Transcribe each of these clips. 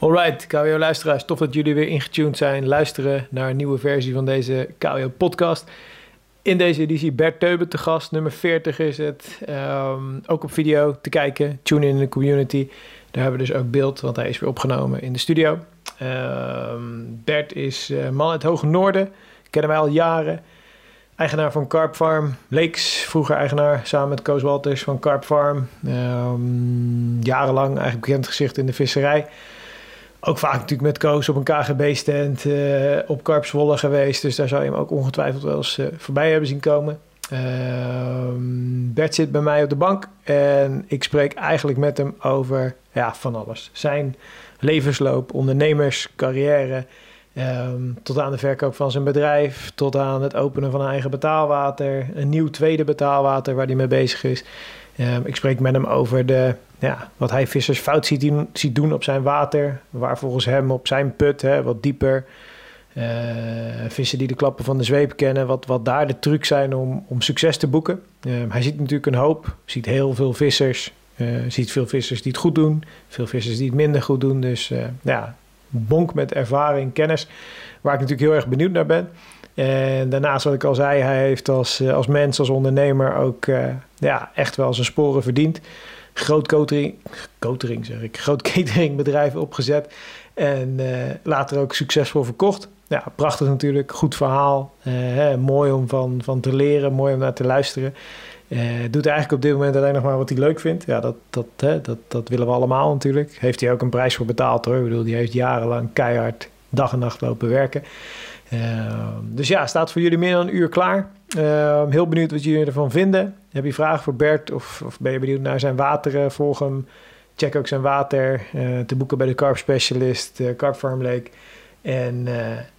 Alright, KWO-luisteraars, tof dat jullie weer ingetuned zijn, luisteren naar een nieuwe versie van deze KWO-podcast. In deze editie Bert Teuben te gast, nummer 40 is het. Ehm, ook op video te kijken, tune in de community. Daar hebben we dus ook beeld, want hij is weer opgenomen in de studio. Ehm, Bert is uh, man uit het Hoge Noorden, kennen wij al jaren. Eigenaar van Carp Farm, Leeks, vroeger eigenaar samen met Koos Walters van Carp Farm. Ehm, jarenlang eigenlijk bekend gezicht in de visserij. Ook vaak natuurlijk met Koos op een KGB-stand uh, op Karpswolle geweest. Dus daar zou je hem ook ongetwijfeld wel eens uh, voorbij hebben zien komen. Uh, Bert zit bij mij op de bank en ik spreek eigenlijk met hem over ja, van alles. Zijn levensloop, ondernemerscarrière, um, tot aan de verkoop van zijn bedrijf, tot aan het openen van een eigen betaalwater, een nieuw tweede betaalwater waar hij mee bezig is. Um, ik spreek met hem over de ja, wat hij vissers fout ziet, ziet doen op zijn water. Waar volgens hem op zijn put, hè, wat dieper. Uh, vissen die de klappen van de zweep kennen, wat, wat daar de trucs zijn om, om succes te boeken. Uh, hij ziet natuurlijk een hoop, ziet heel veel vissers, uh, ziet veel vissers die het goed doen, veel vissers die het minder goed doen. Dus ja, bonk met ervaring, kennis, waar ik natuurlijk heel erg benieuwd naar ben. En daarnaast, wat ik al zei, hij heeft als, als mens, als ondernemer ook ja, echt wel zijn sporen verdiend groot catering, catering zeg ik, groot cateringbedrijf opgezet. En uh, later ook succesvol verkocht. Ja, prachtig natuurlijk, goed verhaal. Hè, mooi om van, van te leren, mooi om naar te luisteren. Doet eigenlijk op dit moment alleen nog maar wat hij leuk vindt. Ja, dat, dat, hè, dat, dat willen we allemaal natuurlijk. Heeft hij ook een prijs voor betaald hoor. Ik bedoel, die heeft jarenlang keihard dag en nacht lopen werken. Dus ja, staat voor jullie meer dan een uur klaar. heel benieuwd wat jullie ervan vinden. Heb je vragen voor Bert of, of ben je benieuwd naar zijn wateren? Volg hem. Check ook zijn water uh, te boeken bij de Carp Specialist, uh, Carp Farm Lake. En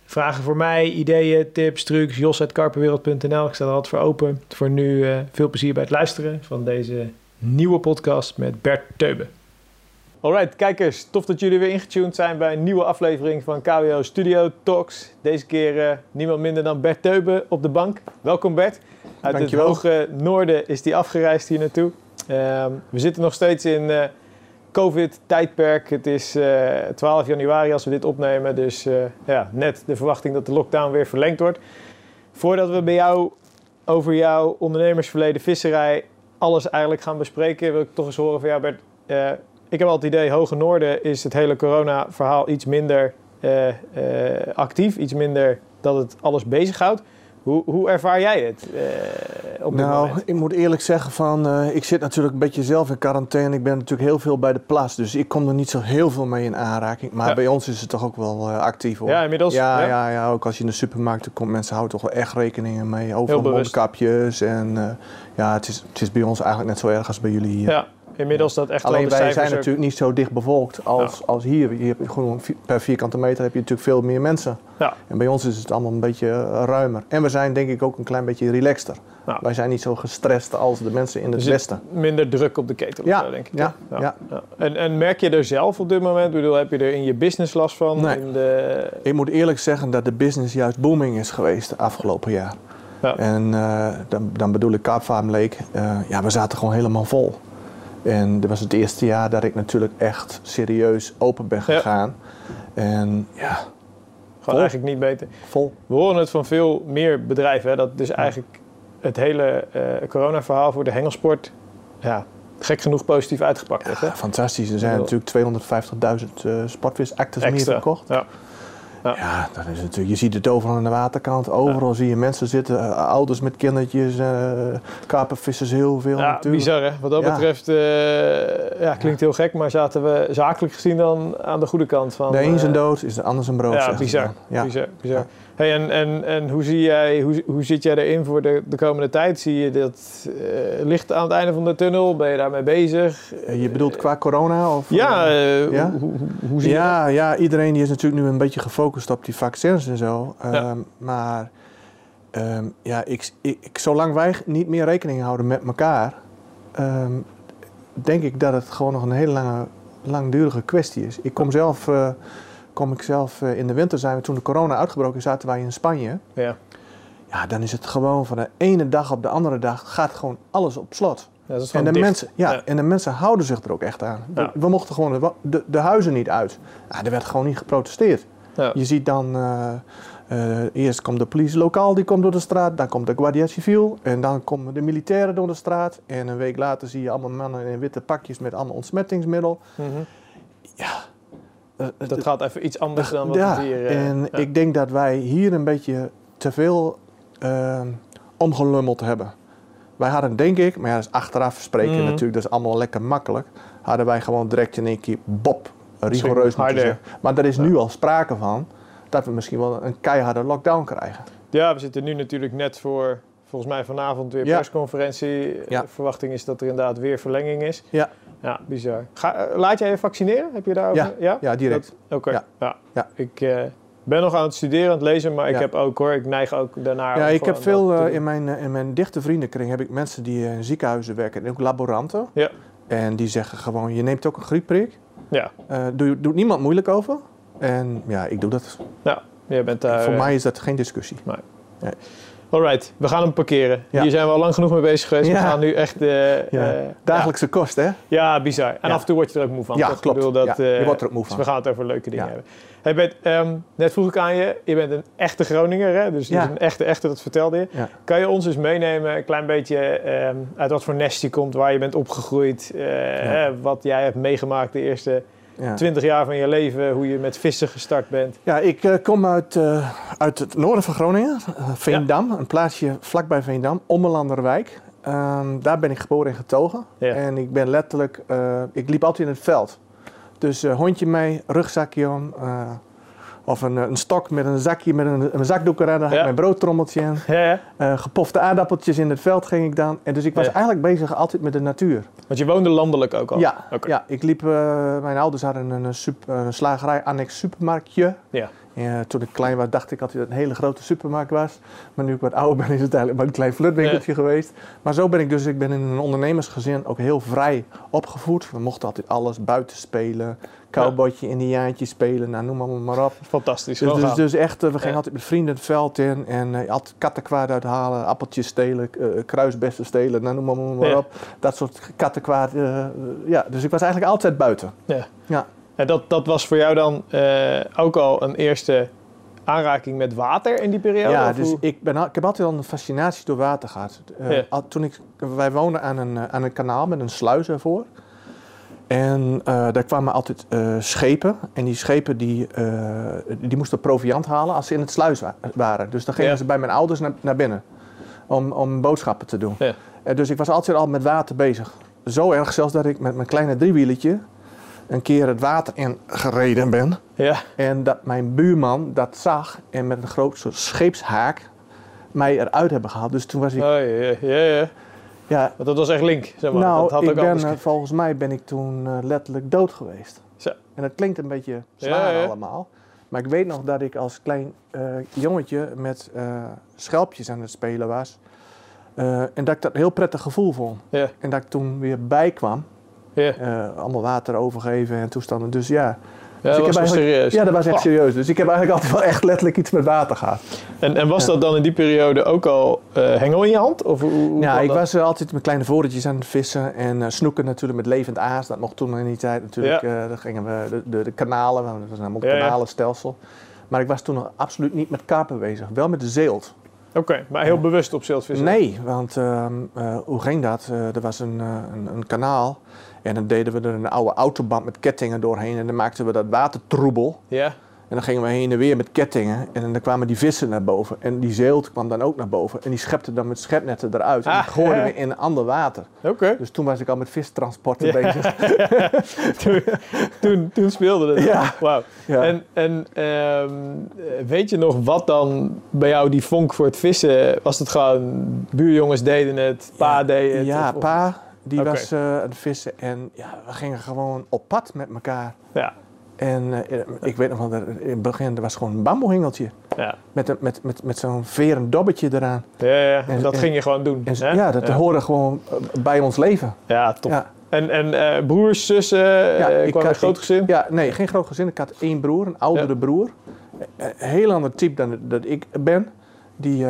vragen voor mij, ideeën, tips, trucs, jos.karpenwereld.nl. Ik sta er altijd voor open. Voor nu veel plezier bij het luisteren van deze nieuwe podcast met Bert Teuben. Alright, kijkers, tof dat jullie weer ingetuned zijn bij een nieuwe aflevering van KWO Studio Talks. Deze keer niemand minder dan Bert Teuben op de bank. Welkom Bert. Uit Dankjewel. het hoge noorden is die afgereisd hier naartoe. Um, we zitten nog steeds in uh, COVID-tijdperk. Het is uh, eh, 12 januari als we dit opnemen. Dus ja, net de verwachting dat de lockdown weer verlengd wordt. Voordat we bij jou over jouw ondernemersverleden visserij alles eigenlijk gaan bespreken, wil ik toch eens horen van jou, Bert. Ik heb al het idee, Hoge Noorden is het hele corona-verhaal iets minder actief. Iets minder dat het alles bezighoudt. Hoe, hoe ervaar jij het uh, op nou, moment? ik moet eerlijk zeggen van, ik zit natuurlijk een beetje zelf in quarantaine. Ik ben natuurlijk heel veel bij de plas, dus ik kom er niet zo heel veel mee in aanraking. Maar ja. bij ons is het toch ook wel actief hoor. Ja, inmiddels? Ja, ja, ja. ja, ook als je in de supermarkten komt, mensen houden toch wel echt rekeningen mee. Overal mondkapjes en ja, het is, het is bij ons eigenlijk net zo erg als bij jullie hier. Ja. Inmiddels dat echt Alleen wij zijn ook... natuurlijk niet zo dicht bevolkt als, ja. als hier. hier heb je gewoon per vierkante meter heb je natuurlijk veel meer mensen. Ja. En bij ons is het allemaal een beetje ruimer. En we zijn denk ik ook een klein beetje relaxter. Ja. Wij zijn niet zo gestrest als de mensen in het westen. Minder druk op de ketel, ja. denk ik. Ja. Ja. En, en, merk je er zelf op dit moment? Ik bedoel, heb je er in je business last van? Nee. In de... Ik moet eerlijk zeggen dat de business juist booming is geweest de afgelopen jaar. En uh, dan, dan bedoel ik Lake. Uh, ja, we zaten gewoon helemaal vol. En dat was het eerste jaar dat ik natuurlijk echt serieus open ben gegaan. Ja. En ja. Gewoon eigenlijk niet beter. Vol. We horen het van veel meer bedrijven. Hè, dat dus eigenlijk het hele uh, corona-verhaal voor de hengelsport. Ja, gek genoeg positief uitgepakt ja, is. Hè? Fantastisch. Er zijn natuurlijk 250.000 uh, sportvisactes meer verkocht. Ja. Ja. ja, dat is natuurlijk, je ziet het overal aan de waterkant. Overal ja. zie je mensen zitten, uh, ouders met kindertjes, uh, karpenvissers heel veel ja, natuurlijk. bizar hè. Wat dat ja. betreft, uh, ja, klinkt heel gek, maar zaten we zakelijk gezien dan aan de goede kant van... De een zijn dood, is de ander zijn brood. Ja, bizar. Bizar, bizar. Hey, en, en, en hoe, zie jij, hoe, hoe zit jij erin voor de, de komende tijd? Zie je dat uh, licht aan het einde van de tunnel? Ben je daarmee bezig? Je bedoelt qua corona? Of, ja, uh, ja? Hoe, hoe, hoe, zie ja, je ja, iedereen die is natuurlijk nu een beetje gefocust op die vaccins en zo. Um, ja. Maar um, ja, ik, ik, zolang wij niet meer rekening houden met elkaar, um, denk ik dat het gewoon nog een hele lange, langdurige kwestie is. Ik kom zelf... Uh, kom ik zelf in de winter zijn we toen de corona uitgebroken zaten wij in Spanje. Ja. Ja, dan is het gewoon van de ene dag op de andere dag gaat gewoon alles op slot. dat is En de, dicht. mensen, ja, Ja. en de mensen houden zich er ook echt aan. We, Ja. we mochten gewoon de, de, de huizen niet uit. Ja, er werd gewoon niet geprotesteerd. Ja. Je ziet dan, eh, eh, eerst komt de politie lokaal, die komt door de straat. Dan komt de Guardia Civil. En dan komen de militairen door de straat. En een week later zie je allemaal mannen in witte pakjes met allemaal ontsmettingsmiddel. Mhm. Eh, Dat eh, gaat even iets anders dan wat ja, hier... eh, en ja. ik denk dat wij hier een beetje te veel eh, omgelummeld hebben. Wij hadden, denk ik, maar ja, dat is achteraf spreken Mhm. natuurlijk, dat is allemaal lekker makkelijk. Hadden wij gewoon direct in één keer bop, rigoureus moeten zeggen. Maar er is Ja. nu al sprake van dat we misschien wel een keiharde lockdown krijgen. Ja, we zitten nu natuurlijk net voor, volgens mij vanavond weer persconferentie. Ja. De verwachting is dat er inderdaad weer verlenging is. Ja. Ja, bizar. Ga, eh, laat jij je vaccineren? Heb je daarover? Ja. Ja, direct. Oké. Ja. Ja. Ja. Ik eh, ben nog aan het studeren, aan het lezen, maar ik Ja. heb ook hoor, ik neig ook daarnaar. Ja, ik heb veel eh, in, mijn, in mijn dichte vriendenkring heb ik mensen die in ziekenhuizen werken en ook laboranten. Ja. En die zeggen gewoon, je neemt ook een griepprik. Ja, Eh doe, doet niemand moeilijk over. En ja, ik doe dat. jij bent daar. Voor mij is dat geen discussie. Alright, we gaan hem parkeren. Ja. Hier zijn we al lang genoeg mee bezig geweest. We gaan nu echt. Ja. eh, Dagelijkse kost, hè? Ja, bizar. En af en toe word je er ook moe van. Ja, toch? Ik klopt. bedoel dat, je eh, wordt er ook moe dus van. we gaan het over leuke dingen hebben. Hey Bert, ehm, net vroeg ik aan je, je bent een echte Groninger, hè? dus een echte, echte, dat vertelde je. Kan je ons eens meenemen, een klein beetje ehm, uit wat voor nest je komt, waar je bent opgegroeid, hè, wat jij hebt meegemaakt de eerste Ja, 20 jaar van je leven, hoe je met vissen gestart bent. ja ik eh, kom uit, eh, uit het noorden van Groningen, eh, Veendam. Een plaatsje vlakbij Veendam, Ommelanderwijk. Ehm, daar ben ik geboren en getogen. Ja. En ik ben letterlijk, ik liep altijd in het veld. Dus hondje mee, rugzakje om. Eh, of een, een stok met een zakje met een, een zakdoek erin. Daar had ik mijn broodtrommeltje in. Ja, ja. Eh, gepofte aardappeltjes in het veld ging ik dan. En dus ik was eigenlijk bezig altijd met de natuur. Want je woonde landelijk ook al. Ja, ja, ik liep, eh, mijn ouders hadden een, slagerij annex supermarktje. Ja. En, eh, toen ik klein was dacht ik dat het een hele grote supermarkt was. Maar nu ik wat ouder ben is het eigenlijk maar een klein flutwinkeltje geweest. Maar zo ben ik dus, ik ben in een ondernemersgezin ook heel vrij opgevoed. We mochten altijd alles buiten spelen. Cowboytje, indiaantje spelen, nou, noem maar, maar op. Fantastisch. Dus, dus, dus echt, eh, we gingen Ja. altijd met vrienden het veld in en eh, altijd kattenkwaad uithalen, appeltjes stelen, eh, kruisbessen stelen, nou, noem maar, maar Ja. op. Dat soort kattenkwaad. eh, ja, dus ik was eigenlijk altijd buiten. Ja. Ja. En dat, dat was voor jou dan ook al een eerste aanraking met water in die periode? ja, dus hoe? ik, ben, al- ik heb altijd al een fascinatie door water gehad. Eh, al- toen ik, wij woonden aan een, aan een kanaal met een sluis ervoor. En eh, daar kwamen altijd eh, schepen. En die schepen die, eh, die moesten proviant halen als ze in het sluis wa- waren. Dus dan gingen Ja. ze bij mijn ouders naar, naar binnen. Om, om boodschappen te doen. Ja. Dus ik was altijd al met water bezig. Zo erg zelfs dat ik met mijn kleine driewieletje een keer het water in gereden ben. Ja, En dat mijn buurman dat zag en met een groot soort scheepshaak mij eruit hebben gehaald. Dus toen was ik, oh, ja, ja, ja, ja. Want dat was echt link, zeg maar. nou, dat had ik ook ben, anders... eh, volgens mij ben ik toen eh, letterlijk dood geweest. Zo. En dat klinkt een beetje zwaar Ja, ja. allemaal. Maar ik weet nog dat ik als klein eh, jongetje met schelpjes aan het spelen was. En dat ik dat een heel prettig gevoel vond. Ja, En dat ik toen weer bijkwam. ja. allemaal water overgeven en toestanden. Dus ja, Ja, dat was wel eigenlijk- serieus. ja, dat was echt Oh. serieus. Dus ik heb eigenlijk altijd wel echt letterlijk iets met water gehad. En, en was Ja. dat dan in die periode ook al eh, hengel in je hand? Of hoe, hoe Ja, ik dat? was altijd met kleine voorretjes aan het vissen en eh, snoeken natuurlijk met levend aas. Dat mocht toen in die tijd natuurlijk. Ja. eh, dan gingen we de, de, de kanalen, het was namelijk een kanalenstelsel. Maar ik was toen nog absoluut niet met karpen bezig, wel met de zeelt. Oké, maar heel bewust op zeilvissen? Nee, want ehm, eh, hoe ging dat? Er was een, een, een kanaal en dan deden we er een oude autoband met kettingen doorheen en dan maakten we dat water troebel. Ja? En dan gingen we heen en weer met kettingen. En dan kwamen die vissen naar boven. En die zeelt kwam dan ook naar boven. En die schepte dan met schepnetten eruit. En Ah, die gooiden ja. we in ander water. Oké. Dus toen was ik al met vistransporten Ja. bezig. toen, toen, toen speelde het. Ja. Wauw. Ja. En, en ehm, weet je nog wat dan bij jou die vonk voor het vissen... Was het gewoon buurjongens deden het, pa deed het? ja, of- pa die was eh, aan het vissen. En ja, we gingen gewoon op pad met elkaar. Ja, En eh, ik weet nog wel, dat in het begin er was gewoon een bamboehingeltje. ja. Met, een- met, met, met zo'n veren dobbetje eraan. Ja, ja. En- dat en- ging je gewoon doen. En, hè? ja, dat ja. hoorde gewoon eh, bij ons leven. Ja, top. Ja. En, en broers, zussen, Ja, ik had- een groot gezin? Ja, nee, geen groot gezin. Ik had één broer, een oudere broer. Een heel ander type dan dat ik ben. Die,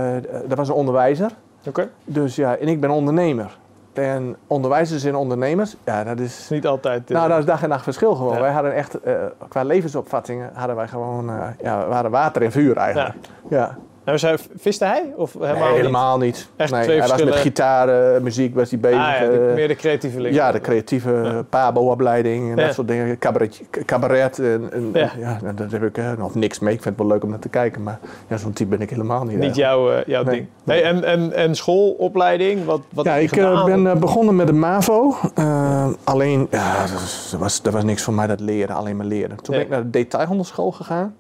dat was een onderwijzer. Oké. Dus ja, en ik ben ondernemer. En onderwijzers en ondernemers, ja, dat is... Niet altijd... Nou, eh, dat is dag en nacht verschil gewoon. Ja. Wij hadden echt, eh, qua levensopvattingen, hadden wij gewoon, eh, ja, we hadden water en vuur eigenlijk. Ja. En zei, viste hij? Of helemaal, nee, niet? helemaal niet. Echt nee, twee hij was met gitaar, eh, muziek was hij bezig. Ah, ja, de- eh, meer de creatieve link. ja, de creatieve pabo-opleiding en Ja. dat soort dingen. Cabaret, cabaret en, en Ja. ja. nou, daar heb ik eh, nog niks mee. Ik vind het wel leuk om naar te kijken, maar ja, zo'n type ben ik helemaal niet. Niet jouw, eh, jouw Nee. ding. Nee, en, en, en schoolopleiding? Wat, wat ja, ik eh, ben eh, begonnen met de MAVO. Eh, alleen, ja, dat, was- dat was, niks voor mij, dat leren, alleen maar leren. Toen Ja. ben ik naar de detailhandelschool gegaan.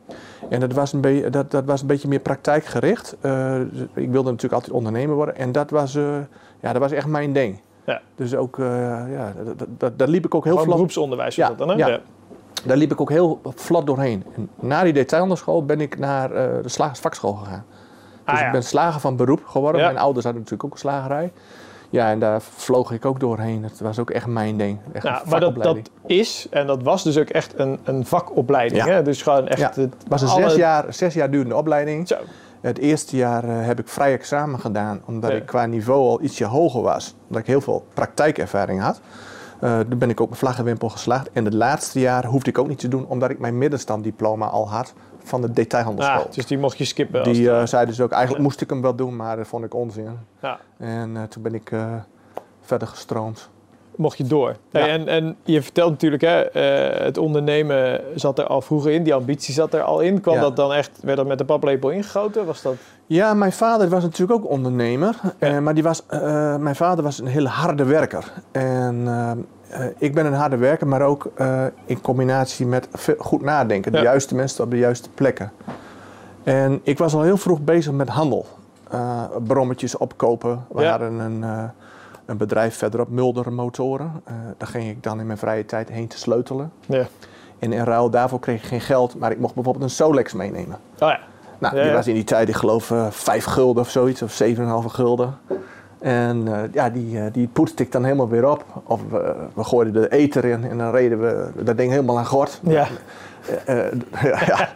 En dat was een, beetje dat, dat was een beetje meer praktijkgericht. Eh, dus ik wilde natuurlijk altijd ondernemer worden. En dat was, eh, ja, dat was echt mijn ding. Ja. Dus ook, eh, ja, dat, dat, daar liep ik ook heel Gewoon vlot, beroepsonderwijs was Ja, dat dan, hè? ja. daar liep ik ook heel vlot doorheen. En na die detailhandelsschool ben ik naar de slagersvakschool gegaan. Dus Ah, ja. ik ben slager van beroep geworden. Mijn ouders hadden natuurlijk ook een slagerij. Ja, en daar vloog ik ook doorheen. Dat was ook echt mijn ding. Echt een maar dat, is, en dat was dus ook echt een, een vakopleiding. Ja. Hè? Dus gewoon echt... Ja. Het was een alle- zes, jaar, zes jaar durende opleiding. Zo. Het eerste jaar eh, heb ik vrij examen gedaan, omdat Ja. ik qua niveau al ietsje hoger was. Omdat ik heel veel praktijkervaring had. Eh toen ben ik ook mijn vlaggenwimpel geslaagd. En het laatste jaar hoefde ik ook niet te doen, omdat ik mijn middenstanddiploma al had van de detailhandelsschool. Ah, dus die mocht je skippen. Die eh zeiden dus ook, eigenlijk Ja. moest ik hem wel doen, maar dat vond ik onzin. ja, En eh, toen ben ik eh, verder gestroomd. mocht je door. Hey, Ja. en, en je vertelt natuurlijk, hè, eh, het ondernemen zat er al vroeger in. Die ambitie zat er al in. Kwam Ja. dat dan echt, werd dat met de paplepel ingegoten? Was dat... Ja, mijn vader was natuurlijk ook ondernemer. Ja. Maar die was, mijn vader was een hele harde werker. En ik ben een harde werker, maar ook eh, in combinatie met goed nadenken. De Ja. juiste mensen op de juiste plekken. En ik was al heel vroeg bezig met handel. Eh, brommetjes opkopen. We Ja. hadden een, eh, een bedrijf verderop, Mulder Motoren. Eh, daar ging ik dan in mijn vrije tijd heen te sleutelen. Ja. En in ruil daarvoor kreeg ik geen geld, maar ik mocht bijvoorbeeld een Solex meenemen. Oh ja. Nou, die was in die tijd, ik geloof, eh 5 gulden of zoiets, of 7,5 gulden. En eh, ja, die, eh, die poetste ik dan helemaal weer op. Of we, we gooiden de eter in en dan reden we dat ding helemaal aan gort. ja. Eh, eh, ja,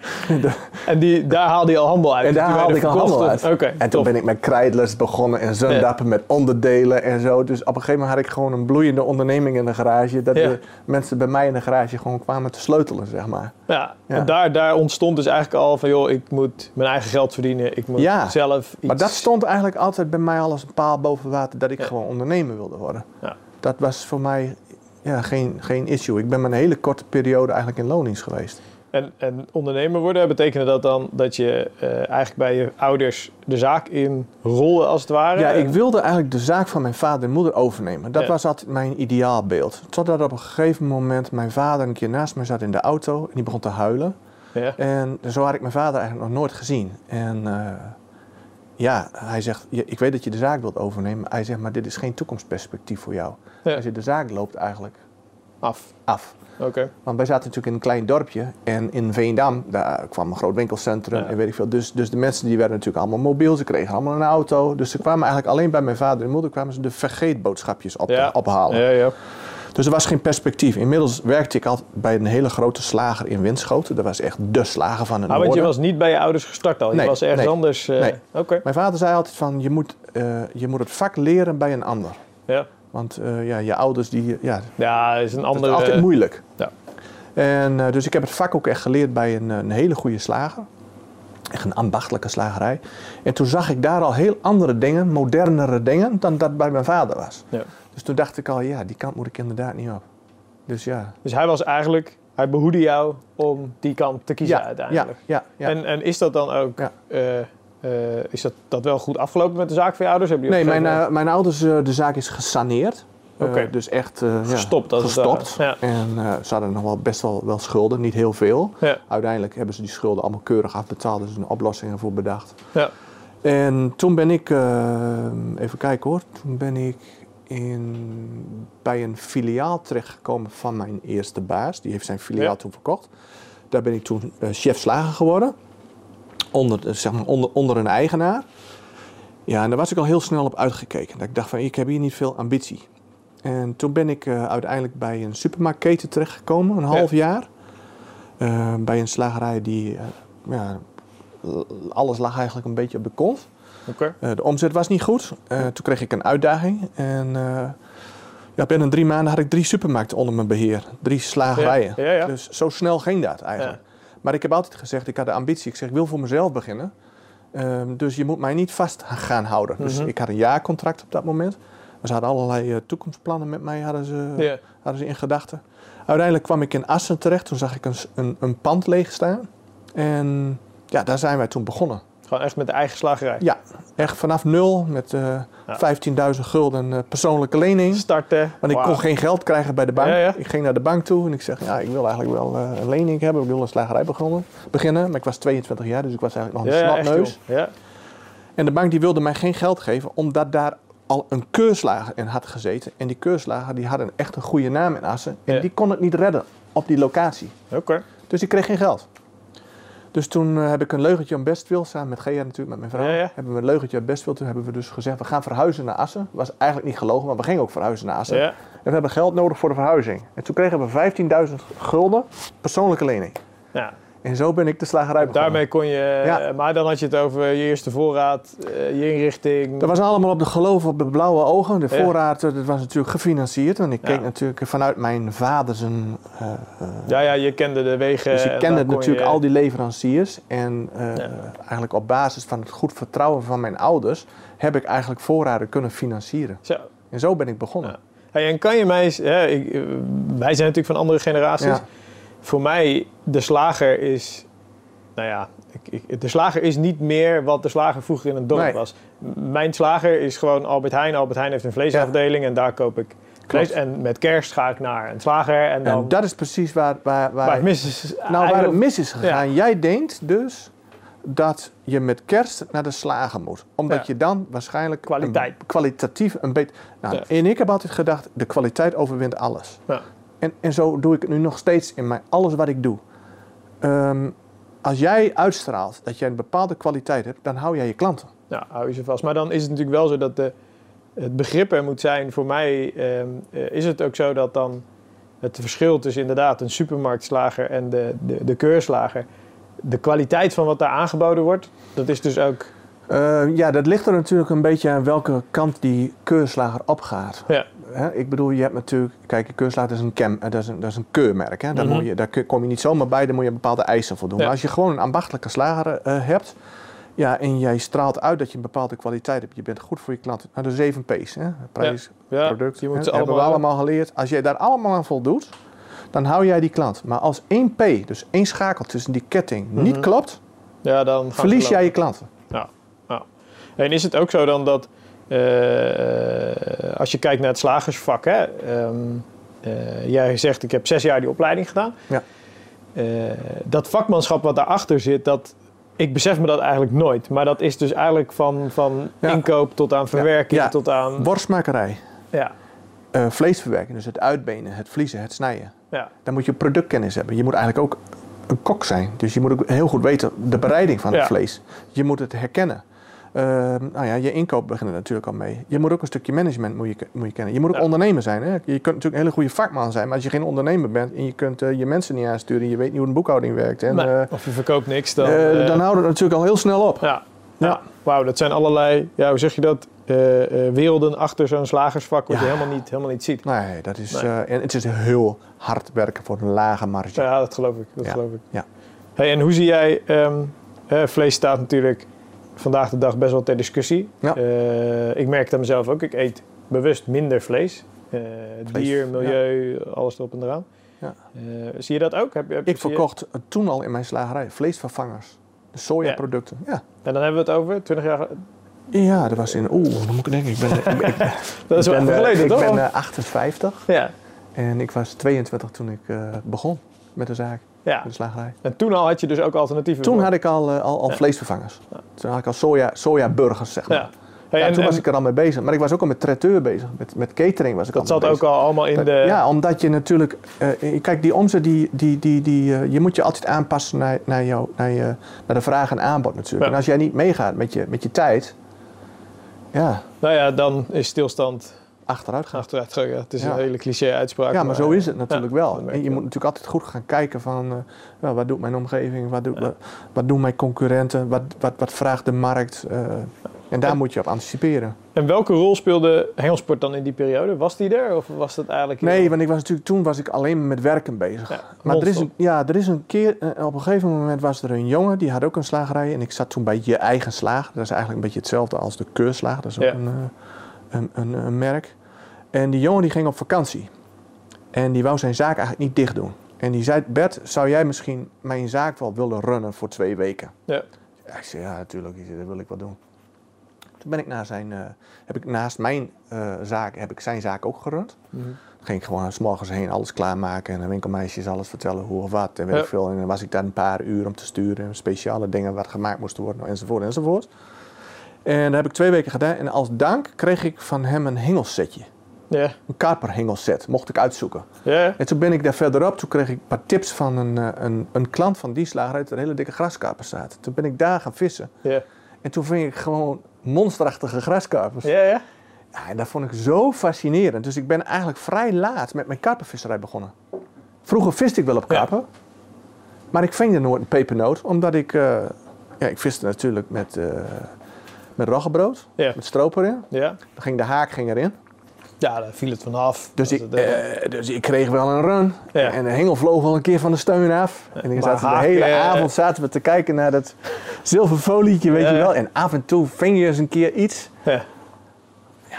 En die, daar haalde je al handel uit. en daar haalde ik al handel uit. En toen ben ik met krijtlers begonnen en zondappen met onderdelen en zo. Dus op een gegeven moment had ik gewoon een bloeiende onderneming in de garage. Dat de mensen bij mij in de garage gewoon kwamen te sleutelen, zeg maar. Ja, en daar, daar ontstond dus eigenlijk al van, joh, ik moet mijn eigen geld verdienen. Ik moet zelf iets... Maar dat stond eigenlijk altijd bij mij al als een paal boven water dat ik gewoon ondernemer wilde worden. Ja. Dat was voor mij ja, geen, geen issue. Ik ben maar een hele korte periode eigenlijk in loondienst geweest. En, en ondernemer worden, betekende dat dan dat je eh, eigenlijk bij je ouders de zaak in rolde als het ware? Ja, ik wilde eigenlijk de zaak van mijn vader en moeder overnemen. Dat Ja. was altijd mijn ideaalbeeld. Totdat op een gegeven moment mijn vader een keer naast me zat in de auto en die begon te huilen. Ja. En zo had ik mijn vader eigenlijk nog nooit gezien. En eh, ja, hij zegt, "Je- ik weet dat je de zaak wilt overnemen. Hij zegt, maar dit is geen toekomstperspectief voor jou. Ja. Als je de zaak loopt eigenlijk Af. af. Oké. Want wij zaten natuurlijk in een klein dorpje en in Veendam, daar kwam een groot winkelcentrum Ja. en weet ik veel. Dus, dus de mensen die werden natuurlijk allemaal mobiel, ze kregen allemaal een auto. Dus ze kwamen eigenlijk alleen bij mijn vader en moeder kwamen ze de vergeetboodschapjes op, Ja. ophalen. Ja, ja. Dus er was geen perspectief. Inmiddels werkte ik altijd bij een hele grote slager in Winschoten. Dat was echt de slager van het Ah, want je was niet bij je ouders gestart al. Je Nee, was ergens nee, anders. nee. Oké. Mijn vader zei altijd van, je moet, eh, je moet het vak leren bij een ander. Ja. Want eh, ja, je ouders, die, ja, Ja, is een dat is andere. altijd moeilijk. ja. En dus ik heb het vak ook echt geleerd bij een, een hele goede slager. Echt een ambachtelijke slagerij. En toen zag ik daar al heel andere dingen, modernere dingen, dan dat bij mijn vader was. Ja. Dus toen dacht ik al, ja, die kant moet ik inderdaad niet op. Dus ja. Dus hij was eigenlijk, hij behoedde jou om die kant te kiezen Ja, ja, uiteindelijk. ja, ja. En, en is dat dan ook, Ja. eh, is dat, dat wel goed afgelopen met de zaak van je ouders? Hebben Nee, mijn, eh, mijn ouders, de zaak is gesaneerd. Oké. dus echt Gestopt, het gestopt. Ja. En ze hadden nog wel best wel, wel schulden, niet heel veel. Ja. Uiteindelijk hebben ze die schulden allemaal keurig afbetaald. Dus een oplossing ervoor bedacht. Ja. En toen ben ik, even kijken hoor, toen ben ik in, bij een filiaal terechtgekomen van mijn eerste baas. Die heeft zijn filiaal Ja. toen verkocht. Daar ben ik toen eh, chef slager geworden. Onder, eh, zeg maar, onder, onder een eigenaar. Ja, en daar was ik al heel snel op uitgekeken. Dat ik dacht van, ik heb hier niet veel ambitie. En toen ben ik eh, uiteindelijk bij een supermarktketen terechtgekomen, een half jaar. Bij een slagerij die, ja, alles lag eigenlijk een beetje op de kont. Oké. Eh, de omzet was niet goed. Eh, toen kreeg ik een uitdaging. En eh, ja, binnen drie maanden had ik drie supermarkten onder mijn beheer. Drie slagerijen. Ja, ja, ja. Dus zo snel ging dat eigenlijk. Maar ik heb altijd gezegd, ik had de ambitie. Ik zeg, ik wil voor mezelf beginnen. Ehm, dus je moet mij niet vast gaan houden. Dus Mhm. ik had een jaarcontract op dat moment. Ze hadden allerlei toekomstplannen met mij hadden ze, hadden ze in gedachten. Uiteindelijk kwam ik in Assen terecht. Toen zag ik een, een, een pand leeg staan. En ja, daar zijn wij toen begonnen. Gewoon echt met de eigen slagerij. Ja, echt vanaf nul met eh 15.000 gulden eh, persoonlijke lening. Starten. Want ik kon geen geld krijgen bij de bank. Ja, ja. Ik ging naar de bank toe en ik zeg, ja, ik wil eigenlijk wel eh, een lening hebben. Ik wil een slagerij begonnen, beginnen. Maar ik was 22 jaar, dus ik was eigenlijk nog een jong. Ja. En de bank die wilde mij geen geld geven, omdat daar al een keurslager in had gezeten. En die keurslager die had een echt een goede naam in Assen. En die kon het niet redden op die locatie. Oké. Dus ik kreeg geen geld. Dus toen eh, heb ik een leugentje om Bestwil, samen met Gea natuurlijk, met mijn vrouw. Ja, ja. Hebben we een leugentje op Bestwil. Toen hebben we dus gezegd, we gaan verhuizen naar Assen. Was eigenlijk niet gelogen, maar we gingen ook verhuizen naar Assen. Ja. En we hebben geld nodig voor de verhuizing. En toen kregen we 15.000 gulden persoonlijke lening. ja. En zo ben ik de slagerij begonnen. Daarmee kon je... Ja. Maar dan had je het over je eerste voorraad, eh, je inrichting. Dat was allemaal op de geloof op de blauwe ogen. De voorraad eh, dat was natuurlijk gefinancierd. Want ik Ja. keek natuurlijk vanuit mijn vader zijn... eh, Ja, ja, je kende de wegen. dus ik kende natuurlijk je- al die leveranciers. En eigenlijk op basis van het goed vertrouwen van mijn ouders... heb ik eigenlijk voorraden kunnen financieren. Zo. En zo ben ik begonnen. Hey, en kan je mij. Hè, ik, wij zijn natuurlijk van andere generaties. Voor mij, de slager is... Nou ja, ik, ik, de slager is niet meer wat de slager vroeger in het dorp Nee. was. Mijn slager is gewoon Albert Heijn. Albert Heijn heeft een vleesafdeling en daar koop ik vlees. En met kerst ga ik naar een slager en dan... En dat is precies waar, waar, waar, waar het mis is. nou, waar het mis is gegaan. Jij denkt dus dat je met kerst naar de slager moet. Omdat Ja. je dan waarschijnlijk Kwaliteit. een- kwalitatief een beetje... Nou, Ja. En ik heb altijd gedacht, de kwaliteit overwint alles. Ja. En, en zo doe ik het nu nog steeds in mijn, alles wat ik doe. Ehm, als jij uitstraalt dat jij een bepaalde kwaliteit hebt, dan hou jij je klanten. Nou, hou je ze vast. Maar dan is het natuurlijk wel zo dat de, het begrip er moet zijn. Voor mij ehm, eh, is het ook zo dat dan het verschil tussen inderdaad een supermarktslager en de, de, de keurslager. De kwaliteit van wat daar aangeboden wordt, dat is dus ook. Eh, ja, dat ligt er natuurlijk een beetje aan welke kant die keurslager opgaat. Ja, Hè, ik bedoel, je hebt natuurlijk... Kijk, een keurslager is een, cam, eh, dat is een, dat is een keurmerk. Hè? Daar, Mhm. moet je, daar kom je niet zomaar bij, daar moet je bepaalde eisen voldoen. Ja. Maar als je gewoon een ambachtelijke slager eh, hebt... Ja, en jij straalt uit dat je een bepaalde kwaliteit hebt. Je bent goed voor je klanten. Nou, de 7 P's. Hè? Prijs, ja product. je moet hè, ze hebben we allemaal. allemaal geleerd. Als jij daar allemaal aan voldoet, dan hou jij die klant. Maar als één P, dus één schakel tussen die ketting, niet Mhm. klopt... Ja, dan verlies jij je klanten. Ja, ja. En is het ook zo dan dat als je kijkt naar het slagersvak, hè, ehm, eh, jij zegt ik heb zes jaar die opleiding gedaan. Ja. Eh, dat vakmanschap wat daarachter zit, dat, ik besef me dat eigenlijk nooit. Maar dat is dus eigenlijk van, van Ja. inkoop tot aan verwerking, Ja. tot aan... Worstmakerij, Ja, eh, vleesverwerking, dus het uitbenen, het vliezen, het snijden. ja, Dan moet je productkennis hebben. Je moet eigenlijk ook een kok zijn. Dus je moet ook heel goed weten de bereiding van het Ja. vlees. Je moet het herkennen. Ehm, nou ja, je inkoop begint er natuurlijk al mee. Je moet ook een stukje management moet je, moet je kennen. Je moet ook Ja. ondernemer zijn. Hè? Je kunt natuurlijk een hele goede vakman zijn. Maar als je geen ondernemer bent en je kunt eh, je mensen niet aansturen... je weet niet hoe een boekhouding werkt. En, Nee, eh, of je verkoopt niks, dan... eh, dan houdt het natuurlijk al heel snel op. Ja, ja. Ja. wauw, dat zijn allerlei, ja, hoe zeg je dat, werelden achter zo'n slagersvak wat je helemaal niet, helemaal niet ziet. Nee, dat is, Nee. en het is heel hard werken voor een lage marge. Ja, dat geloof ik. Dat geloof ik. ja. Hey, en hoe zie jij, eh, vlees staat natuurlijk vandaag de dag best wel ter discussie. Ja. Eh, ik merk dat mezelf ook. Ik eet bewust minder vlees. Eh, Vlees, dier, milieu, alles erop en eraan. Ja. Eh, zie je dat ook? Heb, heb, Ik je- verkocht toen al in mijn slagerij vleesvervangers. De sojaproducten. Ja. En dan hebben we het over 20 jaar. Ja, dat was in. Oeh, dan moet ik denken. Ik ben, ik, ik, Dat is wel ik even ben, geleden, ik toch? ben eh, 58 ja. en ik was 22 toen ik begon met de zaak, ja. met de slagerij. En toen al had je dus ook alternatieven. Toen had ik al, eh, al, al vleesvervangers. Toen had ik al soja, sojaburgers, zeg maar. Ja. Hey, Ja, en, toen was ik er al mee bezig. Maar ik was ook al met traiteur bezig. Met, met catering was ik dat al zat mee ook bezig. al allemaal in Dat- de... Ja, omdat je natuurlijk... eh, kijk, die omzet, die, die, die, die, eh, je moet je altijd aanpassen naar, naar, jou, naar, je, naar de vraag en aanbod natuurlijk. Ja. En als jij niet meegaat met je, met je tijd, ja, Nou ja, dan is stilstand achteruit gaan. achteruit gegaan. Het is Ja. een hele cliché uitspraak. Ja, maar zo is het ja, natuurlijk wel. En je moet natuurlijk altijd goed gaan kijken van... ja, wat doet mijn omgeving, wat, doet, Ja. wat, wat doen mijn concurrenten, wat, wat, wat vraagt de markt. eh, En daar moet je op anticiperen. En welke rol speelde hengelsport dan in die periode? Was die er of was dat eigenlijk... Nee, want ik was natuurlijk, toen was ik alleen met werken bezig. Ja, maar er is, een, ja, er is een keer, eh, op een gegeven moment was er een jongen, die had ook een slagerij. En ik zat toen bij Je Eigen Slaag. Dat is eigenlijk een beetje hetzelfde als de Keurslaag. Dat is ook Ja. een, een, een, een merk. En die jongen die ging op vakantie. En die wou zijn zaak eigenlijk niet dicht doen. En die zei, Bert, zou jij misschien mijn zaak wel willen runnen voor twee weken? Ja. Ja, ik zei, ja, natuurlijk, dat wil ik wel doen. Toen ben ik, na zijn, eh, heb ik naast mijn eh, zaak, heb ik zijn zaak ook gerund. Mhm. Dan ging ik gewoon s morgens heen alles klaarmaken en de winkelmeisjes alles vertellen hoe of wat en weet Ja. ik veel. En dan was ik daar een paar uur om te sturen, en speciale dingen wat gemaakt moesten worden enzovoort enzovoort. En dat heb ik twee weken gedaan en als dank kreeg ik van hem een hengelsetje. Ja. Een karperhengelset, mocht ik uitzoeken. En toen ben ik daar verderop, toen kreeg ik een paar tips van een, eh, een, een klant van die slager uit een hele dikke graskarper staat. Toen ben ik daar gaan vissen. En toen ving ik gewoon monsterachtige graskarpers. Ja, en dat vond ik zo fascinerend. Dus ik ben eigenlijk vrij laat met mijn karpervisserij begonnen. Vroeger viste ik wel op Ja. karper. Maar ik ving er nooit een pepernoot. Omdat ik... eh, ja, ik viste natuurlijk met, eh met roggebrood. Ja. Met stroop erin. Ja. Dan ging de haak ging erin. Ja, daar viel het vanaf. Dus ik, eh, dus ik kreeg wel een run. Ja. En de hengel vloog wel een keer van de steun af. en ik zaten de haak, hele eh, avond zaten we te kijken naar dat zilverfolietje, weet je wel. En af en toe ving je eens een keer iets. ja.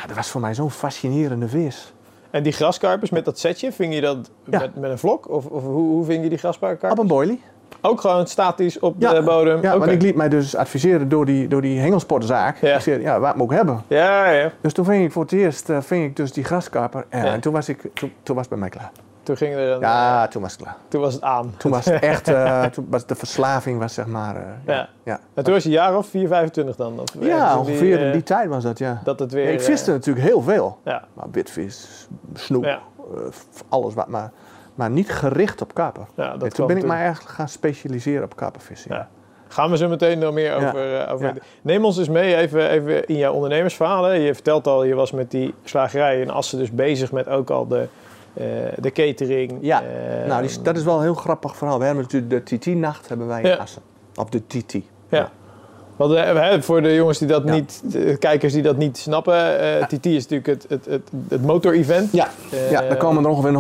Dat was voor mij zo'n fascinerende vis. En die graskarpers met dat setje, ving je dat met, met een vlok? Of, of hoe, hoe ving je die Op graskarpers? een boilie. Ook gewoon statisch op Ja, de bodem? Ja, want ik liet mij dus adviseren door die, door die hengelsportzaak. Ja. Ik zei, ja, wat moet ik hebben? Ja, ja. Dus toen ving ik voor het eerst eh, ving ik dus die graskarper. Ja, Ja. En toen was, ik, toen, toen was het bij mij klaar. Toen ging er een, Ja, toen was het klaar. toen was het aan. Toen was het echt, eh, toen was de verslaving was zeg maar, eh, ja. Ja. ja. En toen was je een jaar of 4, 25 dan? Of Ja, ongeveer die, in eh, die tijd was dat, ja. Dat het weer... ik viste eh, natuurlijk heel veel. ja, Maar witvis, snoep, eh, alles wat maar. Maar niet gericht op karper. ja, dat En toen ben ik mij eigenlijk gaan specialiseren op karpervissen. Ja. Gaan we zo meteen nog meer Ja. eh, over Ja. Neem ons eens mee even, even in jouw ondernemersverhalen. Je vertelt al, je was met die slagerij in Assen dus bezig met ook al de, eh, de catering. Ja, eh, Nou, die, dat is wel een heel grappig verhaal. We hebben natuurlijk de TT-nacht hebben wij in. Assen. Of de TT. Ja. Want eh, hè, voor de jongens die dat Ja. niet, de kijkers die dat niet snappen, eh, TT is natuurlijk het, het, het, het motor-event. Ja, Eh, ja, er komen er ongeveer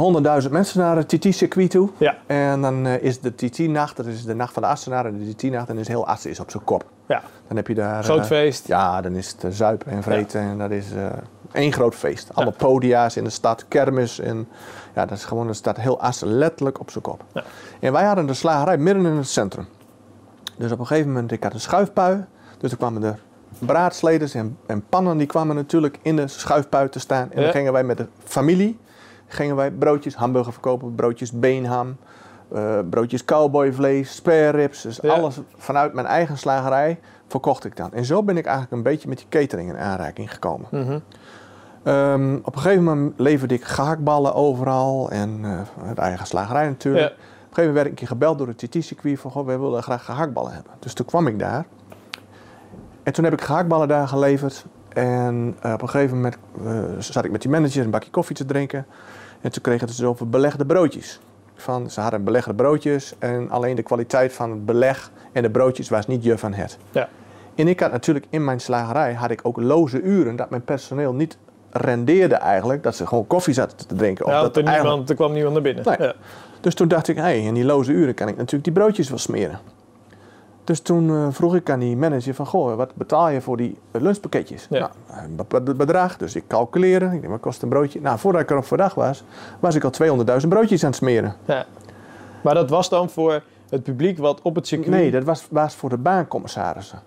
100.000 mensen naar het TT-circuit toe. Ja. En dan is de TT-nacht, dat is de nacht van de Assenaren, en de TT-nacht, en is heel Assen is op zijn kop. Ja. Dan heb je daar... Groot feest. Ja, dan is het zuipen en vreten en dat is één groot feest. Allemaal podia's in de stad, kermis en ja, dat is gewoon, dat staat heel Assen letterlijk op zijn kop. Ja. En wij hadden de slagerij midden in het centrum. Dus op een gegeven moment, ik had een schuifpui, dus er kwamen er braadsleders en, en pannen, die kwamen natuurlijk in de schuifpui te staan. En Ja. dan gingen wij met de familie, gingen wij broodjes hamburger verkopen, broodjes beenham, eh, broodjes cowboyvlees, spare ribs. Dus Ja. alles vanuit mijn eigen slagerij verkocht ik dan. En zo ben ik eigenlijk een beetje met die catering in aanraking gekomen. Mhm. Ehm, op een gegeven moment leverde ik gehaktballen overal en het eigen slagerij natuurlijk. Ja. Gegeven moment werd ik een keer gebeld door het TT-circuit van, goh, wij willen graag gehaktballen hebben. Dus toen kwam ik daar. En toen heb ik gehaktballen daar geleverd. En eh, op een gegeven moment eh, zat ik met die manager een bakje koffie te drinken. En toen kregen ze dus over belegde broodjes. Van, ze hadden belegde broodjes en alleen de kwaliteit van het beleg en de broodjes was niet je van het. Ja. En ik had natuurlijk in mijn slagerij had ik ook loze uren dat mijn personeel niet rendeerde eigenlijk. Dat ze gewoon koffie zaten te drinken. Of Ja, dat want er, eigenlijk- niemand, er kwam niemand naar binnen. Nee. Ja. Dus toen dacht ik, hé, hey, in die loze uren kan ik natuurlijk die broodjes wel smeren. Dus toen eh, vroeg ik aan die manager van, goh, wat betaal je voor die eh, lunchpakketjes? Ja. Nou, een bepaald bedrag, dus ik calculeerde. Ik denk, wat kost een broodje? Nou, voordat ik erop voor dag was, was ik al 200.000 broodjes aan het smeren. Ja. Maar dat was dan voor het publiek wat op het circuit... Nee, dat was, was voor de baancommissarissen.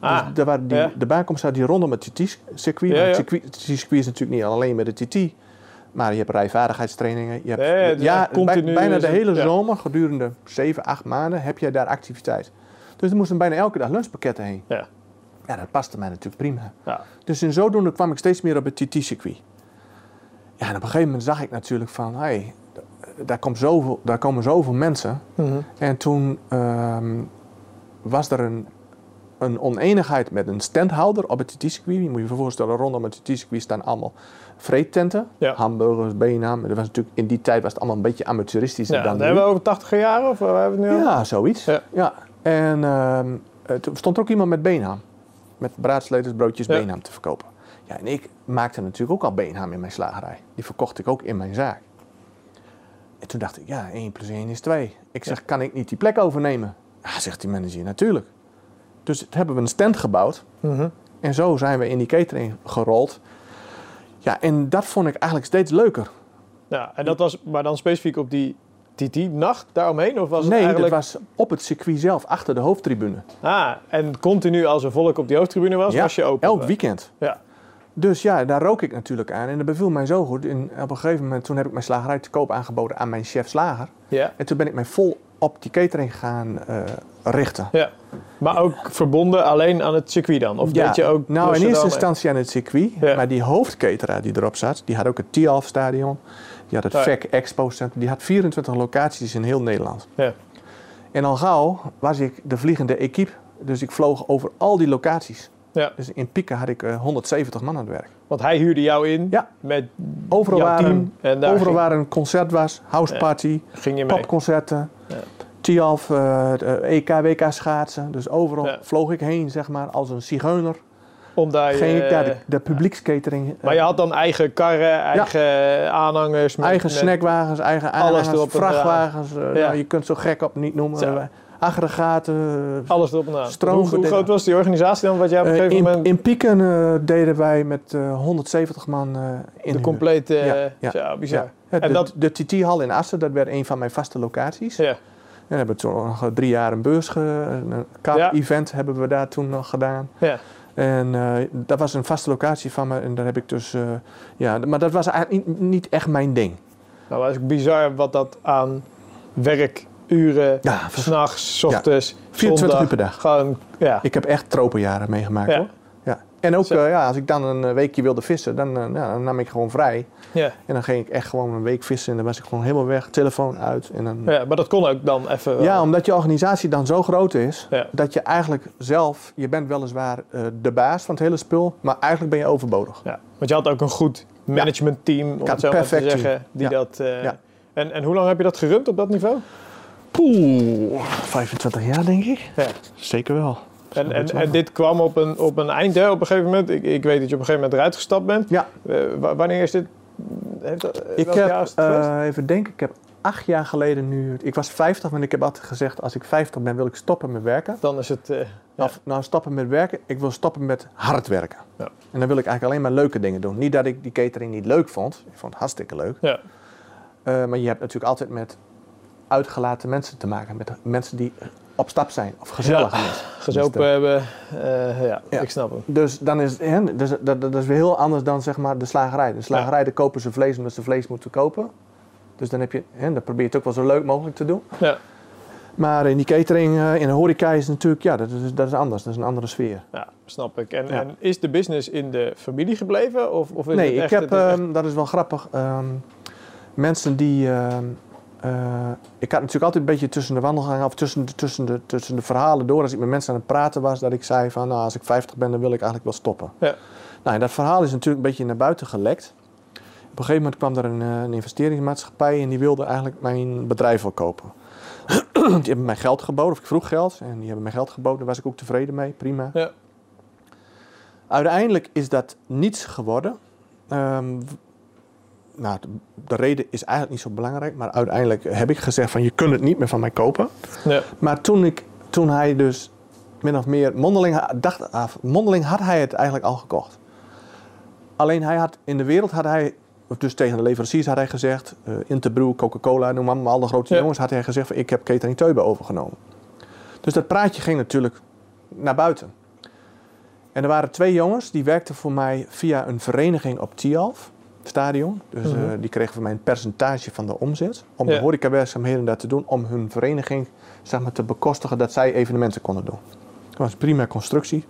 Ah, Dus daar waren die, ja. de baancommissarissen die rondom het TT-circuit. Ja. Het het circuit is natuurlijk niet alleen met de TT. Maar je hebt rijvaardigheidstrainingen. Je hebt, Ja, continu bijna is de hele ja. zomer, gedurende 7, 8 maanden, heb je daar activiteit. Dus er moesten bijna elke dag lunchpakketten heen. Ja. Ja, dat paste mij natuurlijk prima. Ja. Dus in zodoende kwam ik steeds meer op het TT-circuit. Ja, en op een gegeven moment zag ik natuurlijk van, hé, hey, daar, komt zoveel, daar komen zoveel mensen. Mhm. En toen ehm, was er een, een oneenigheid met een standhouder op het TT-circuit. Je moet je je voorstellen, rondom het TT-circuit staan allemaal vreettenten. Ja. Hamburgers, benam. Dat was natuurlijk, in die tijd was het allemaal een beetje amateuristisch. Ja, dan hebben we over 80 jaren of waar hebben we het nu? Ja, zoiets. Ja. Ja. En ehm, eh, toen stond er ook iemand met beenham. met braadsleters, broodjes, Ja. te verkopen. Ja, en ik maakte natuurlijk ook al beenham in mijn slagerij. Die verkocht ik ook in mijn zaak. En toen dacht ik, ja, 1 plus 1 is 2. Ik zeg, kan ik niet die plek overnemen? Ja, zegt die manager, natuurlijk. Dus hebben we een stand gebouwd. Mhm. En zo zijn we in die catering gerold. Ja, en dat vond ik eigenlijk steeds leuker. Ja, en dat was maar dan specifiek op die TT-nacht daaromheen? Of was het nee, eigenlijk... dat was op het circuit zelf, achter de hoofdtribune. Ah, en continu als er volk op die hoofdtribune was, Ja, was je open? Elk weekend. Ja. Dus ja, daar rook ik natuurlijk aan. En dat beviel mij zo goed. En op een gegeven moment, toen heb ik mijn slagerij te koop aangeboden aan mijn chef slager. Ja. En toen ben ik mij vol op die catering gaan eh, richten. ja. Maar ook verbonden alleen aan het circuit dan? Of Ja, deed je ook... nou, in eerste instantie aan het circuit. Ja. Maar die hoofdcateraar die erop zat, die had ook het Tialf stadion. Die had het Ja. VEC Expo Center. Die had 24 locaties in heel Nederland. Ja. En al gauw was ik de vliegende equipe. Dus ik vloog over al die locaties. Ja. Dus in Pieken had ik eh, 170 man aan het werk. Want hij huurde jou in Ja. met Overal jouw team. een, En daar overal ging, waar een concert was, houseparty, ging je mee. popconcerten, Ja. Tialf, eh, de EK, WK schaatsen. Dus overal Ja. vloog ik heen, zeg maar, als een zigeuner. Om daar je- Ging ik daar de, de publiekskatering. eh, Maar je had dan eigen karren, eigen aanhangers. Met, eigen snackwagens, eigen aanhangers, vrachtwagens. eh, Ja. nou, je kunt zo gek op niet noemen. Eh, aggregaten. eh, Alles erop en aan. Stroom Hoe, groot was die organisatie dan? Wat jij op een eh, gegeven in, moment in Pieken eh, deden wij met eh, 170 man eh in de complete... Ja, eh, bizar. En de, dat- de TT-hal in Assen, dat werd een van mijn vaste locaties. Ja. En we hebben toen nog drie jaar een beurs, ge- een Ja. event hebben we daar toen nog gedaan. Ja. En eh, dat was een vaste locatie van me. En daar heb ik dus, eh, ja, maar dat was eigenlijk niet, niet echt mijn ding. Nou, was ook bizar wat dat aan werkuren, Ja, s'nachts, 's ochtends, 24 zondag, uur per dag. Gewoon, ja. Ik heb echt tropenjaren meegemaakt hoor. En ook eh, ja, als ik dan een eh, weekje wilde vissen, dan, eh, ja, dan nam ik gewoon vrij. Ja. En dan ging ik echt gewoon een week vissen en dan was ik gewoon helemaal weg, telefoon uit. En dan, ja, maar dat kon ook dan even... Ja, omdat je organisatie dan zo groot is, Ja. dat je eigenlijk zelf, je bent weliswaar eh, de baas van het hele spul, maar eigenlijk ben je overbodig. Ja, want je had ook een goed managementteam, om het zo maar te zeggen, die Ja. dat... eh, Ja. en, en hoe lang heb je dat gerund op dat niveau? Poeh, 25 jaar denk ik. Ja. Zeker wel. En, en, dit kwam op een, op een eind hè, op een gegeven moment. Ik, ik weet dat je op een gegeven moment eruit gestapt bent. Ja, Eh, wa- wanneer is dit? Heeft dat, ik welk jaar heb, eh, even denken, ik heb acht jaar geleden nu, ik was 50, maar ik heb altijd gezegd, als ik 50 ben wil ik stoppen met werken. Dan is het... eh, ja. Of, nou, stoppen met werken, ik wil stoppen met hard werken. Ja. En dan wil ik eigenlijk alleen maar leuke dingen doen. Niet dat ik die catering niet leuk vond, ik vond het hartstikke leuk. ja. Eh, maar je hebt natuurlijk altijd met uitgelaten mensen te maken. Met mensen die op stap zijn of gezellige mensen. Gezopen Dus, hebben. eh, ja, Ja. ik snap hem. Dus dan is hè, dus, dat, dat is weer heel anders dan zeg maar de slagerij. De slagerij, daar kopen ze vlees omdat ze vlees moeten kopen. Dus dan, heb je, hè, dan probeer je het ook wel zo leuk mogelijk te doen. Ja. Maar in die catering, eh, in de horeca is het natuurlijk, ja, dat is, dat is anders. Dat is een andere sfeer. ja, snap ik. En, Ja. en is de business in de familie gebleven? Of, of is nee, het ik echt, heb, het is echt- ehm, dat is wel grappig. ehm, mensen die. ehm, eh, ik had natuurlijk altijd een beetje tussen de wandelgangen of tussen de, tussen, de, tussen de verhalen door, als ik met mensen aan het praten was, dat ik zei van nou, als ik 50 ben, dan wil ik eigenlijk wel stoppen. Ja. Nou, en dat verhaal is natuurlijk een beetje naar buiten gelekt. Op een gegeven moment kwam er een, eh, een investeringsmaatschappij en die wilde eigenlijk mijn bedrijf wel kopen. die hebben mij geld geboden, of ik vroeg geld, en die hebben mij geld geboden, daar was ik ook tevreden mee, prima. Ja. Uiteindelijk is dat niets geworden. Ehm, nou, de, de reden is eigenlijk niet zo belangrijk, maar uiteindelijk heb ik gezegd van je kunt het niet meer van mij kopen. Ja. Maar toen, ik, toen hij dus min of meer mondeling dacht, af, mondeling had hij het eigenlijk al gekocht. Alleen hij had in de wereld had hij, dus tegen de leveranciers had hij gezegd, Interbrew, Coca-Cola, noem maar, maar al de grote Ja. jongens, had hij gezegd van ik heb catering Teuben overgenomen. Dus dat praatje ging natuurlijk naar buiten. En er waren twee jongens die werkten voor mij via een vereniging op Tialf stadion. Dus eh, Mhm. die kregen van mij een percentage van de omzet. Om Ja. de horecawerkzaamheden daar te doen. Om hun vereniging zeg maar, te bekostigen dat zij evenementen konden doen. Dat was een prima constructie.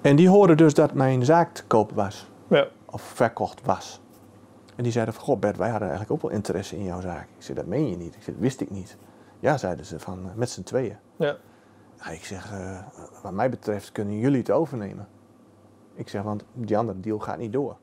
En die hoorden dus dat mijn zaak te koop was. Ja. Of verkocht was. En die zeiden van, goh Bert, wij hadden eigenlijk ook wel interesse in jouw zaak. Ik zei, dat meen je niet. Ik zei, dat wist ik niet. Ja, zeiden ze, van, eh, met z'n tweeën. Ja. Ja, ik zeg, eh, wat mij betreft kunnen jullie het overnemen. Ik zeg, want die andere deal gaat niet door.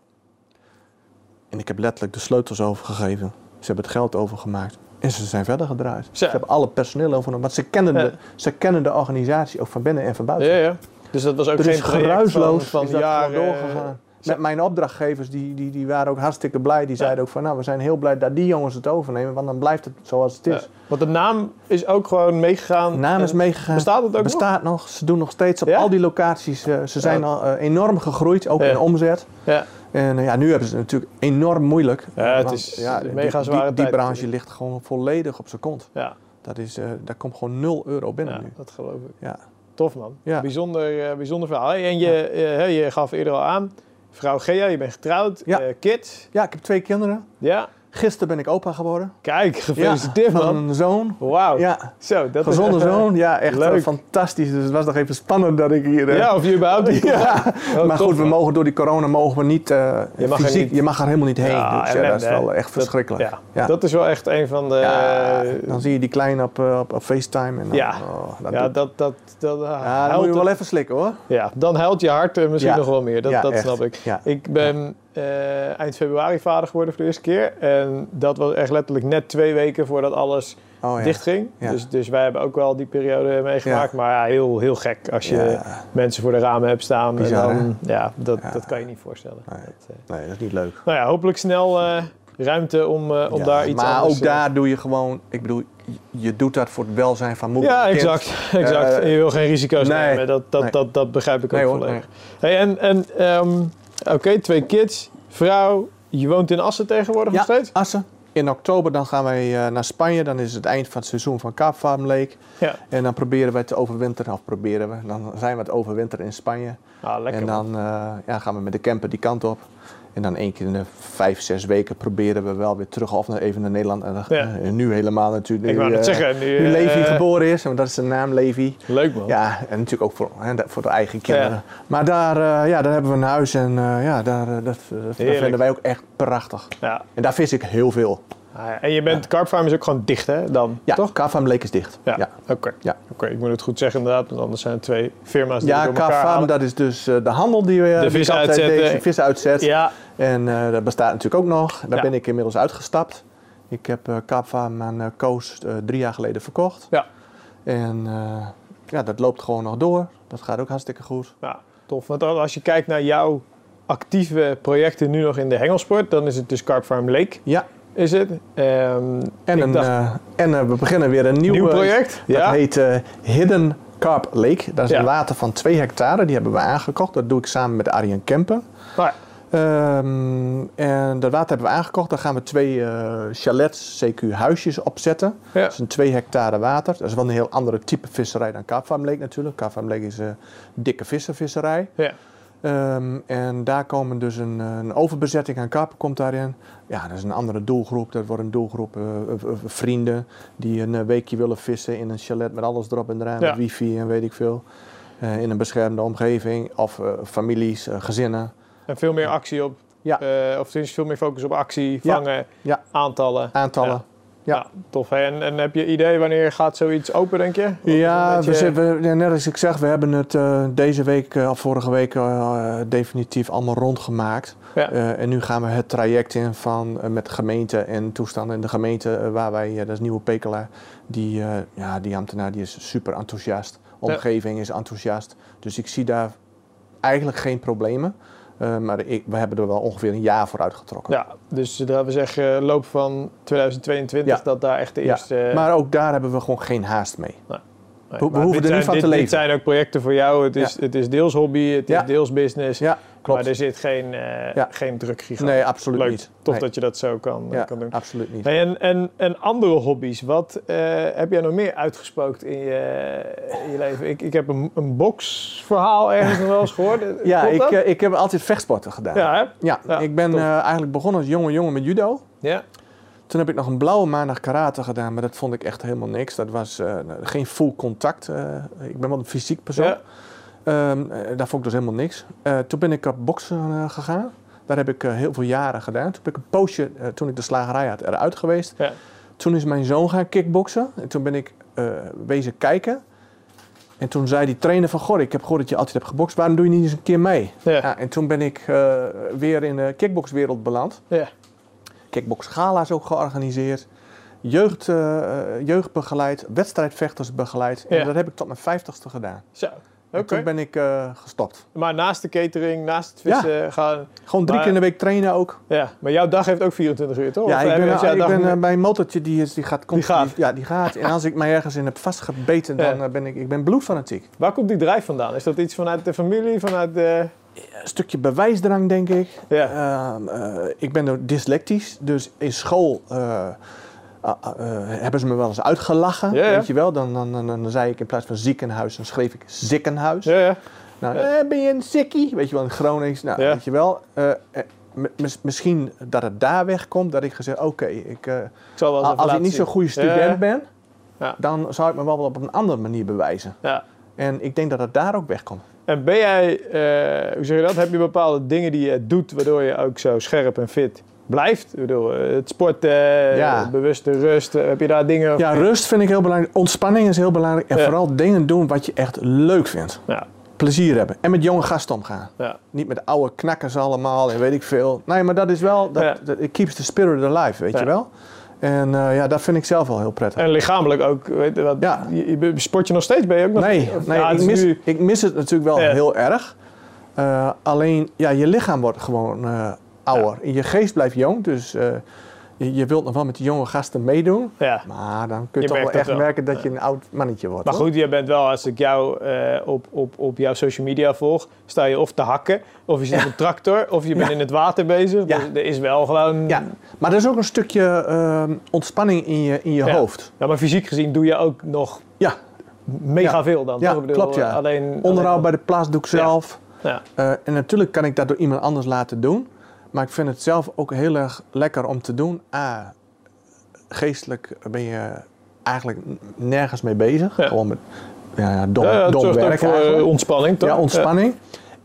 En ik heb letterlijk de sleutels overgegeven. Ze hebben het geld overgemaakt. En ze zijn verder gedraaid. Ze hebben alle personeel overgenomen. Want ze kennen, de, ze kennen de organisatie ook van binnen en van buiten. Ja, ja. Dus dat was ook geen geruisloos van, is van jaren. doorgegaan. Met mijn opdrachtgevers, die, die, die waren ook hartstikke blij. Die zeiden ook van, nou, we zijn heel blij dat die jongens het overnemen, want dan blijft het zoals het Ja. is. Want de naam is ook gewoon meegegaan. De naam is meegegaan. Bestaat het ook nog? Bestaat nog. Ze doen nog steeds op Ja? al die locaties. eh, ze zijn al eh, enorm gegroeid, ook in omzet. Ja. En eh, ja, nu hebben ze het natuurlijk enorm moeilijk. Ja, het is ja, een mega die, branche ligt gewoon volledig op zijn kont. Ja, Dat is, eh, daar komt gewoon 0 euro binnen ja, nu. dat geloof ik. Ja. Tof man. Ja. Bijzonder, eh, bijzonder verhaal. En je, je gaf eerder al aan, vrouw Gea, je bent getrouwd, Ja. kids. ja, ik heb twee kinderen. Ja, Gisteren ben ik opa geworden. kijk, gefeliciteerd ja, van man. een zoon. Wauw. Ja, Zo, dat gezonde is eh, zoon. Ja, echt eh, leuk. fantastisch. Dus het was nog even spannend dat ik hier... eh, Ja, of je überhaupt niet. Ja, Oh, maar goed, we mogen door die corona mogen we niet, Je mag fysiek, niet- je mag er helemaal niet heen. Ja, dus ellende, dat is wel echt Dat- verschrikkelijk. Ja. Dat is wel echt een van de... Ja, dan zie je die kleine op, op, op FaceTime. En dan, Ja. oh, dat ja, doet- dat, dat, dat, ah, ja, dan moet je wel even slikken hoor. Ja, dan huilt je hart misschien nog wel meer. Dat, dat snap ik. Ja. Ik ben eh, eind februari vader geworden voor de eerste keer. En dat was echt letterlijk net twee weken voordat alles Oh, ja. dichtging. Ja. Dus, dus wij hebben ook wel die periode meegemaakt. Maar ja, heel, heel gek als je mensen voor de ramen hebt staan. Bizar, en dan, ja, dat, dat kan je niet voorstellen. Nee. Dat, eh, Nee, dat is niet leuk. nou ja, hopelijk snel eh, ruimte om, om daar iets maar anders... ook eh, daar doe je gewoon, ik bedoel, je- doet dat voor het welzijn van moeder. Ja, exact. exact. En je wil geen risico's nee. nemen. Dat, dat, Nee. dat, dat begrijp ik ook volledig. Hey, en en ehm, oké, twee kids, vrouw. Je woont in Assen tegenwoordig Ja, nog steeds? Assen. In oktober dan gaan wij eh, naar Spanje. Dan is het eind van het seizoen van Kaap Farm Lake. Ja. En dan proberen we te overwinteren. Of proberen we. Dan zijn we het overwinteren in Spanje. Ah, lekker. en dan eh, ja, gaan we met de camper die kant op. En dan één keer in de vijf, zes weken proberen we wel weer terug of naar, even naar Nederland. En, Ja. en nu helemaal natuurlijk. Ik wou net eh, zeggen, nu, Nu Levi eh, geboren is, want dat is zijn naam, Levi. Leuk man. Ja, en natuurlijk ook voor, hè, voor de eigen kinderen. Maar daar, eh, ja, daar hebben we een huis en eh, ja, daar, eh, dat, dat vinden wij ook echt prachtig. Ja. En daar vis ik heel veel. Ah, ja. En je bent, Carp Farm is ook gewoon dicht hè, dan? Ja, Toch? Kaapfarm Lake is dicht. Ja, ja. oké. Ja. Oké, ik moet het goed zeggen inderdaad, want anders zijn het twee firma's die Ja, door elkaar halen. dat is dus eh, de handel die we die vis altijd uitzetten. deze vis uitzet. Ja, En eh, dat bestaat natuurlijk ook nog. Daar Ja. ben ik inmiddels uitgestapt. Ik heb eh Kaapfarm aan eh, Koos eh, drie jaar geleden verkocht. Ja. En eh, ja, dat loopt gewoon nog door. Dat gaat ook hartstikke goed. ja, tof. Want als je kijkt naar jouw actieve projecten nu nog in de hengelsport, dan is het dus Carp Farm Lake, Ja, is het. Ehm, en, een, dacht- eh, en eh, we beginnen weer een nieuw, nieuw project? Dat ja. heet eh, Hidden Carp Lake. Dat is Ja. een water van 2 hectare. Die hebben we aangekocht. Dat doe ik samen met Arjen Kempen. Nou ja, Ehm, en dat water hebben we aangekocht. Daar gaan we twee chalets, CQ huisjes opzetten. Dat is een 2 hectare water. Dat is wel een heel andere type visserij dan Kaapfarm Lake natuurlijk. Kaapfarm Lake is dikke visservisserij. ja. Ehm, en daar komen dus een, eh, een overbezetting aan karpen komt daarin. Ja, dat is een andere doelgroep. Dat wordt een doelgroep eh, eh, vrienden die een weekje willen vissen in een chalet met alles erop en eraan, Ja. met wifi en weet ik veel. In een beschermde omgeving of families, gezinnen. En veel meer actie op, Ja. of is veel meer focus op actie, Ja. vangen, Ja. aantallen. Aantallen. Ja. Tof. hè? En, en heb je idee wanneer gaat zoiets open, denk je? Of Ja, we net als ik zeg, we hebben het eh, deze week eh, of vorige week eh, definitief allemaal rondgemaakt. Ja. En nu gaan we het traject in van met de gemeente en toestanden. En de gemeente waar wij, dat is Nieuwe Pekela, die, ja, die ambtenaar die is super enthousiast. Omgeving is enthousiast. Dus ik zie daar eigenlijk geen problemen. Eh, maar ik, we hebben er wel ongeveer een jaar voor uitgetrokken. Ja, dus dat we zeggen loop van 2022 Ja. dat daar echt de Ja, eerste... Maar ook daar hebben we gewoon geen haast mee. Nee, we hoeven er niet zijn- van dit, te leven. Dit zijn ook projecten voor jou. Het is, het is deels hobby, het is Ja. deels business. Klopt. Maar er zit geen, eh Ja. geen druk gigant. Nee, absoluut Leuk. niet. Tof Nee. dat je dat zo kan, Ja, kan doen. absoluut niet. En, en, en andere hobby's, wat eh, heb jij nog meer uitgespookt in je, in je leven? Ik, ik heb een, een boxverhaal ergens nog wel eens gehoord. Ja, ik, eh, ik heb altijd vechtsporten gedaan. ja? Ja, Ja, ik ben eh, eigenlijk begonnen als jonge jongen met judo. ja. Toen heb ik nog een blauwe maandag karate gedaan, maar dat vond ik echt helemaal niks. Dat was eh, geen full contact. eh, ik ben wel een fysiek persoon. Ehm, eh, daar vond ik dus helemaal niks. Eh, toen ben ik op boksen eh, gegaan. Daar heb ik heel veel jaren gedaan. Toen ben ik een poosje, toen ik de slagerij had, eruit geweest. Ja. Toen is mijn zoon gaan kickboksen. En toen ben ik wezen kijken. En toen zei die trainer van, goh, ik heb gehoord dat je altijd hebt gebokst. Waarom doe je niet eens een keer mee? Ja. Ja, en toen ben ik weer in de kickboxwereld beland. Ja. Kickbox gala's ook georganiseerd. Jeugd, jeugd begeleid, wedstrijdvechters begeleid. En dat heb ik tot mijn vijftigste gedaan. Zo. Toen ben ik eh, gestopt. Maar naast de catering, naast het vissen gaan... Gewoon drie Maar- keer in de week trainen ook. Ja, maar jouw dag heeft ook 24 uur, toch? Ja, Of ik ben, ik dag ben eh, bij een motortje die, is, die gaat constant. gaat? Ja, die gaat. En als ik mij ergens in heb vastgebeten, dan Ja. eh, ben ik, ik ben bloedfanatiek. Waar komt die drijf vandaan? Is dat iets vanuit de familie, vanuit de... Een stukje bewijsdrang, denk ik. Ja. Ehm, eh, ik ben dyslectisch, dus in school hebben ze me wel eens uitgelachen. Ja, ja. Weet je wel? Dan, dan, dan, dan zei ik in plaats van ziekenhuis, dan schreef ik ziekenhuis. Ja, ja. Nou, eh, ben je een sikkie? Weet je wel, in Gronings. Nou, weet je wel. eh, eh, misschien dat het daar wegkomt, dat ik gezegd, oké, ik, eh, zal als ik niet zo'n goede student ben, Ja. dan zou ik me wel op een andere manier bewijzen. Ja. En ik denk dat het daar ook wegkomt. En ben jij, eh, hoe zeg je dat? Heb je bepaalde dingen die je doet waardoor je ook zo scherp en fit blijft? Ik bedoel, eh, het sporten, Ja. bewuste rust. eh, Heb je daar dingen... Ja, rust vind ik heel belangrijk. Ontspanning is heel belangrijk. En Ja. vooral dingen doen wat je echt leuk vindt. Ja. Plezier hebben. En met jonge gasten omgaan. Ja. Niet met oude knakkers allemaal en weet ik veel. Nee, maar dat is wel... Dat, dat- it keeps the spirit alive, weet je wel. En eh, ja, dat vind ik zelf wel heel prettig. En lichamelijk ook. Weet je, wat, Ja. je, sport je nog steeds? Ben je ook nog... Nee, of- nee ik, is mis, nu- ik mis het natuurlijk wel heel erg. Eh, alleen, ja, je lichaam wordt gewoon eh, ouder. En je geest blijft jong, dus eh, je, je wilt nog wel met die jonge gasten meedoen. Ja. Maar dan kun je, Je toch wel echt wel. merken dat je een oud mannetje wordt. Maar hoor. goed, je bent wel, als ik jou eh, op, op, op jouw social media volg, sta je of te hakken, of je zit Ja. op een tractor, of je bent Ja. in het water bezig. Ja. Dus er is wel gewoon... Ja, maar er is ook een stukje ehm, ontspanning in je, in je hoofd. Ja, maar fysiek gezien doe je ook nog Ja, mega veel dan. Ja, toch? Bedoel, klopt, ja. Alleen, onderhoud alleen- bij de plaats doe ik zelf. Ja. Eh, en natuurlijk kan ik dat door iemand anders laten doen. Maar ik vind het zelf ook heel erg lekker om te doen. A, geestelijk ben je eigenlijk nergens mee bezig. Ja. Gewoon met ja, ja, dom, Ja, dom werk voor eh, ontspanning, toch? Ja, ontspanning.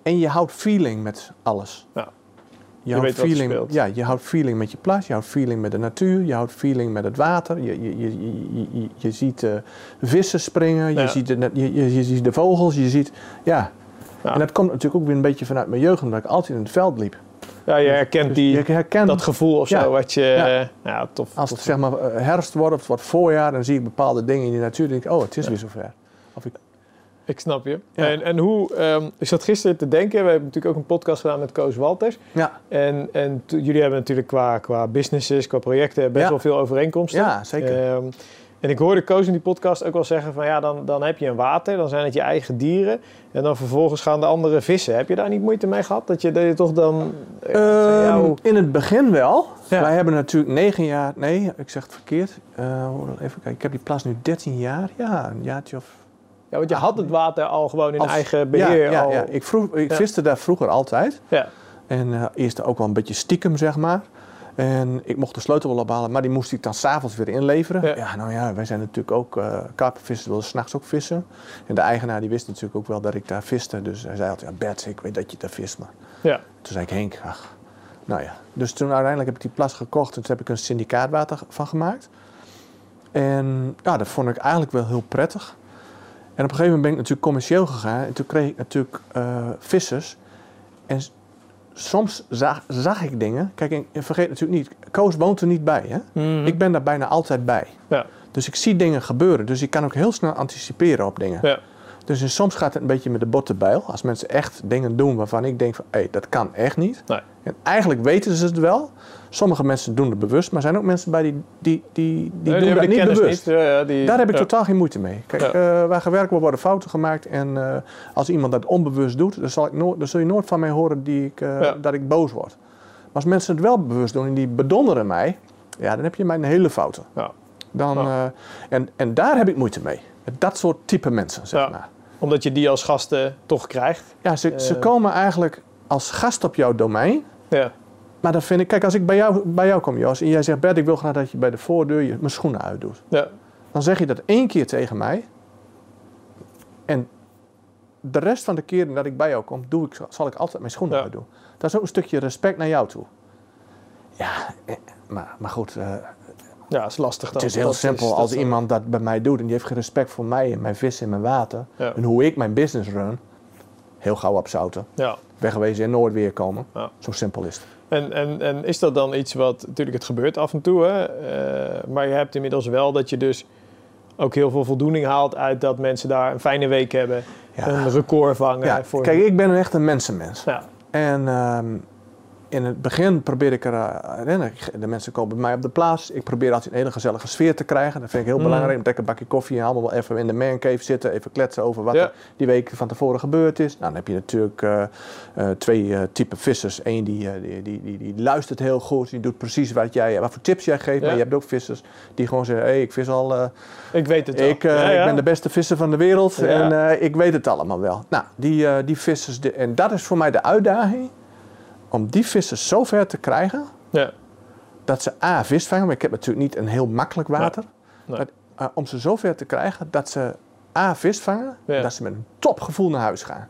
En je houdt feeling met alles. Ja. Je, weet houdt wat feeling, ja, je houdt feeling met je plaats, je houdt feeling met de natuur, je houdt feeling met het water. Je, je, je, je, je, je ziet eh, vissen springen, je, ziet de, je, je, je ziet de vogels, je ziet... Ja. Ja. En dat komt natuurlijk ook weer een beetje vanuit mijn jeugd, omdat ik altijd in het veld liep. Ja, je herkent Dus die, je herkent, dat gevoel of zo, wat je... Ja. Tof. als het zeg maar eh, herfst wordt of het wordt voorjaar, dan zie ik bepaalde dingen in de natuur. Denk ik, oh, het is weer zover. Of ik, Ik snap je. Ja. En, en hoe... ehm, ik zat gisteren te denken, we hebben natuurlijk ook een podcast gedaan met Koos Walters. ja, En, en jullie hebben natuurlijk qua, qua businesses, qua projecten best Ja. wel veel overeenkomsten. ja, zeker. Ehm, en ik hoorde Koos in die podcast ook wel zeggen van ja, dan, dan heb je een water, dan zijn het je eigen dieren. En dan vervolgens gaan de andere vissen. Heb je daar niet moeite mee gehad? Dat je, dat je toch dan... eh, Ehm, jou- In het begin wel. Ja. Wij hebben natuurlijk negen jaar... Nee, ik zeg het verkeerd. Eh, even kijken. Ik heb die plaats nu 13 jaar. Ja, een jaartje of... Ja, want je had het water al gewoon in Als- eigen beheer. Ja, ja, al. ja. Ik, vroeg, ik viste daar vroeger altijd. Ja. En eh, eerst ook wel een beetje stiekem, zeg maar. En ik mocht de sleutel wel ophalen, maar die moest ik dan s'avonds weer inleveren. Ja. Ja. nou ja, wij zijn natuurlijk ook uh, karpenvissers, wilden s'nachts ook vissen. En de eigenaar die wist natuurlijk ook wel dat ik daar viste. Dus hij zei altijd, ja Bert, ik weet dat je daar vist. Maar Ja. toen zei ik, Henk, ach. Nou ja, dus toen uiteindelijk heb ik die plas gekocht en toen heb ik een syndicaatwater van gemaakt. En ja, dat vond ik eigenlijk wel heel prettig. En op een gegeven moment ben ik natuurlijk commercieel gegaan. En toen kreeg ik natuurlijk uh, vissers. En soms zag, zag, ik dingen. Kijk, en vergeet natuurlijk niet, Koos woont er niet bij. Hè? Mm-hmm. Ik ben daar bijna altijd bij. Ja. Dus ik zie dingen gebeuren. Dus ik kan ook heel snel anticiperen op dingen. Ja. Dus en soms gaat het een beetje met de botte bijl. Als mensen echt dingen doen waarvan ik denk van... hé, hey, dat kan echt niet. Nee. En eigenlijk weten ze het wel. Sommige mensen doen het bewust. Maar zijn ook mensen bij die, die, die, die Nee, doen dat niet bewust. Niet. Ja, die, Daar heb ik ja. totaal geen moeite mee. Kijk, Ja. eh, waar gewerkt wordt, worden fouten gemaakt. En eh, als iemand dat onbewust doet, dan, zal ik nooit, dan zul je nooit van mij horen die ik, eh, dat ik boos word. Maar als mensen het wel bewust doen en die bedonderen mij, ja, dan heb je mij een hele fouten. Ja. Dan, en, en daar heb ik moeite mee. Met dat soort type mensen, zeg maar. Omdat je die als gasten toch krijgt. Ja, ze, ze komen eigenlijk als gast op jouw domein. Ja. Maar dan vind ik, kijk, als ik bij jou, bij jou kom, Jos, en jij zegt, Bert, ik wil graag dat je bij de voordeur je, mijn schoenen uitdoet. Ja. Dan zeg je dat één keer tegen mij. En de rest van de keren dat ik bij jou kom, doe ik, zal ik altijd mijn schoenen Ja. uitdoen. Dat is ook een stukje respect naar jou toe. Ja, eh, maar, maar goed, eh, ja, dat is lastig dan. het is heel Dat simpel. als iemand dat bij mij doet en die heeft geen respect voor mij en mijn vis en mijn water. Ja. En hoe ik mijn business run, heel gauw opzouten. Ja. Wegwezen en nooit weer komen. Ja. Zo simpel is het. En, en, en is dat dan iets wat, natuurlijk het gebeurt af en toe, hè? eh, maar je hebt inmiddels wel dat je dus ook heel veel voldoening haalt uit dat mensen daar een fijne week hebben. Ja. Een record vangen. Ja, voor kijk, ik ben echt een mensenmens. ja. En ehm, in het begin probeer ik er, uh, de mensen komen bij mij op de plaats. Ik probeer altijd een hele gezellige sfeer te krijgen. Dat vind ik heel Mm. belangrijk. Lekker een bakje koffie en allemaal wel even in de mancave zitten. Even kletsen over wat Ja. er die week van tevoren gebeurd is. Nou, dan heb je natuurlijk eh, eh, twee eh, typen vissers. Eén die, die, die, die, die luistert heel goed. Die doet precies wat, jij, wat voor tips jij geeft. Ja. Maar je hebt ook vissers die gewoon zeggen... Hé, hey, ik vis al... Ik weet het wel. ik, Ja, ik ben de beste visser van de wereld en ik weet het allemaal wel. Nou, die, die vissers, de- en dat is voor mij de uitdaging, om die vissers zo ver te krijgen Ja. dat ze A, vis vangen, maar ik heb natuurlijk niet een heel makkelijk water. Nee. Maar, eh, om ze zo ver te krijgen dat ze A, vis vangen, Ja. dat ze met een topgevoel naar huis gaan.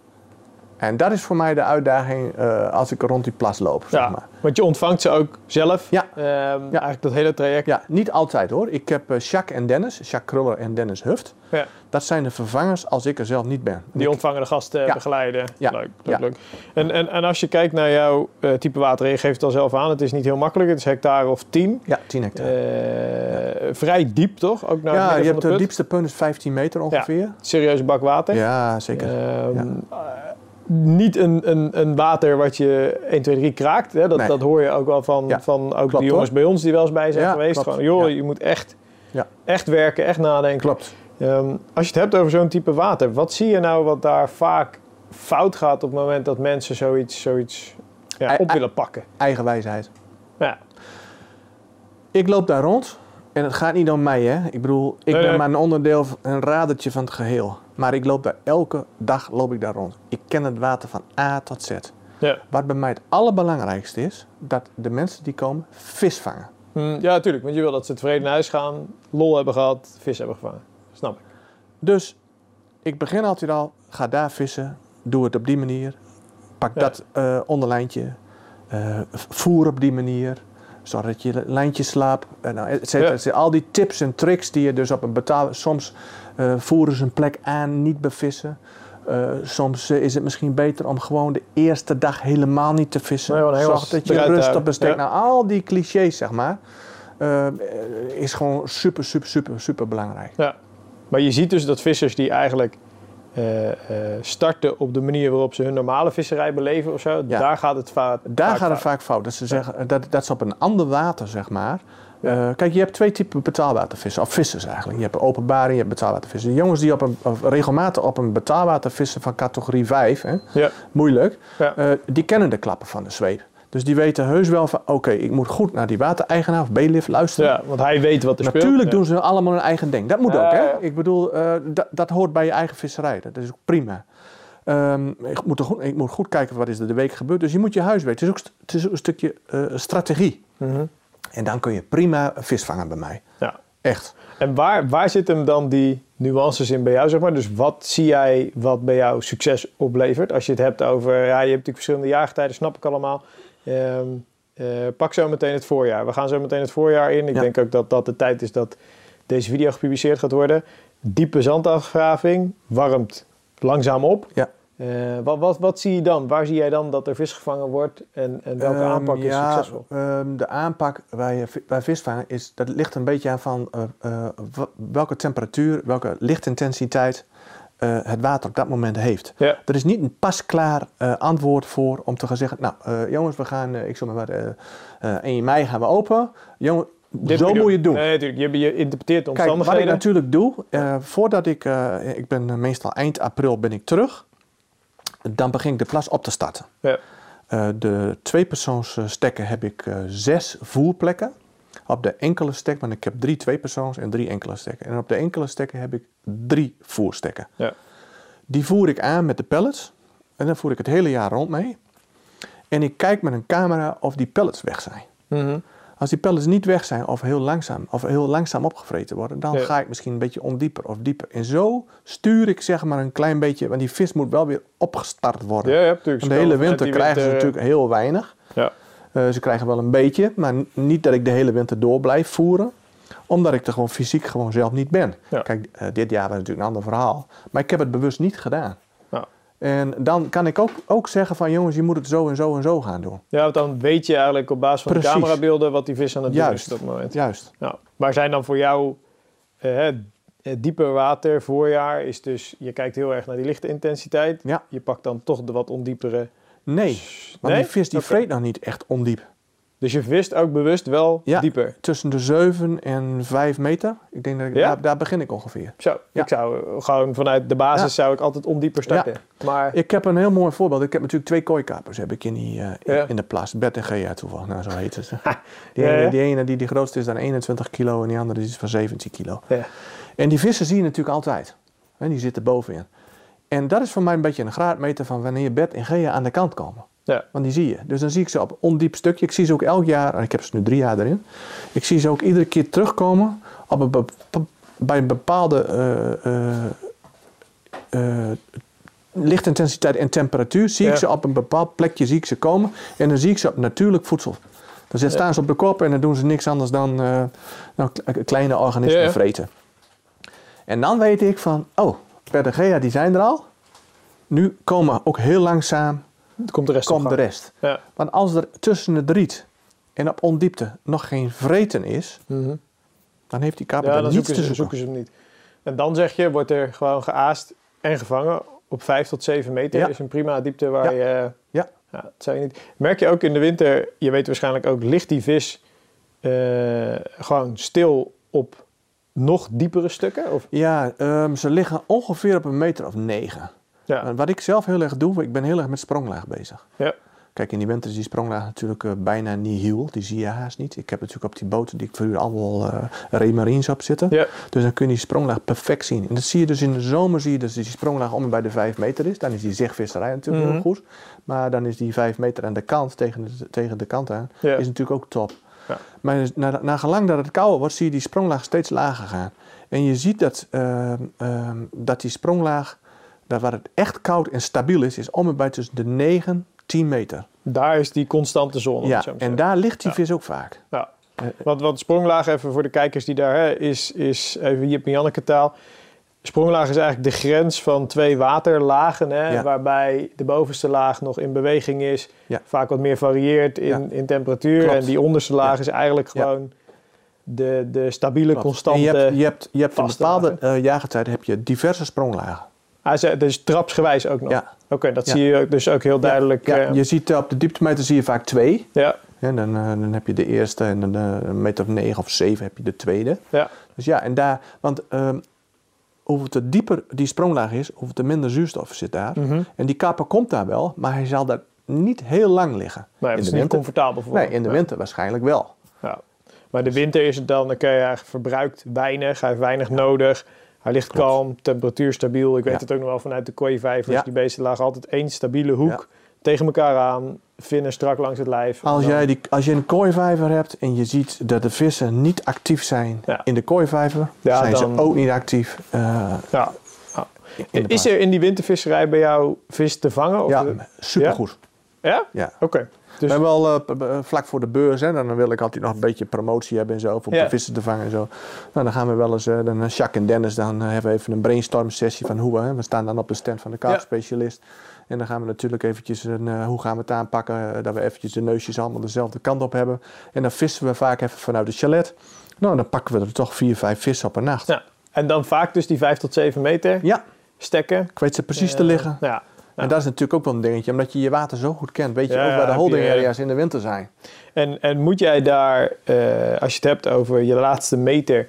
En dat is voor mij de uitdaging eh, als ik rond die plas loop, zeg Ja, maar. want je ontvangt ze ook zelf. Ja. Ehm, Eigenlijk dat hele traject. Ja, niet altijd hoor. Ik heb eh, Jacques en Dennis, Jacques Kruller en Dennis Huft. Ja. Dat zijn de vervangers als ik er zelf niet ben. Die ontvangen de gasten Ja. begeleiden. Ja. Leuk, leuk, Ja. leuk. En, en, en als je kijkt naar jouw eh, type water, je geeft het al zelf aan, het is niet heel makkelijk. Het is hectare of 10. Ja, 10 hectare. Vrij diep toch? Ook naar ja, je hebt de diepste punt is 15 meter ongeveer. Serieuze bak water. Ja, zeker. Niet een, een, een water wat je 1, 2, 3 kraakt. Hè? Dat, Nee. dat hoor je ook wel van, Ja, van ook klopt, de jongens hoor. bij ons die wel eens bij zijn Ja, geweest. klopt. Gewoon, joh, Ja. je moet echt, Ja. echt werken, echt nadenken. Klopt. Ehm, als je het hebt over zo'n type water, wat zie je nou wat daar vaak fout gaat op het moment dat mensen zoiets, zoiets op willen pakken? Eigen wijsheid. Ja, Ik loop daar rond en het gaat niet om mij, hè. Ik bedoel, ik Nee, ben nee. maar een onderdeel, een radertje van het geheel. Maar ik loop daar elke dag loop ik daar rond. Ik ken het water van A tot Z. ja. Wat bij mij het allerbelangrijkste is, dat de mensen die komen vis vangen. Hm, ja natuurlijk. Want je wil dat ze tevreden naar huis gaan, lol hebben gehad, vis hebben gevangen. Snap ik. Dus ik begin altijd al, ga daar vissen, doe het op die manier. Pak Ja. dat eh, onderlijntje, eh, voer op die manier. Zorg dat je lijntje slaapt. En nou, et cetera, Ja. et cetera. Al die tips en tricks die je dus op een betaal... Soms eh, voeren ze een plek aan, niet bevissen. Eh, soms eh, is het misschien beter om gewoon de eerste dag helemaal niet te vissen. Nee, Zorg dat je eruit rust houden. op bestek. Ja. Nou, al die clichés, zeg maar, eh, is gewoon super, super, super, super belangrijk. Ja. Maar je ziet dus dat vissers die eigenlijk eh, eh, starten op de manier waarop ze hun normale visserij beleven of zo, Ja. daar gaat het va- Daar vaak gaat het vaak fout. Dat ze zeggen eh, dat, dat ze op een ander water, zeg maar. Eh, kijk, je hebt twee typen betaalwatervissen, of vissers eigenlijk. Je hebt openbaar en je hebt betaalwatervissen. De jongens die op een, of regelmatig op een betaalwater vissen van categorie 5, hè, Ja. moeilijk, Ja. eh, die kennen de klappen van de zweep. Dus die weten heus wel van, oké, ik moet goed naar die watereigenaar of bailiff luisteren. ja, want hij weet wat er speelt. Natuurlijk doen ze allemaal hun eigen ding. Dat moet Ja, ook, hè? ja. Ik bedoel, eh, dat, dat hoort bij je eigen visserij. Dat is ook prima. Ehm, ik, moet goed, ik moet goed kijken wat is er de week gebeurd. Dus je moet je huis weten. Het is ook, het is ook een stukje strategie. Mhm. En dan kun je prima vis vangen bij mij. Ja. Echt. En waar, waar zitten hem dan die nuances in bij jou, zeg maar? Dus wat zie jij wat bij jou succes oplevert? Als je het hebt over, ja, je hebt natuurlijk verschillende jaargetijden, snap ik allemaal. Ehm, eh, pak zo meteen het voorjaar. We gaan zo meteen het voorjaar in. Ik Ja. denk ook dat dat de tijd is dat deze video gepubliceerd gaat worden. Diepe zandafgraving, warmt langzaam op. Ja. Eh, wat, wat, wat zie je dan? Waar zie jij dan dat er vis gevangen wordt en, en welke Ehm, aanpak is ja, succesvol? ehm, de aanpak bij, bij visvangen is, dat ligt een beetje aan van eh, eh, welke temperatuur, welke lichtintensiteit het water op dat moment heeft. Ja. Er is niet een pasklaar antwoord voor om te gaan zeggen, nou jongens, we gaan, ik zal maar wat, eh, eh, 1 mei gaan we open. Jongen, Dit zo moet je het doen. Nee, natuurlijk. Je, je interpreteert de Kijk, wat ik omstandigheden. natuurlijk doe, voordat ik, ik ben meestal eind april ben ik terug, dan begin ik de plas op te starten. Ja. Eh, de tweepersoons eh, stekken heb ik eh, zes voerplekken. Op de enkele stek, want ik heb drie tweepersoons en drie enkele stekken. En op de enkele stekken heb ik drie voerstekken. Ja. Die voer ik aan met de pellets. En dan voer ik het hele jaar rond mee. En ik kijk met een camera of die pellets weg zijn. Mhm. Als die pellets niet weg zijn of heel langzaam, of heel langzaam opgevreten worden, dan Ja. ga ik misschien een beetje ondieper of dieper. En zo stuur ik zeg maar een klein beetje, want die vis moet wel weer opgestart worden. Ja, ja, natuurlijk. De hele winter krijgen ze natuurlijk heel weinig. Ja. Eh, ze krijgen wel een beetje, maar niet dat ik de hele winter door blijf voeren. Omdat ik er gewoon fysiek gewoon zelf niet ben. Ja. Kijk, eh, dit jaar was natuurlijk een ander verhaal. Maar ik heb het bewust niet gedaan. En dan kan ik ook, ook zeggen van jongens, je moet het zo en zo en zo gaan doen. Ja, want dan weet je eigenlijk op basis van Precies. de camerabeelden wat die vis aan het doen Juist. is op dat moment. Juist. Ja. Maar zijn dan voor jou, eh, dieper water, voorjaar, is dus... Je kijkt heel erg naar die lichte intensiteit. Ja. Je pakt dan toch de wat ondiepere... Nee, want Nee? die vis die Oké. vreet nog niet echt ondiep. Dus je vist ook bewust wel Ja. dieper. Tussen de 7 en 5 meter. Ik denk dat ik, Ja? daar, daar begin ik ongeveer. Zo, Ja. ik zou gewoon vanuit de basis zou ik altijd ondieper starten. Maar Ik heb een heel mooi voorbeeld. Ik heb natuurlijk twee kooikapers heb ik in, die, eh, in- de plas. Bert en Gea toevallig, nou zo heet het. Die, ene, die ene die de grootste is dan 21 kilo en die andere is van 17 kilo. ja. En die vissen zie je natuurlijk altijd. Hè, die zitten bovenin. En dat is voor mij een beetje een graadmeter van wanneer Bert en Gea aan de kant komen. Ja. Want die zie je. Dus dan zie ik ze op ondiep stukje. Ik zie ze ook elk jaar, en ik heb ze nu drie jaar erin. Ik zie ze ook iedere keer terugkomen op een bij een bepaalde eh, eh, eh, lichtintensiteit en temperatuur. Zie ik ze op een bepaald plekje zie ik ze komen. En dan zie ik ze op natuurlijk voedsel. Dan zit- staan ze op de kop en dan doen ze niks anders dan, dan kle- kleine organismen Ja, vreten. En dan weet ik van, oh, Bert en Gea die zijn er al. Nu komen ook heel langzaam komt de rest komt de rest. Ja. Want als er tussen het riet en op ondiepte nog geen vreten is, Mhm. dan heeft die kapper ja, er dan niets zoeken te ze, zoeken. zoeken ze hem niet. En dan zeg je, wordt er gewoon geaast en gevangen op 5 tot 7 meter. Ja. is een prima diepte waar Ja. je... Ja. Ja, dat zou je niet... Merk je ook in de winter, je weet waarschijnlijk ook, ligt die vis eh, gewoon stil op nog diepere stukken? Of? Ja, ehm, ze liggen ongeveer op een meter of negen. Ja. Wat ik zelf heel erg doe, ik ben heel erg met spronglaag bezig. Ja. Kijk, in die winter is die spronglaag natuurlijk eh, bijna nihil. Die zie je haast niet. Ik heb natuurlijk op die boten die ik voor u allemaal eh remarines op zitten. Ja. Dus dan kun je die spronglaag perfect zien. En dat zie je dus in de zomer, zie je dus die spronglaag om en bij de 5 meter is. Dan is die zegvisserij natuurlijk Mhm. heel goed. Maar dan is die 5 meter aan de kant, tegen de, tegen de kant aan, Ja. is natuurlijk ook top. Ja. Maar dus na, na gelang dat het kouder wordt, zie je die spronglaag steeds lager gaan. En je ziet dat, ehm, ehm, dat die spronglaag, dat waar het echt koud en stabiel is, is om en bij tussen de 9 10 meter. Daar is die constante zone. om Ja, en daar ligt die Ja. vis ook vaak. Ja. Eh, Want, want spronglaag, even voor de kijkers die daar, hè, is, is even Jip en Janneke taal. Spronglaag is eigenlijk de grens van twee waterlagen, hè, Ja. waarbij de bovenste laag nog in beweging is, Ja. vaak wat meer varieert in, in temperatuur. Klopt. En die onderste laag is eigenlijk gewoon de, de stabiele, Klopt. constante. En je hebt, je hebt, je hebt vaste bepaalde eh jaargetijden heb je diverse spronglagen. Ah, ze- dus trapsgewijs ook nog. Ja. Oké, dat Ja. zie je dus ook heel duidelijk. Ja, eh, je ziet eh, op de dieptemeter zie je vaak twee. ja, Ja, dan, eh, dan heb je de eerste en dan een meter of negen of zeven heb je de tweede. ja. Dus ja, en daar, want ehm hoe te dieper die spronglaag is, hoe te minder zuurstof zit daar. Mhm. En die kapper komt daar wel, maar hij zal daar niet heel lang liggen. Nee, in dat is de niet winter. comfortabel voor Nee, in de Ja. winter waarschijnlijk wel. Ja. Maar de winter is het dan, dan kun je eigenlijk verbruikt weinig, hij heeft weinig nodig. Hij ligt Klopt. kalm, temperatuur stabiel. Ik weet Ja. het ook nog wel vanuit de kooivijvers. Ja. Die beesten lagen altijd één stabiele hoek tegen elkaar aan. Vinnen strak langs het lijf. Als, dan- jij die, als je een kooivijver hebt en je ziet dat de vissen niet actief zijn in de kooivijver, Ja, zijn dan- ze ook niet actief eh, Ja. Is er in die wintervisserij bij jou vis te vangen? Of Ja, supergoed. ja? Ja. Oké. Dus, We hebben wel eh, vlak voor de beurs, hè, dan wil ik altijd nog een beetje promotie hebben en zo, Ja. vissen te vangen en zo. Nou, dan gaan we wel eens, eh, dan eh, Jacques en Dennis, dan hebben we even een brainstorm sessie van hoe we, hè, we staan dan op de stand van de kaartspecialist. En dan gaan we natuurlijk eventjes, een, hoe gaan we het aanpakken, dat we eventjes de neusjes allemaal dezelfde kant op hebben. En dan vissen we vaak even vanuit de chalet. Nou, dan pakken we er toch vier, vijf vissen op een nacht. ja. En dan vaak dus die 5 tot 7 meter Ja, stekken. ik weet ze precies te liggen. Ja. En dat is natuurlijk ook wel een dingetje, omdat je je water zo goed kent, weet je ook waar de holding areas in de winter zijn. En, en moet jij daar, eh, als je het hebt over je laatste meter,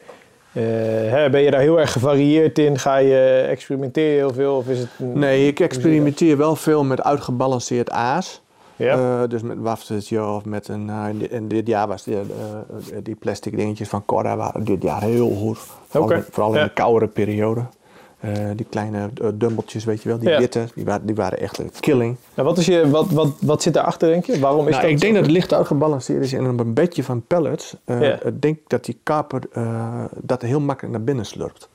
eh, hè, ben je daar heel erg gevarieerd in? Ga je experimenteer je heel veel? Of is het een- Nee, ik experimenteer wel veel met uitgebalanceerd aas. Ja. Eh, dus met wafteltje of met een... in dit- in jaar was die, die plastic dingetjes van Cora waren dit jaar heel goed. Vooral, in ja. de koudere periode. Eh, die kleine uh, dumbbeltjes, weet je wel, die Ja. witte, die waren, die waren echt een killing. Nou, wat, is je, wat, wat, wat zit daarachter, denk je? Waarom is Nou, dat? ik denk dat het licht uitgebalanceerd is en op een bedje van pellets. eh, Ja. Ik denk dat die kaper eh, dat heel makkelijk naar binnen slurpt.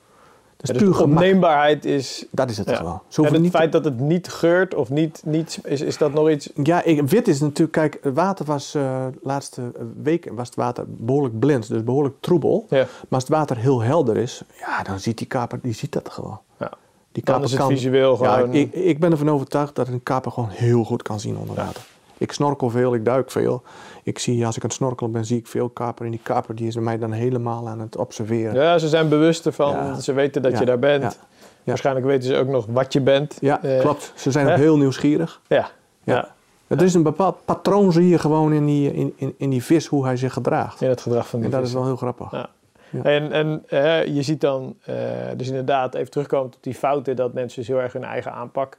Ja, dus puur de opneembaarheid is... Dat is het Ja. gewoon. Ze En het niet te- feit dat het niet geurt of niet, niet is, is dat nog iets... Ja, ik, wit is natuurlijk, kijk, het water was de laatste week was het water behoorlijk blind, dus behoorlijk troebel. Ja. Maar als het water heel helder is, ja, dan ziet die kaper, die ziet dat gewoon. Ja. Die Dan kaper is het visueel Ja, gewoon... ik, ik ben ervan overtuigd dat een kaper gewoon heel goed kan zien onder water. Ik snorkel veel, ik duik veel. Ik zie, als ik aan het snorkelen ben, zie ik veel kaper. En die kaper die is mij dan helemaal aan het observeren. Ja, ze zijn bewust ervan. Ja. Ze weten dat Ja. je daar bent. Ja. Waarschijnlijk weten ze ook nog wat je bent. Ja, Eh, klopt. Ze zijn ook heel nieuwsgierig. Ja. Ja. Het is een bepaald patroon zie je gewoon in die, in, in, in die vis, hoe hij zich gedraagt. In het gedrag van die En dat is wel heel grappig. Ja. En, en je ziet dan, eh, dus inderdaad, even terugkomen op die fouten, dat mensen dus heel erg hun eigen aanpak,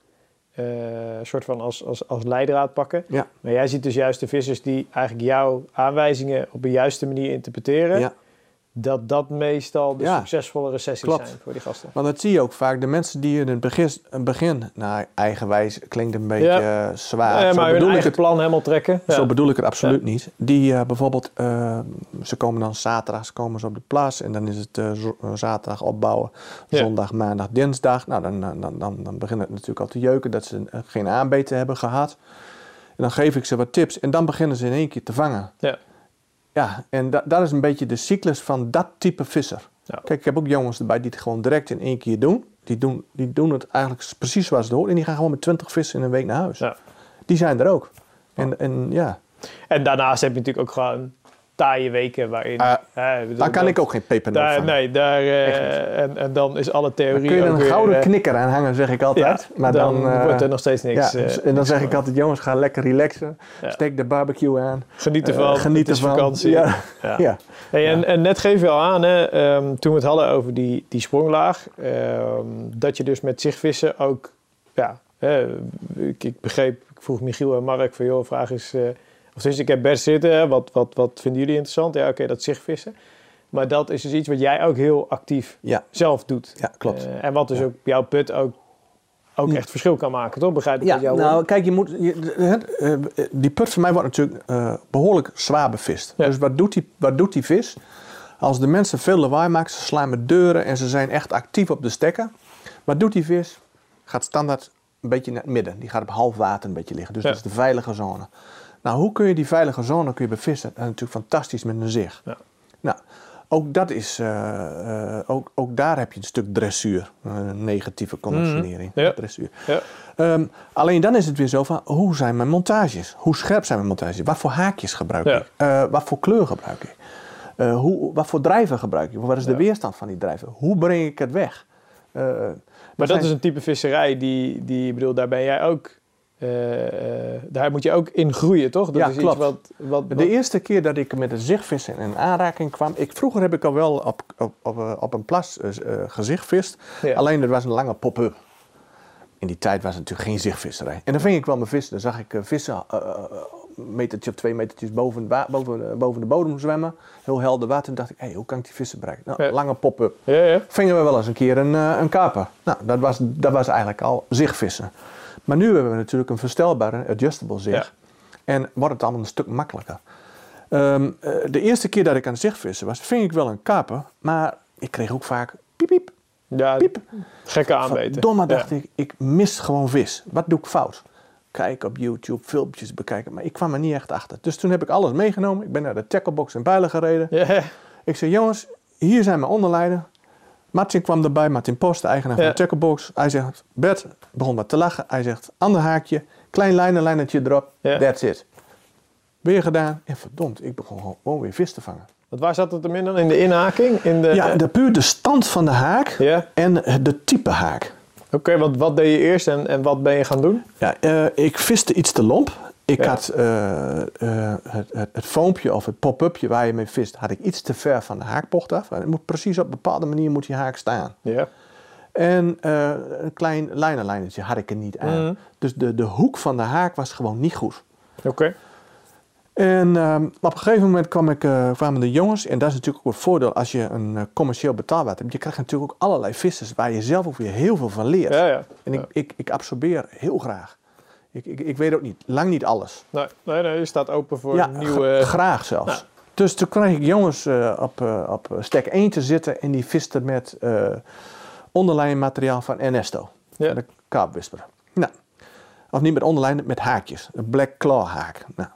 soort van als, als, als leidraad pakken. Ja. Maar jij ziet dus juist de vissers die eigenlijk jouw aanwijzingen op een juiste manier interpreteren, Ja. Dat dat meestal de Ja. succesvolle recessies Klopt. zijn voor die gasten. Want dat zie je ook vaak. De mensen die in het begin, een begin nou, eigenwijs klinkt een beetje Ja. eh, zwaar. Zo maar hun bedoel ik eigen het plan helemaal trekken. Ja. Zo bedoel ik het absoluut niet. Die eh, bijvoorbeeld, eh, ze komen dan zaterdags komen ze op de plas en dan is het zaterdag opbouwen, Ja. zondag, maandag, dinsdag. Nou, dan, dan, dan, dan, begint het natuurlijk al te jeuken dat ze geen aanbeten hebben gehad. En dan geef ik ze wat tips en dan beginnen ze in één keer te vangen. Ja. Ja, en da- dat is een beetje de cyclus van dat type visser. Ja. Kijk, ik heb ook jongens erbij die het gewoon direct in één keer doen. Die doen, die doen het eigenlijk precies zoals het hoort. En die gaan gewoon met 20 vissen in een week naar huis. Ja. Die zijn er ook. En, en ja, En daarnaast heb je natuurlijk ook gewoon taaie weken waarin... Hè, bedoel, daar kan dat- ik ook geen pepernoot Daar, van. nee, daar, eh, en, en dan is alle theorie Dan kun je er een weer, gouden eh, knikker aan hangen, zeg ik altijd. Ja, maar dan, dan, eh, wordt er nog steeds niks. ja, eh, en dan niks zeg ik altijd, jongens, ga lekker relaxen. Ja. Steek de barbecue aan. Geniet Eh, ervan, geniet ervan. vakantie. Ja. Ja. Hey, en, en net geef je al aan, hè, ehm, toen we het hadden over die, die spronglaag, ehm, dat je dus met zichtvissen ook, ja, ik, ik begreep, ik vroeg Michiel en Mark van, joh, vraag is, eh, of dus ik heb best zitten, hè, wat, wat, wat vinden jullie interessant? Ja, oké, dat zichtvissen. Maar dat is dus iets wat jij ook heel actief Ja, zelf doet. ja klopt. Eh, en wat dus Ja. ook jouw put ook, ook Ja. echt verschil kan maken, toch? Begrijp ik Ja, nou kijk, je moet, je, eh, die put van mij wordt natuurlijk eh, behoorlijk zwaar bevist. Dus wat doet, die, wat doet die vis? Als de mensen veel lawaai maken, ze slaan met deuren en ze zijn echt actief op de stekken. Wat doet die vis? Gaat standaard een beetje naar het midden. Die gaat op half water een beetje liggen. Dus dat is de veilige zone. Nou, hoe kun je die veilige zone kun je bevissen? Dat is natuurlijk fantastisch met een zicht. Ja. Nou, ook, dat is, eh, eh, ook, ook daar heb je een stuk dressuur. Een negatieve conditionering. Mhm. Ja. Dressuur. Ja. Ehm, alleen dan is het weer zo van, hoe zijn mijn montages? Hoe scherp zijn mijn montages? Wat voor haakjes gebruik Ja. ik? Eh, wat voor kleur gebruik ik? Hoe, wat voor drijver gebruik ik? Wat is de weerstand van die drijver? Hoe breng ik het weg? Maar dat zijn- is een type visserij die, die ik bedoel, daar ben jij ook, daar moet je ook in groeien, toch? Dat Ja, is klopt. iets wat, wat, wat- De eerste keer dat ik met een zichtvissen in aanraking kwam... Ik, vroeger heb ik al wel op, op, op, eh, op een plas eh, eh, gezichtvist. Ja. Alleen dat was een lange pop-up. In die tijd was het natuurlijk geen zichtvisserij. En dan ving ik wel mijn vissen. Dan zag ik eh, vissen eh, eh, een metertje of twee metertjes boven, boven, eh, boven de bodem zwemmen. Heel helder water. En dacht ik, hé, hoe kan ik die vissen bereiken? Nou, Ja. lange pop-up. Ja, ja. Vingen we wel eens een keer een, eh, een kaper. Nou, dat was, dat was eigenlijk al zichtvissen. Maar nu hebben we natuurlijk een verstelbare adjustable zicht. En wordt het allemaal een stuk makkelijker. Ehm, eh, de eerste keer dat ik aan zichtvissen was, ving ik wel een kaper. Maar ik kreeg ook vaak piep piep. ja Piep. gekke aanweten. Domme Ja. dacht ik, ik mis gewoon vis. Wat doe ik fout? Kijken op YouTube, filmpjes bekijken. Maar ik kwam er niet echt achter. Dus toen heb ik alles meegenomen. Ik ben naar de tacklebox in Bijlen gereden. Ik zei, jongens, hier zijn mijn onderlijnen. Martin kwam erbij, Martin Post, de eigenaar van de tacklebox. Hij zegt, Bert, begon wat te lachen. Hij zegt, ander haakje, klein lijnenlijnertje erop, Ja. that's it. Weer gedaan. En verdomd, ik begon gewoon, weer vis te vangen. want waar zat het hem in dan? In de inhaking? In de, Ja, de, puur de stand van de haak en de type haak. Oké, want wat deed je eerst en, en wat ben je gaan doen? Ja, eh, ik viste iets te lomp. Ik Ja. had eh, eh, het, het, het foompje of het pop-upje waar je mee vist, had ik iets te ver van de haakbocht af. Het moet precies op een bepaalde manier moet die haak staan. Ja. En eh, een klein lijnenlijnertje had ik er niet aan. Mhm. Dus de, de hoek van de haak was gewoon niet goed. Oké. En ehm, op een gegeven moment kwam ik, kwamen de jongens, en dat is natuurlijk ook het voordeel als je een commercieel betaalbaar hebt. Je krijgt natuurlijk ook allerlei vissers waar je zelf ook weer heel veel van leert. Ja, ja. En ik, ik, ik absorbeer heel graag. Ik, ik, ik weet ook niet, lang niet alles. Nee, nee, nee, je staat open voor ja, nieuwe... gra- graag zelfs. Nou. Dus toen kreeg ik jongens eh, op, eh, op stek 1 te zitten en die visten met eh onderlijnmateriaal van Ernesto. Ja. Van de kaapwisper. Nou, of niet met onderlijn, met haakjes. Een black claw haak. Nou,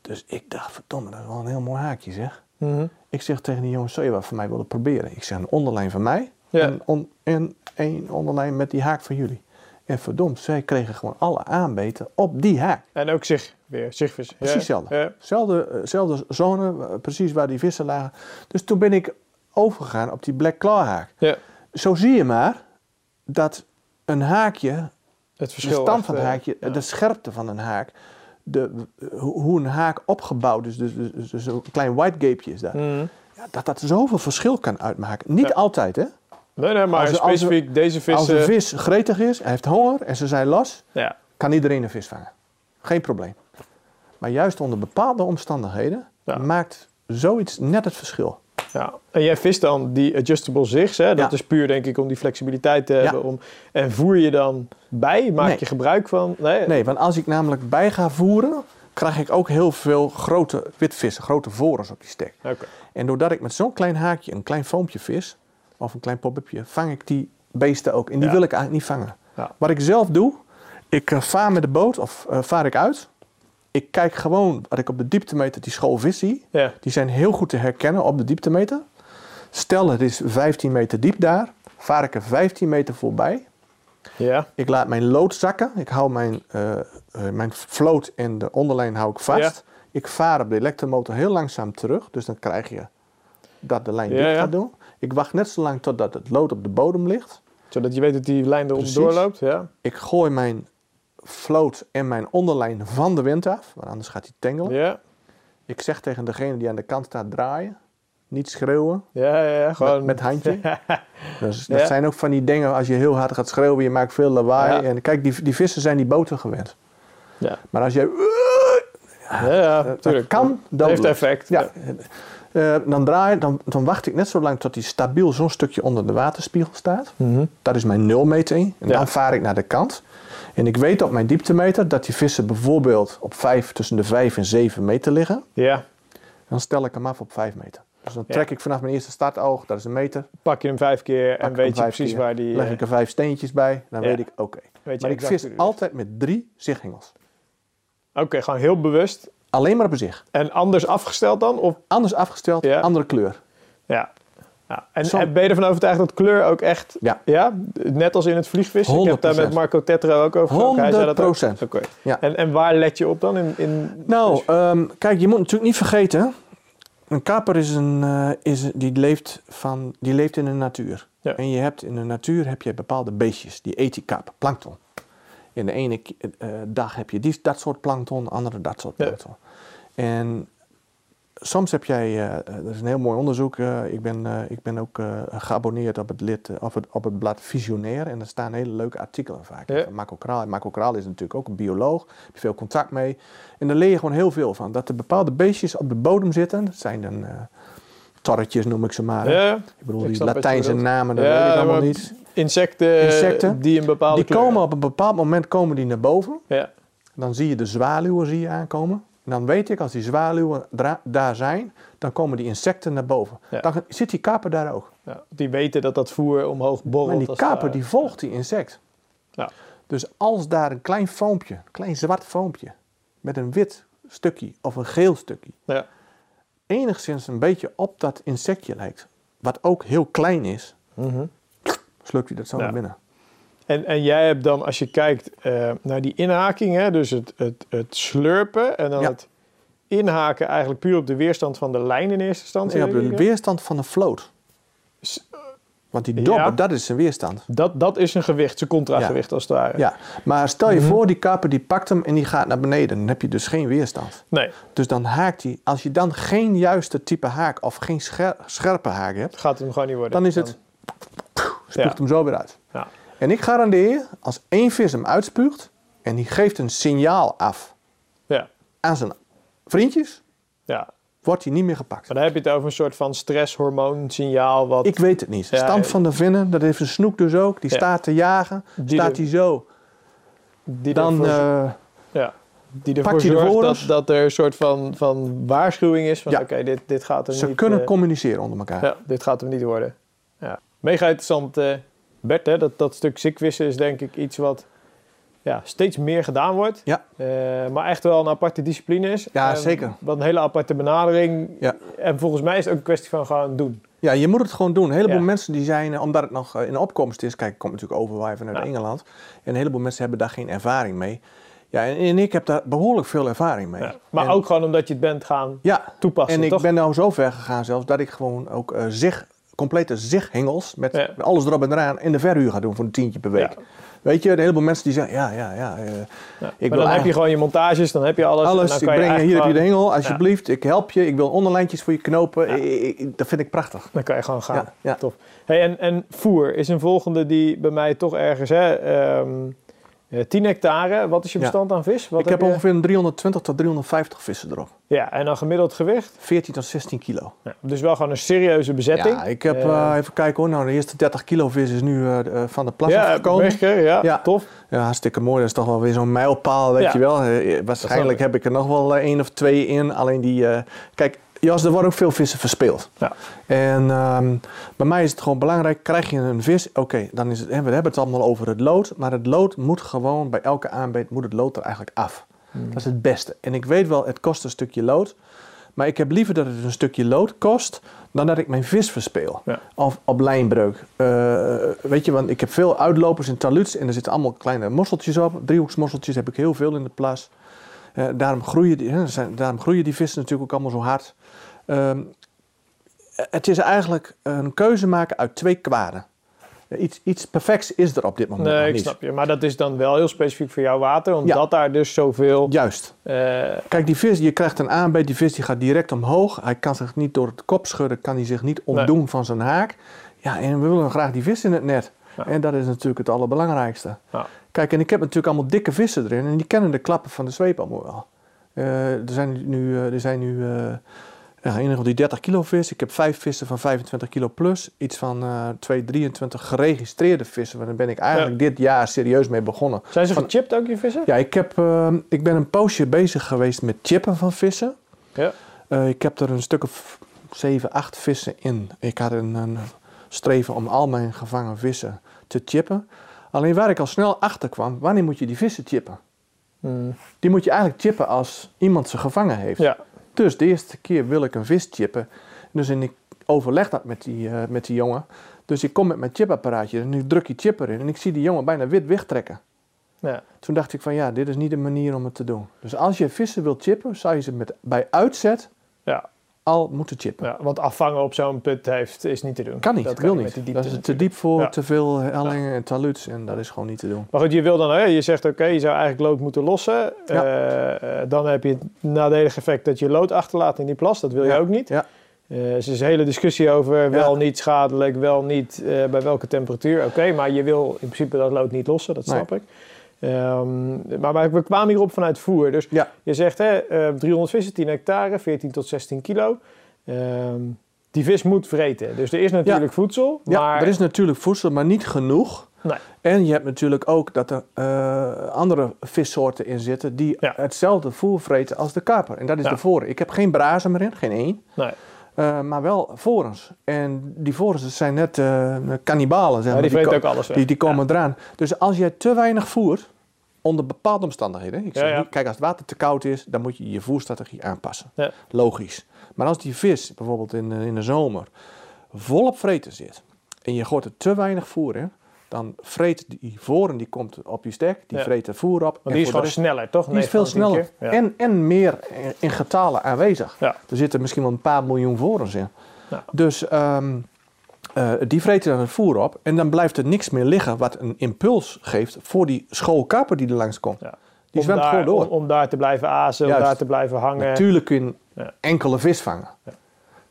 dus ik dacht, verdomme, dat is wel een heel mooi haakje zeg. Mhm. Ik zeg tegen die jongens, zou je wat voor mij willen proberen? Ik zeg, een onderlijn van mij Ja. en, on, en één onderlijn met die haak van jullie. En verdomd, zij kregen gewoon alle aanbeten op die haak. En ook zich weer, zichtvis. Precies hetzelfde. Ja. Zelfde, eh, zelfde zone, eh, precies waar die vissen lagen. Dus toen ben ik overgegaan op die black claw haak. ja. Zo zie je maar dat een haakje, Het de verschil. stand echt, van het eh, haakje, ja. de scherpte van een haak, de, hoe een haak opgebouwd is, dus, dus, dus, dus een klein white gapeje is daar. Mhm. Ja, dat dat zoveel verschil kan uitmaken. Niet altijd, hè? Nee, nee, maar Als als specifiek deze Als een vissen... vis gretig is, hij heeft honger en ze zijn los, Ja, kan iedereen een vis vangen. Geen probleem. Maar juist onder bepaalde omstandigheden Ja. maakt zoiets net het verschil. ja. En jij vist dan die adjustable zigs, hè? Dat Ja. is puur denk ik om die flexibiliteit te hebben. Om, en voer je dan bij? Maak Nee. je gebruik van? Nee. Nee, want als ik namelijk bij ga voeren, krijg ik ook heel veel grote witvissen, grote vorens op die stek. Oké. En doordat ik met zo'n klein haakje een klein foompje vis, of een klein pop-upje, vang ik die beesten ook. En die Ja. wil ik eigenlijk niet vangen. Ja. Wat ik zelf doe, ik eh, vaar met de boot of eh, vaar ik uit. Ik kijk gewoon wat ik op de dieptemeter die school vis zie. Ja. Die zijn heel goed te herkennen op de dieptemeter. Stel het is 15 meter diep daar, vaar ik er 15 meter voorbij. Ja. Ik laat mijn lood zakken. Ik hou mijn, eh, mijn float en de onderlijn hou ik vast. Ik vaar op de elektromotor heel langzaam terug. Dus dan krijg je dat de lijn ja. gaat doen. Ik wacht net zo lang totdat het lood op de bodem ligt. Zodat je weet dat die lijn eronder Precies. doorloopt. Ja. Ik gooi mijn float en mijn onderlijn van de wind af. Want anders gaat hij tengelen. Ja. Ik zeg tegen degene die aan de kant staat draaien. Niet schreeuwen. Ja, ja, ja. Gewoon... Met, met handje. Dus dat Ja. zijn ook van die dingen als je heel hard gaat schreeuwen. Je maakt veel lawaai. Ja. En kijk, die, die vissen zijn die boten gewend. Ja. Maar als jij Ja, ja, dat kan, Dat heeft effect. Ja. Eh, dan, draai, dan, dan wacht ik net zo lang tot hij stabiel zo'n stukje onder de waterspiegel staat. Mhm. Dat is mijn nulmeting. En Ja. dan vaar ik naar de kant. En ik weet op mijn dieptemeter dat die vissen bijvoorbeeld op vijf, tussen de 5 en 7 meter liggen. Ja. Dan stel ik hem af op 5 meter. Dus dan Ja. trek ik vanaf mijn eerste startoog, dat is een meter. Pak je hem vijf keer en weet je precies keer, waar die... Leg ik er vijf steentjes bij, dan Ja. weet ik oké. Maar ik vis altijd met drie zichthengels. Oké, gewoon heel bewust. Alleen maar op een zicht. En anders afgesteld dan? Of... Anders afgesteld, Ja. andere kleur. Ja. ja. En, Zo- en ben je ervan overtuigd dat kleur ook echt... Ja. Ja? Net als in het vliegvissen? Ik heb daar 100%. met Marco Tetro ook over gesproken. Hij zei dat ook. 100%. Oké. Ja. En, en waar let je op dan? In, in... Nou, ehm, kijk, je moet natuurlijk niet vergeten. Een kaper is een, eh, is, die, leeft van, die leeft in de natuur. Ja. En je hebt in de natuur heb je bepaalde beestjes. Die eet die kap, plankton. In de ene k- eh, dag heb je die, dat soort plankton, de andere dat soort Ja. En soms heb jij, eh, eh, dat is een heel mooi onderzoek. eh, ik, ben, ik ben ook geabonneerd op het, lid, op, het, op het blad Visionair. En daar staan hele leuke artikelen vaak. Ja. Marco Kraal. En Marco Kraal is natuurlijk ook een bioloog. Daar heb je veel contact mee. En daar leer je gewoon heel veel van. Dat er bepaalde beestjes op de bodem zitten. Dat zijn dan torretjes noem ik ze maar. Ja, Ik bedoel, Ik die Latijnse namen, dat Ja, weet ik allemaal niet. insecten, Insecten, die een bepaalde Die kleur komen op een bepaald moment komen die naar boven. Ja. Dan zie je de zwaluwen zie je aankomen. En dan weet ik, als die zwaluwen daar zijn, dan komen die insecten naar boven. Ja. Dan zit die kaper daar ook. Ja, die weten dat dat voer omhoog borrelt. Maar die kaper die volgt die insect. Ja. Dus als daar een klein foompje, een klein zwart foompje, met een wit stukje of een geel stukje, Ja. enigszins een beetje op dat insectje lijkt, wat ook heel klein is, Mhm. slukt hij dat zo naar binnen. En, en jij hebt dan, als je kijkt eh, naar die inhaking, hè, dus het, het, het slurpen en dan Ja. het inhaken eigenlijk puur op de weerstand van de lijn in eerste instantie. Nee, op denk de weerstand van de float. S- Want die dobber, Ja. dat is zijn weerstand. Dat, dat is een gewicht, zijn contragewicht als het ware. Ja, maar stel je Mhm. voor, die kaper die pakt hem en die gaat naar beneden. Dan heb je dus geen weerstand. Nee, Dus dan haakt hij, als je dan geen juiste type haak of geen scher- scherpe haak hebt, het gaat hem gewoon niet worden. dan is het, spuugt Ja. hem zo weer uit. Ja. En ik garandeer je, als één vis hem uitspuugt en die geeft een signaal af Ja, aan zijn vriendjes, ja. wordt hij niet meer gepakt. Maar dan heb je het over een soort van stresshormoonsignaal. Wat Ik weet het niet. Ja, ja. van de vinnen, dat heeft een snoek dus ook. Die staat te jagen. Die staat hij zo, die dan ervoor, eh, ja, die ervoor pakt hij de zorgt vooros. dat, dat er een soort van, van waarschuwing is van Ja. oké, dit, dit gaat er ze niet... kunnen eh, communiceren onder elkaar. Ja, dit gaat hem niet worden. Ja. Mega interessant, eh, Bert. Hè? Dat, dat stuk zikvissen is denk ik iets wat ja, steeds meer gedaan wordt. Ja. Eh, maar echt wel een aparte discipline is. Ja, En zeker. Wat een hele aparte benadering. Ja. En volgens mij is het ook een kwestie van gewoon doen. Ja, je moet het gewoon doen. Een heleboel Ja. mensen die zijn, eh, omdat het nog eh, in opkomst is, kijk, ik kom natuurlijk overwaaien vanuit Ja. Engeland. En een heleboel mensen hebben daar geen ervaring mee. Ja, en, en ik heb daar behoorlijk veel ervaring mee. Ja. Maar En- ook gewoon omdat je het bent gaan ja, toepassen, en ik toch? ben nou zo ver gegaan zelfs dat ik gewoon ook eh zich, complete zichthengels met Ja. met alles erop en eraan in de verhuur ga doen voor een tientje per week. Ja. Weet je, een heleboel mensen die zeggen, ja, ja, ja. eh, Ja. ik maar dan heb je gewoon je montages, dan heb je alles. en alles, dan ik breng je hier eigenlijk heb je de gewoon- hengel, alsjeblieft. Ik help je, ik wil onderlijntjes voor je knopen. Ik- ik- dat vind ik prachtig. Dan kan je gewoon gaan. Ja. Tof. Hey, en, en voer is een volgende die bij mij toch ergens... Hè, ehm, eh, 10 hectare, wat is je Ja. bestand aan vis? Wat ik heb ongeveer een 320 tot 350 vissen erop. Ja, en dan gemiddeld gewicht. 14 tot 16 kilo. Ja, dus wel gewoon een serieuze bezetting. Ja, ik heb, Eh, eh, even kijken hoor, nou de eerste 30 kilo vis is nu eh, eh, van de plas ja, afgekomen. ja, Ja. tof. Ja, hartstikke mooi. Dat is toch wel weer zo'n mijlpaal, weet je wel. Eh, waarschijnlijk heb ik er nog wel eh, één of twee in. Alleen die, eh, kijk, Jos, er worden ook veel vissen verspeeld. Ja. En ehm, bij mij is het gewoon belangrijk, krijg je een vis, oké, dan is het, we hebben het allemaal over het lood. Maar het lood moet gewoon, bij elke aanbeet moet het lood er eigenlijk af. Hmm. Dat is het beste. En ik weet wel, het kost een stukje lood. Maar ik heb liever dat het een stukje lood kost, dan dat ik mijn vis verspeel. Ja. Of op lijnbreuk. Eh, weet je, want ik heb veel uitlopers in taluts en er zitten allemaal kleine mosseltjes op. Driehoeksmosseltjes heb ik heel veel in de plas. Eh, daarom, groeien die, hè, zijn, daarom groeien die vissen natuurlijk ook allemaal zo hard. Ehm, het is eigenlijk een keuze maken uit twee kwaden. Iets, iets perfects is er op dit moment nog Nee, ik niet. snap je. Maar dat is dan wel heel specifiek voor jouw water, omdat Ja. daar dus zoveel... Juist. eh, Kijk, die vis, je krijgt een aanbeet, die vis die gaat direct omhoog. Hij kan zich niet door het kop schudden, kan hij zich niet ontdoen van zijn haak. Ja, en we willen graag die vis in het net. Ja. En dat is natuurlijk het allerbelangrijkste. Ja. Kijk, en ik heb natuurlijk allemaal dikke vissen erin en die kennen de klappen van de zweep allemaal wel. Eh, er zijn nu, eh, er zijn nu ja, geval die 30 kilo vis. Ik heb vijf vissen van 25 kilo plus. Iets van eh 2, 23 geregistreerde vissen. Want daar ben ik eigenlijk dit jaar serieus mee begonnen. zijn ze Van- gechipt ook, je vissen? Ja, ik, heb, eh, ik ben een poosje bezig geweest met chippen van vissen. Ja. Eh, ik heb er een stuk of 7, 8 vissen in. Ik had een, een streven om al mijn gevangen vissen te chippen. Alleen waar ik al snel achter kwam, wanneer moet je die vissen chippen? Hmm. Die moet je eigenlijk chippen als iemand ze gevangen heeft. ja. Dus de eerste keer wil ik een vis chippen. Dus en ik overleg dat met die, eh, met die jongen. Dus ik kom met mijn chipapparaatje en ik druk die chip erin. En ik zie die jongen bijna wit wegtrekken. ja. Toen dacht ik van ja, dit is niet de manier om het te doen. Dus als je vissen wilt chippen, zou je ze met, bij uitzet Ja. Al moeten chippen. Ja, want afvangen op zo'n put heeft, is niet te doen. Kan niet, Dat wil niet. dat is te diep voor, Ja. te veel hellingen en taluts en dat is gewoon niet te doen. Maar goed, je wil dan, hè, je zegt oké, je zou eigenlijk lood moeten lossen. Ja. Eh, eh, dan heb je het nadelige effect dat je lood achterlaat in die plas. Dat wil je ook niet. Ja. Eh, dus er is een hele discussie over wel niet schadelijk, wel niet bij welke temperatuur. Oké, maar je wil in principe dat lood niet lossen, dat Nee. snap ik. Ehm, maar, maar we kwamen hierop vanuit voer. Dus Ja. je zegt hè, eh, 300 vissen, 10 hectare, 14 tot 16 kilo. Ehm, die vis moet vreten. Dus er is natuurlijk voedsel, Ja, maar... er is natuurlijk voedsel, maar niet genoeg. Nee. En je hebt natuurlijk ook dat er eh, andere vissoorten in zitten die Ja. hetzelfde voer vreten als de karper. En dat is de voren. Ik heb geen brazen meer in, geen één. Nee. Eh, maar wel vorens. En die vorens zijn net eh kannibalen, zeg Ja, maar. die vreten ko- ook alles. Die, die komen eraan. Dus als jij te weinig voert, onder bepaalde omstandigheden. Ik zeg Ja, ja. niet, kijk, als het water te koud is, dan moet je je voerstrategie aanpassen. Logisch. Maar als die vis bijvoorbeeld in, de- in de zomer volop vreten zit en je gooit er te weinig voer in, dan vreet die voren, die komt op je stek, die Ja. vreet er voer op. Want die is gewoon de sneller, toch? die is veel de sneller. Ja. en, en meer in, getalen aanwezig. Ja. Er zitten misschien wel een paar miljoen vorens in. Dus ehm, eh, die vreten dan het voer op en dan blijft er niks meer liggen wat een impuls geeft voor die schoolkaper die er langs komt. Die zwemt daar- gewoon door. Om, om daar te blijven azen, om daar te blijven hangen. Natuurlijk kun je enkele vis vangen.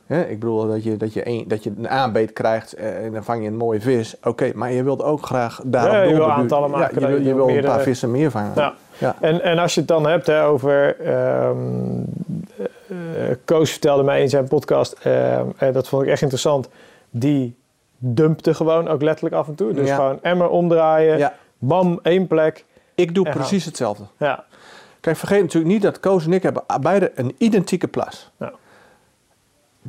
Ik bedoel dat je, dat, je een, dat je een aanbeet krijgt eh, en dan vang je een mooie vis. Oké, maar je wilt ook graag daarop Ja, je wil aantallen maken, Ja, je wil, je je wil een paar vissen meer vangen. Ja. Ja. En, en als je het dan hebt hè, over. eh, Koos vertelde mij in zijn podcast, ehm, en dat vond ik echt interessant. Die dumpte gewoon ook letterlijk af en toe. Dus Ja. gewoon emmer omdraaien, bam, één plek. Ik doe En precies hetzelfde. Ja, Kijk, vergeet natuurlijk niet dat Koos en ik hebben beide een identieke plas. Ja.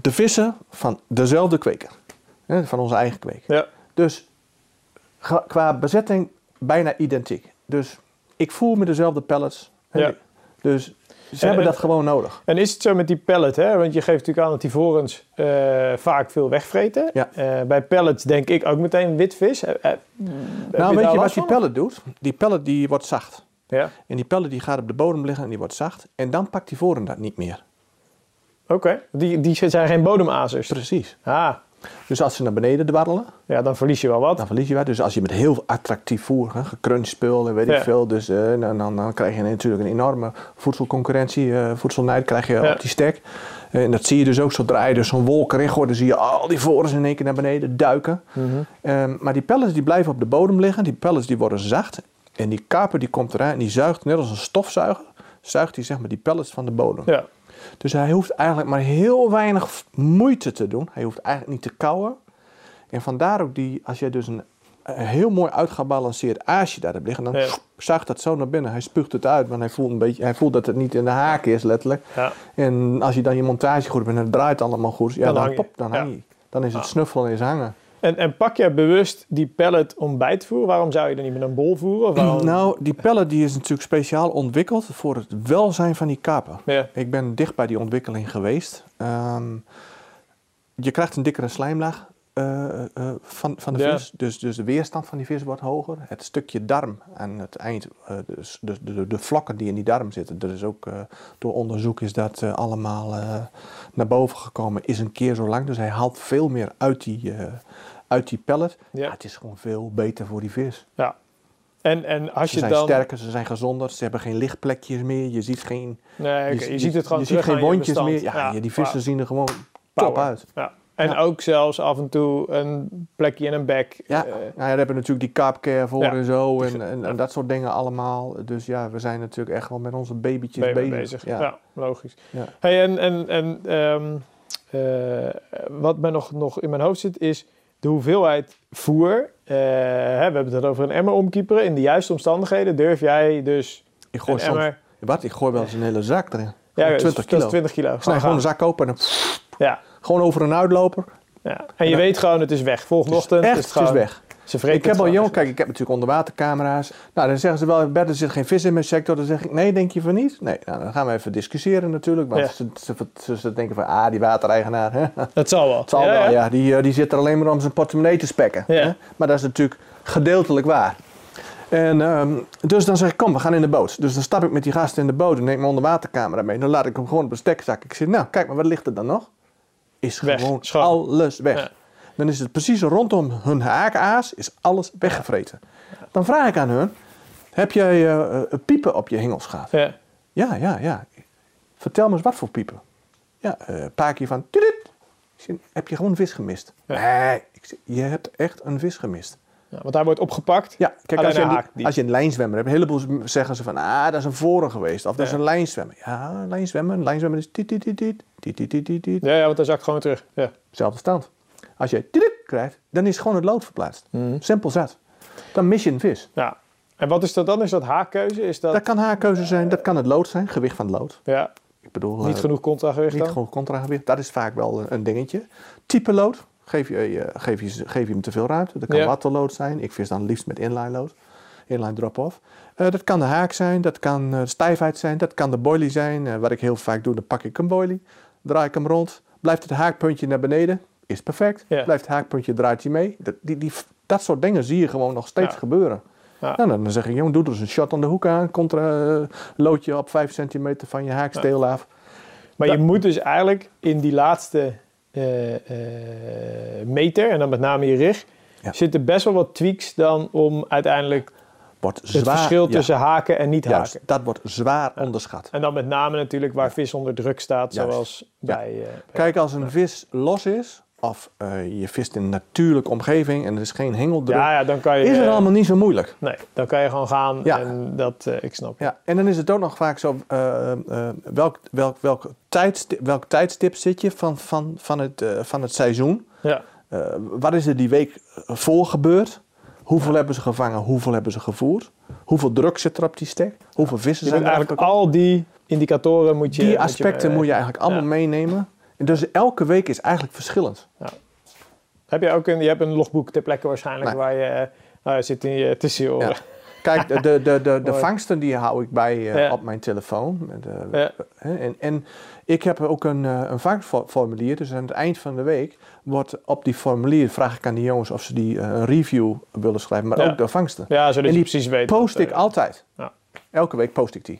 De vissen van dezelfde kweker. Hè, van onze eigen kweker. ja, Dus qua bezetting bijna identiek. Dus ik voer met dezelfde pellets. Ja. Dus Ze hebben dat gewoon nodig. En is het zo met die pellet, hè? Want je geeft natuurlijk aan dat die vorens uh, vaak veel wegvreten. Ja. Uh, bij pellets denk ik ook meteen witvis. Uh, nou, weet je wat die pellet doet? Die pellet die wordt zacht. Ja. En die pellet die gaat op de bodem liggen en die wordt zacht. En dan pakt die voren dat niet meer. Oké, die, die zijn geen bodemazers. Precies. Ah, Dus als ze naar beneden dwarrelen, ja, dan verlies je wel wat. dan verlies je wat. Dus als je met heel attractief voer, hè, gecrunched spul en weet Ja. ik veel, dus eh, dan, dan, dan krijg je natuurlijk een enorme voedselconcurrentie, eh voedselnijd krijg je Ja. op die stek. Eh, en dat zie je dus ook zodra je dus zo'n wolk erin gooit, dan zie je al die vorens in één keer naar beneden duiken. Mhm. Ehm, maar die pellets die blijven op de bodem liggen, die pellets die worden zacht. En die kaper die komt eraan en die zuigt, net als een stofzuiger, zuigt hij zeg maar die pellets van de bodem. Ja, Dus hij hoeft eigenlijk maar heel weinig moeite te doen. Hij hoeft eigenlijk niet te kauwen. En vandaar ook die, als je dus een, een heel mooi uitgebalanceerd aasje daar hebt liggen, dan Ja. zuigt dat zo naar binnen. Hij spuugt het uit, want hij voelt, een beetje, hij voelt dat het niet in de haak is, letterlijk. ja. En als je dan je montage goed hebt en het draait allemaal goed, ja, Dan dan, hang je. pop, dan Ja. hang je. Dan is het Ah. snuffelen en is hangen. En, en pak je bewust die pellet om bij te voeren? Waarom zou je dan niet met een bol voeren? Waarom... Nou, die pellet die is natuurlijk speciaal ontwikkeld voor het welzijn van die kaper. Ja, Ik ben dicht bij die ontwikkeling geweest. Ehm, je krijgt een dikkere slijmlaag eh, eh, van, van de Ja. vis. Dus, dus de weerstand van die vis wordt hoger. Het stukje darm aan het eind, eh, dus de, de, de vlokken die in die darm zitten. Er is ook eh, door onderzoek is dat eh, allemaal eh, naar boven gekomen. Is een keer zo lang. Dus hij haalt veel meer uit die, eh, uit die pellet. Ja. Ja, het is gewoon veel beter voor die vis. ja. En, en als Ze je zijn dan... sterker, ze zijn gezonder. Ze hebben geen lichtplekjes meer. Je ziet geen Nee, je, je, ziet het gewoon je ziet geen wondjes meer. Ja, ja, die vissen zien er gewoon Power. top uit. Ja. En Ja. ook zelfs af en toe een plekje in een bek. Ja, Eh, nou ja, daar hebben natuurlijk die carpcare voor Ja. en zo en, en, en dat soort dingen allemaal. Dus ja, we zijn natuurlijk echt wel met onze babytjes bezig. bezig. Ja, logisch. Hey, en en, en ehm, eh, wat mij nog, nog in mijn hoofd zit is de hoeveelheid voer. Eh, hè, we hebben het over een emmer omkieperen. In de juiste omstandigheden durf jij dus Ik gooi soms, emmer... wat? Ik gooi wel eens een hele zak erin. Ja, Gewoon dus 20 dat kilo. is 20 kilo. Ik snij gewoon een zak open en dan Ja, gewoon over een uitloper. ja. En je Ja. weet gewoon, het is weg. Volgende Het is ochtend echt, is het het is gewoon... weg. Ze Ik heb al gewoon. jong, kijk, ik heb natuurlijk onderwatercamera's. Nou, dan zeggen ze wel, Bert, er zit geen vis in mijn sector. Dan zeg ik, nee, denk je van niet? Nee, nou, dan gaan we even discussiëren natuurlijk. Want Ja. ze, ze, ze, ze denken van, ah, die watereigenaar, hè? Het zal wel. Het zal wel, ja. Die, eh, die zit er alleen maar om zijn portemonnee te spekken. Ja. Hè? Maar dat is natuurlijk gedeeltelijk waar. En, ehm, dus dan zeg ik, kom, we gaan in de boot. Dus dan stap ik met die gasten in de boot en neem mijn onderwatercamera mee. Dan laat ik hem gewoon op een stekzak. Ik zeg, nou, kijk maar, wat ligt er dan nog? Is Weg, gewoon schoon. alles weg. Ja. Dan is het precies rondom hun haakaas, is alles weggevreten. Dan vraag ik aan hun, heb jij eh, piepen op je hengelschaaf? Ja. Ja, ja, ja. Vertel me eens wat voor piepen. Ja, een paar keer van... heb je gewoon vis gemist? Ja. Nee, ik je hebt echt een vis gemist. Ja, want hij wordt opgepakt. Ja, kijk, als je, een, als je, een, lijnzwemmer hebt, heleboel zeggen ze van, ah, dat is een voren geweest. Of dat is een lijnzwemmer. Ja, een lijnzwemmer, lijnzwemmer is dit, dit, dit, dit, dit, dit, dit, dit. Ja, ja, want hij zakt gewoon terug. Ja. Zelfde stand. Als je dit krijgt, dan is gewoon het lood verplaatst. Mhm. Simpel zat. Dan mis je een vis. Ja. En wat is dat dan? Is dat haakkeuze? Is dat... dat kan haakkeuze zijn, dat kan het lood zijn, gewicht van het lood. Ja. Ik bedoel, niet eh, genoeg contragewicht Niet dan? genoeg contragewicht, dat is vaak wel een dingetje. Type lood, Geef je, eh, geef, je, geef je hem te veel ruimte. Dat kan Ja. wattenlood zijn. Ik vis dan liefst met inline load. Inline drop-off. Eh, dat kan de haak zijn. Dat kan eh, stijfheid zijn. Dat kan de boilie zijn. Wat ik heel vaak doe, dan pak ik een boilie. Draai ik hem rond. Blijft het haakpuntje naar beneden. Is perfect. Ja. Blijft het haakpuntje, draait hij mee. Dat, die, die, dat soort dingen zie je gewoon nog steeds Ja. gebeuren. Ja. Nou, dan zeg ik, jongen, doe er eens een shot aan de hoek aan. Contra loodje op 5 centimeter van je haaksteel af. Maar je moet dus eigenlijk in die laatste meter, en dan met name je rig, Ja. zitten best wel wat tweaks dan om uiteindelijk Wordt het zwaar, verschil ja. tussen haken en niet Juist, haken. dat wordt zwaar onderschat. En dan met name natuurlijk waar vis onder druk staat, Juist. zoals bij... eh, bij- Kijk, als een vis los is, of eh, je vist in een natuurlijke omgeving en er is geen hengeldruk, ja, ja, dan kan je... is het allemaal niet zo moeilijk. Nee, dan kan je gewoon gaan Ja. en dat, eh, ik snap. Ja, en dan is het ook nog vaak zo, eh, welk, welk, welk, tijdstip, welk tijdstip zit je van, van, van, het, van het seizoen? Ja. Wat is er die week voor gebeurd? Hoeveel hebben ze gevangen? Hoeveel hebben ze gevoerd? Hoeveel druk zit er op die stek? Hoeveel vissen zijn er eigenlijk al die indicatoren moet je... Die moet je aspecten moet je eigenlijk allemaal meenemen. En dus elke week is eigenlijk verschillend. Heb je ook een, je hebt een logboek ter plekke waarschijnlijk Nee. waar je... eh, nou, je zit in je tussen je oren. Ja. kijk, de, de, de, de, vangsten die hou ik bij eh, Ja. op mijn telefoon. Met, eh, Ja. en, en ik heb ook een, eh, een vangstformulier. Dus aan het eind van de week wordt op die formulier vraag ik aan die jongens of ze die eh, een review willen schrijven. Maar Ja. ook de vangsten. Ja, zodat En je die precies weet. Post ik eh, altijd. ja. Elke week post ik die.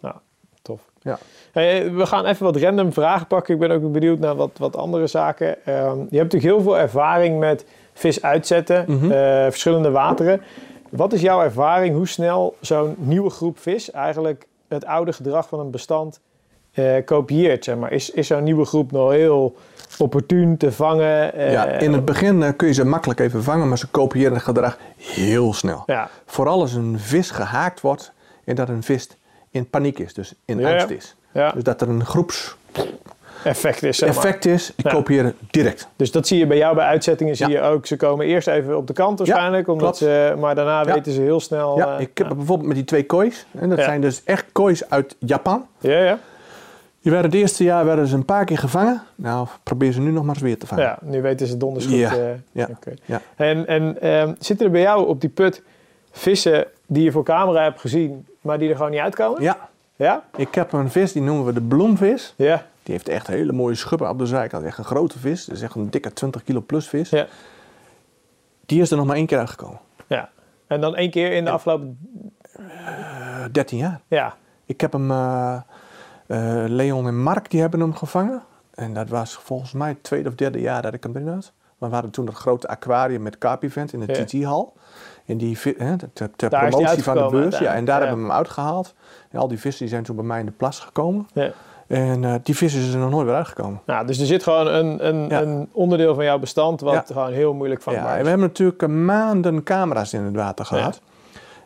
Tof. Ja. Hey, we gaan even wat random vragen pakken. Ik ben ook benieuwd naar wat, wat andere zaken. Ehm, je hebt natuurlijk heel veel ervaring met vis uitzetten, Mhm. eh, verschillende wateren. Wat is jouw ervaring hoe snel zo'n nieuwe groep vis eigenlijk het oude gedrag van een bestand eh, kopieert? Zeg maar? Is, is zo'n nieuwe groep nog heel opportun te vangen? eh, ja, in het begin kun je ze makkelijk even vangen, maar ze kopiëren het gedrag heel snel. ja, Vooral als een vis gehaakt wordt en dat een vis in paniek is, dus in ja. angst is. Ja, Dus dat er een groepseffect effect is. Zeg maar. is, die Ja. kopiëren direct. Dus dat zie je bij jou bij uitzettingen, zie Ja. je ook. Ze komen eerst even op de kant waarschijnlijk, omdat ze, maar daarna weten ze heel snel. Ja, eh, ik heb bijvoorbeeld met die twee koois, en dat zijn dus echt koois uit Japan. ja, ja. Die werden het eerste jaar werden ze een paar keer gevangen. Nou, probeer ze nu nog maar eens weer te vangen. Ja, nu weten ze donders goed. Ja, eh, ja, oké. ja. En, en ehm, zitten er bij jou op die put vissen die je voor camera hebt gezien, maar die er gewoon niet uitkomen? Ja, Ja? ik heb een vis, die noemen we de bloemvis. Ja. Die heeft echt hele mooie schubben op de zijkant. Echt een grote vis. Dat is echt een dikke 20 kilo plus vis. Ja. Die is er nog maar één keer uitgekomen. ja. En dan één keer in de afgelopen... Eh, 13 jaar. Ja. Ik heb hem, eh, eh, Leon en Mark, die hebben hem gevangen. En dat was volgens mij het tweede of derde jaar dat ik hem erin had. We hadden toen dat grote aquarium met Carp-event in de Ja. TT-hal. En die, hè, ter, promotie van de beurs. Ja, en daar hebben we hem uitgehaald. En al die vissen die zijn toen bij mij in de plas gekomen. ja. En eh, die vissen is er nog nooit weer uitgekomen. Nou, dus er zit gewoon een, een, Ja. een onderdeel van jouw bestand wat Ja. gewoon heel moeilijk Ja, vangbaar en we hebben natuurlijk eh, maanden camera's in het water gehad.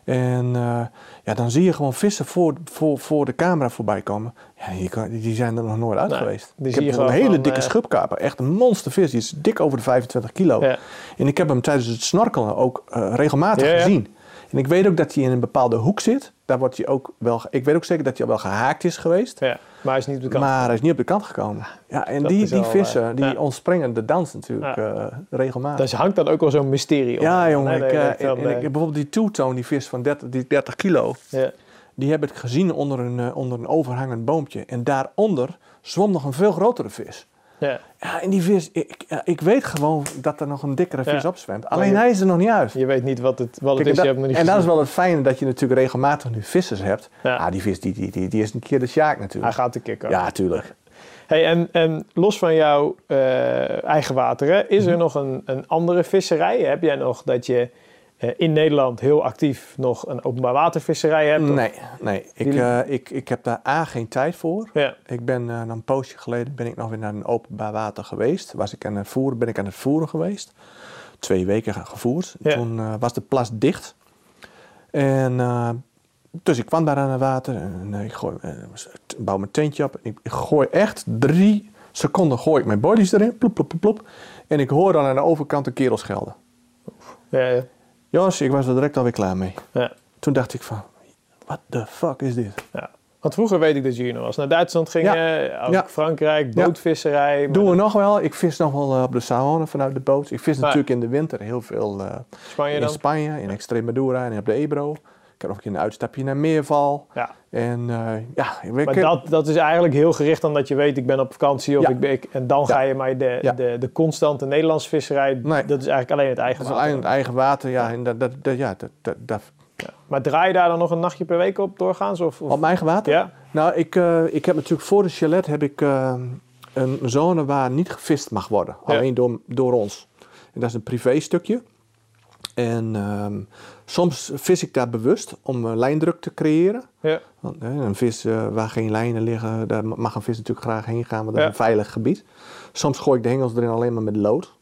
En eh, ja, dan zie je gewoon vissen voor, voor, voor de camera voorbij komen. Ja, die, kan- die zijn er nog nooit uit Nee, geweest. die ik zie heb je een hele van, dikke eh, schubkaper. Echt een monstervis. Die is dik over de 25 kilo. Ja. En ik heb hem tijdens het snorkelen ook eh, regelmatig Ja, gezien. En ik weet ook dat hij in een bepaalde hoek zit. Daar wordt hij ook wel, ik weet ook zeker dat hij al wel gehaakt is geweest. Ja, maar hij is niet op de kant. Maar hij is niet op de kant gekomen. Ja, en Dat die, die vissen, eh, die ja. ontspringen de dans natuurlijk Ja. eh, regelmatig. Dus hangt dan ook wel zo'n mysterie om. Ja, jongen. Nee, ik, nee, eh, dat en- dan, en ik- bijvoorbeeld die two-tone, die vis van 30, die 30 kilo, ja. die heb ik gezien onder een, onder een overhangend boompje. En daaronder zwom nog een veel grotere vis. Ja. Ja, en die vis, ik, ik weet gewoon dat er nog een dikkere vis op zwemt. Alleen je- hij is er nog niet uit. Je weet niet wat het, wat het is. en je dat, hebt nog niet en dat is wel het fijne dat je natuurlijk regelmatig nu vissers hebt. Ja. Ah, die vis die, die, die, die is een keer de sjaak Hij natuurlijk. gaat de kick komen. Ja, tuurlijk. Hey, en, en los van jouw eh, eigen wateren, is Mhm. er nog een, een andere visserij? Heb jij nog dat je in Nederland heel actief nog een openbaar watervisserij hebt? Of- Nee, nee. Ik, eh, ik, ik heb daar A geen tijd voor. Ja, Ik ben eh, een poosje geleden ben ik nog weer naar een openbaar water geweest. Was ik aan het voeren, ben ik aan het voeren geweest. Twee weken gevoerd. Ja. Toen eh, was de plas dicht. En eh, dus ik kwam daar aan het water en eh, ik gooi, eh, bouw mijn tentje op. En ik, ik gooi echt drie seconden gooi ik mijn bodies erin. Plop, plop, plop, plop. En ik hoor dan aan de overkant een kerel schelden. ja, ja. Jos, ik was er direct alweer klaar mee. ja, Toen dacht ik van, what the fuck is dit? ja. Want vroeger weet ik dat jullie nog eens naar Duitsland gingen, ook Ja. Frankrijk, Ja. Doen bootvisserij. maar we nog wel. Ik vis nog wel eh, op de Saone vanuit de boot. Ik vis natuurlijk in de winter heel veel eh, Spanje in dan? Spanje, in Extremadura en op de Ebro. Ik heb nog een keer een uitstapje naar Meerval. Ja, En eh, ja, ik, maar dat, dat is eigenlijk heel gericht omdat je weet, ik ben op vakantie of Ja. ik ben, ik- en dan ga je maar de, de, de constante Nederlandse visserij, Nee. dat is eigenlijk alleen het eigen dat water. alleen het eigen water. Ja, en dat, dat, dat- ja, dat, dat, dat- Ja. Maar draai je daar dan nog een nachtje per week op doorgaans? Of, of- op mijn eigen water? Ja, Nou, ik, eh, ik heb natuurlijk voor de chalet heb ik, eh, een zone waar niet gevist mag worden. Alleen door, door ons. En dat is een privé stukje. En ehm, soms vis ik daar bewust om eh, lijndruk te creëren. ja, Want, hè, een vis eh, waar geen lijnen liggen, daar mag een vis natuurlijk graag heen gaan, want dat is Ja. een veilig gebied. Soms gooi ik de hengels erin alleen maar met lood.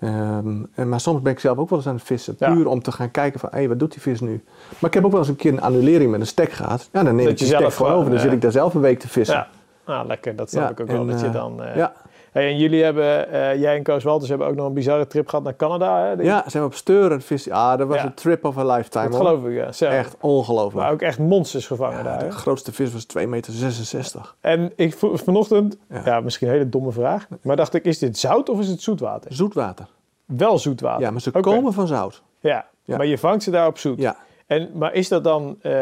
Ehm, en, maar soms ben ik zelf ook wel eens aan het vissen, Ja. puur om te gaan kijken van, hé, wat doet die vis nu? Maar ik heb ook wel eens een keer een annulering met een stek gehad. Ja, dan neem Dat ik je die stek gewoon over, dan ja. zit ik daar zelf een week te vissen. ja. Ah, lekker, dat snap ik ook en, wel. Dat je eh, dan, eh, ja. Hey, en jullie hebben, eh, jij en Koos Walters hebben ook nog een bizarre trip gehad naar Canada. Hè? Ja, zijn we op Steur aan het vissen. Ah, dat was Ja. een trip of a lifetime. dat geloof ik, ja. Zo. Echt ongelooflijk. Maar ook echt monsters gevangen Ja, daar. hè? de grootste vis was 2,66 meter. En ik vanochtend, ja. Ja. misschien een hele domme vraag, maar dacht ik, is dit zout of is het zoetwater? Zoetwater. Wel zoetwater. Ja, maar ze komen van zout. Ja. Maar je vangt ze daar op zoet. Ja. En, maar is dat dan, eh,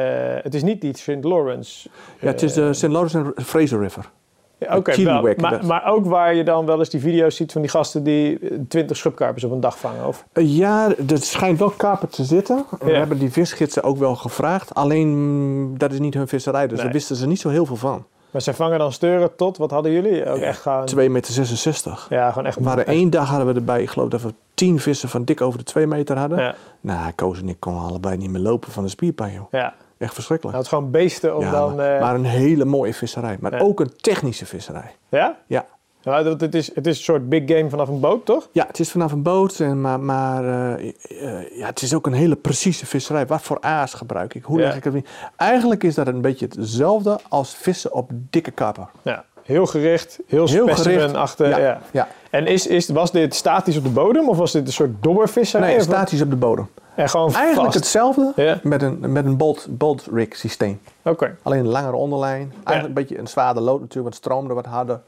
het is niet die St. Lawrence? Ja, het is de St. Lawrence en Fraser River. Oké, maar, maar ook waar je dan wel eens die video's ziet van die gasten die eh, 20 schubkarpers op een dag vangen? Of? Eh, Ja, er schijnt wel kaper te zitten. We hebben die visgidsen ook wel gevraagd. Alleen, mm, dat is niet hun visserij, dus Nee. daar wisten ze niet zo heel veel van. Maar ze vangen dan steuren tot, wat hadden jullie? Ook echt gewoon... 2,66 meter. Ja, gewoon echt... Hadden één dag hadden we erbij, ik geloof dat we 10 vissen van dik over de 2 meter hadden. Ja, Nou, Koos en ik konden allebei niet meer lopen van de spierpijn, joh. ja. Echt verschrikkelijk. Nou, het is gewoon beesten om ja, dan... maar, eh, maar een hele mooie visserij. Maar Ja. ook een technische visserij. ja? Ja. Ja, want het is, het is een soort big game vanaf een boot, toch? Ja, het is vanaf een boot, en, maar, maar eh, eh, ja, het is ook een hele precieze visserij. Wat voor aas gebruik ik? Hoe Ja. leg ik het in? Eigenlijk is dat een beetje hetzelfde als vissen op dikke kapper. Ja. Heel gericht, heel, Heel specimen achter. ja. Ja. Ja, En is, is, was dit statisch op de bodem of was dit een soort dobbervisserij? nee, statisch op de bodem. En gewoon Eigenlijk vast? hetzelfde met een, met een bolt, bolt rig systeem. Oké. Alleen een langere onderlijn. Eigenlijk een beetje een zwaarder lood natuurlijk, want het stroomde wat harder.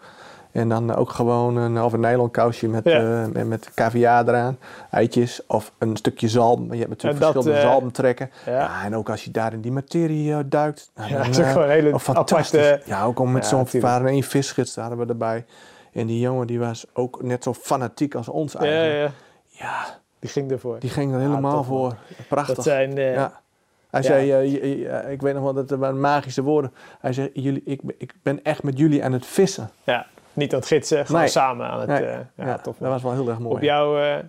En dan ook gewoon een, of een nylon kousje met, Ja. eh, met, met caviar eraan, eitjes of een stukje zalm. Je hebt natuurlijk En dat, verschillende eh, zalmtrekken. Ja. Ja. en ook als je daar in die materie eh, duikt. nou, Ja, dan, het is ook gewoon een hele fantastisch. aparte- Ja, ook al met zo'n waren één visgids, daar hadden we erbij. En die jongen die was ook net zo fanatiek als ons Ja, eigenlijk. ja, Ja, die ging ervoor. die ging er helemaal voor. Prachtig. dat zijn... eh, Ja. Hij Ja. zei, eh, eh, ik weet nog wel, dat waren magische woorden. Hij zei, jullie, ik, ben- ik ben echt met jullie aan het vissen. ja, niet aan het gidsen, gewoon Nee. samen aan het... Nee, ja, ja, tof. dat was wel heel erg mooi. Op jouw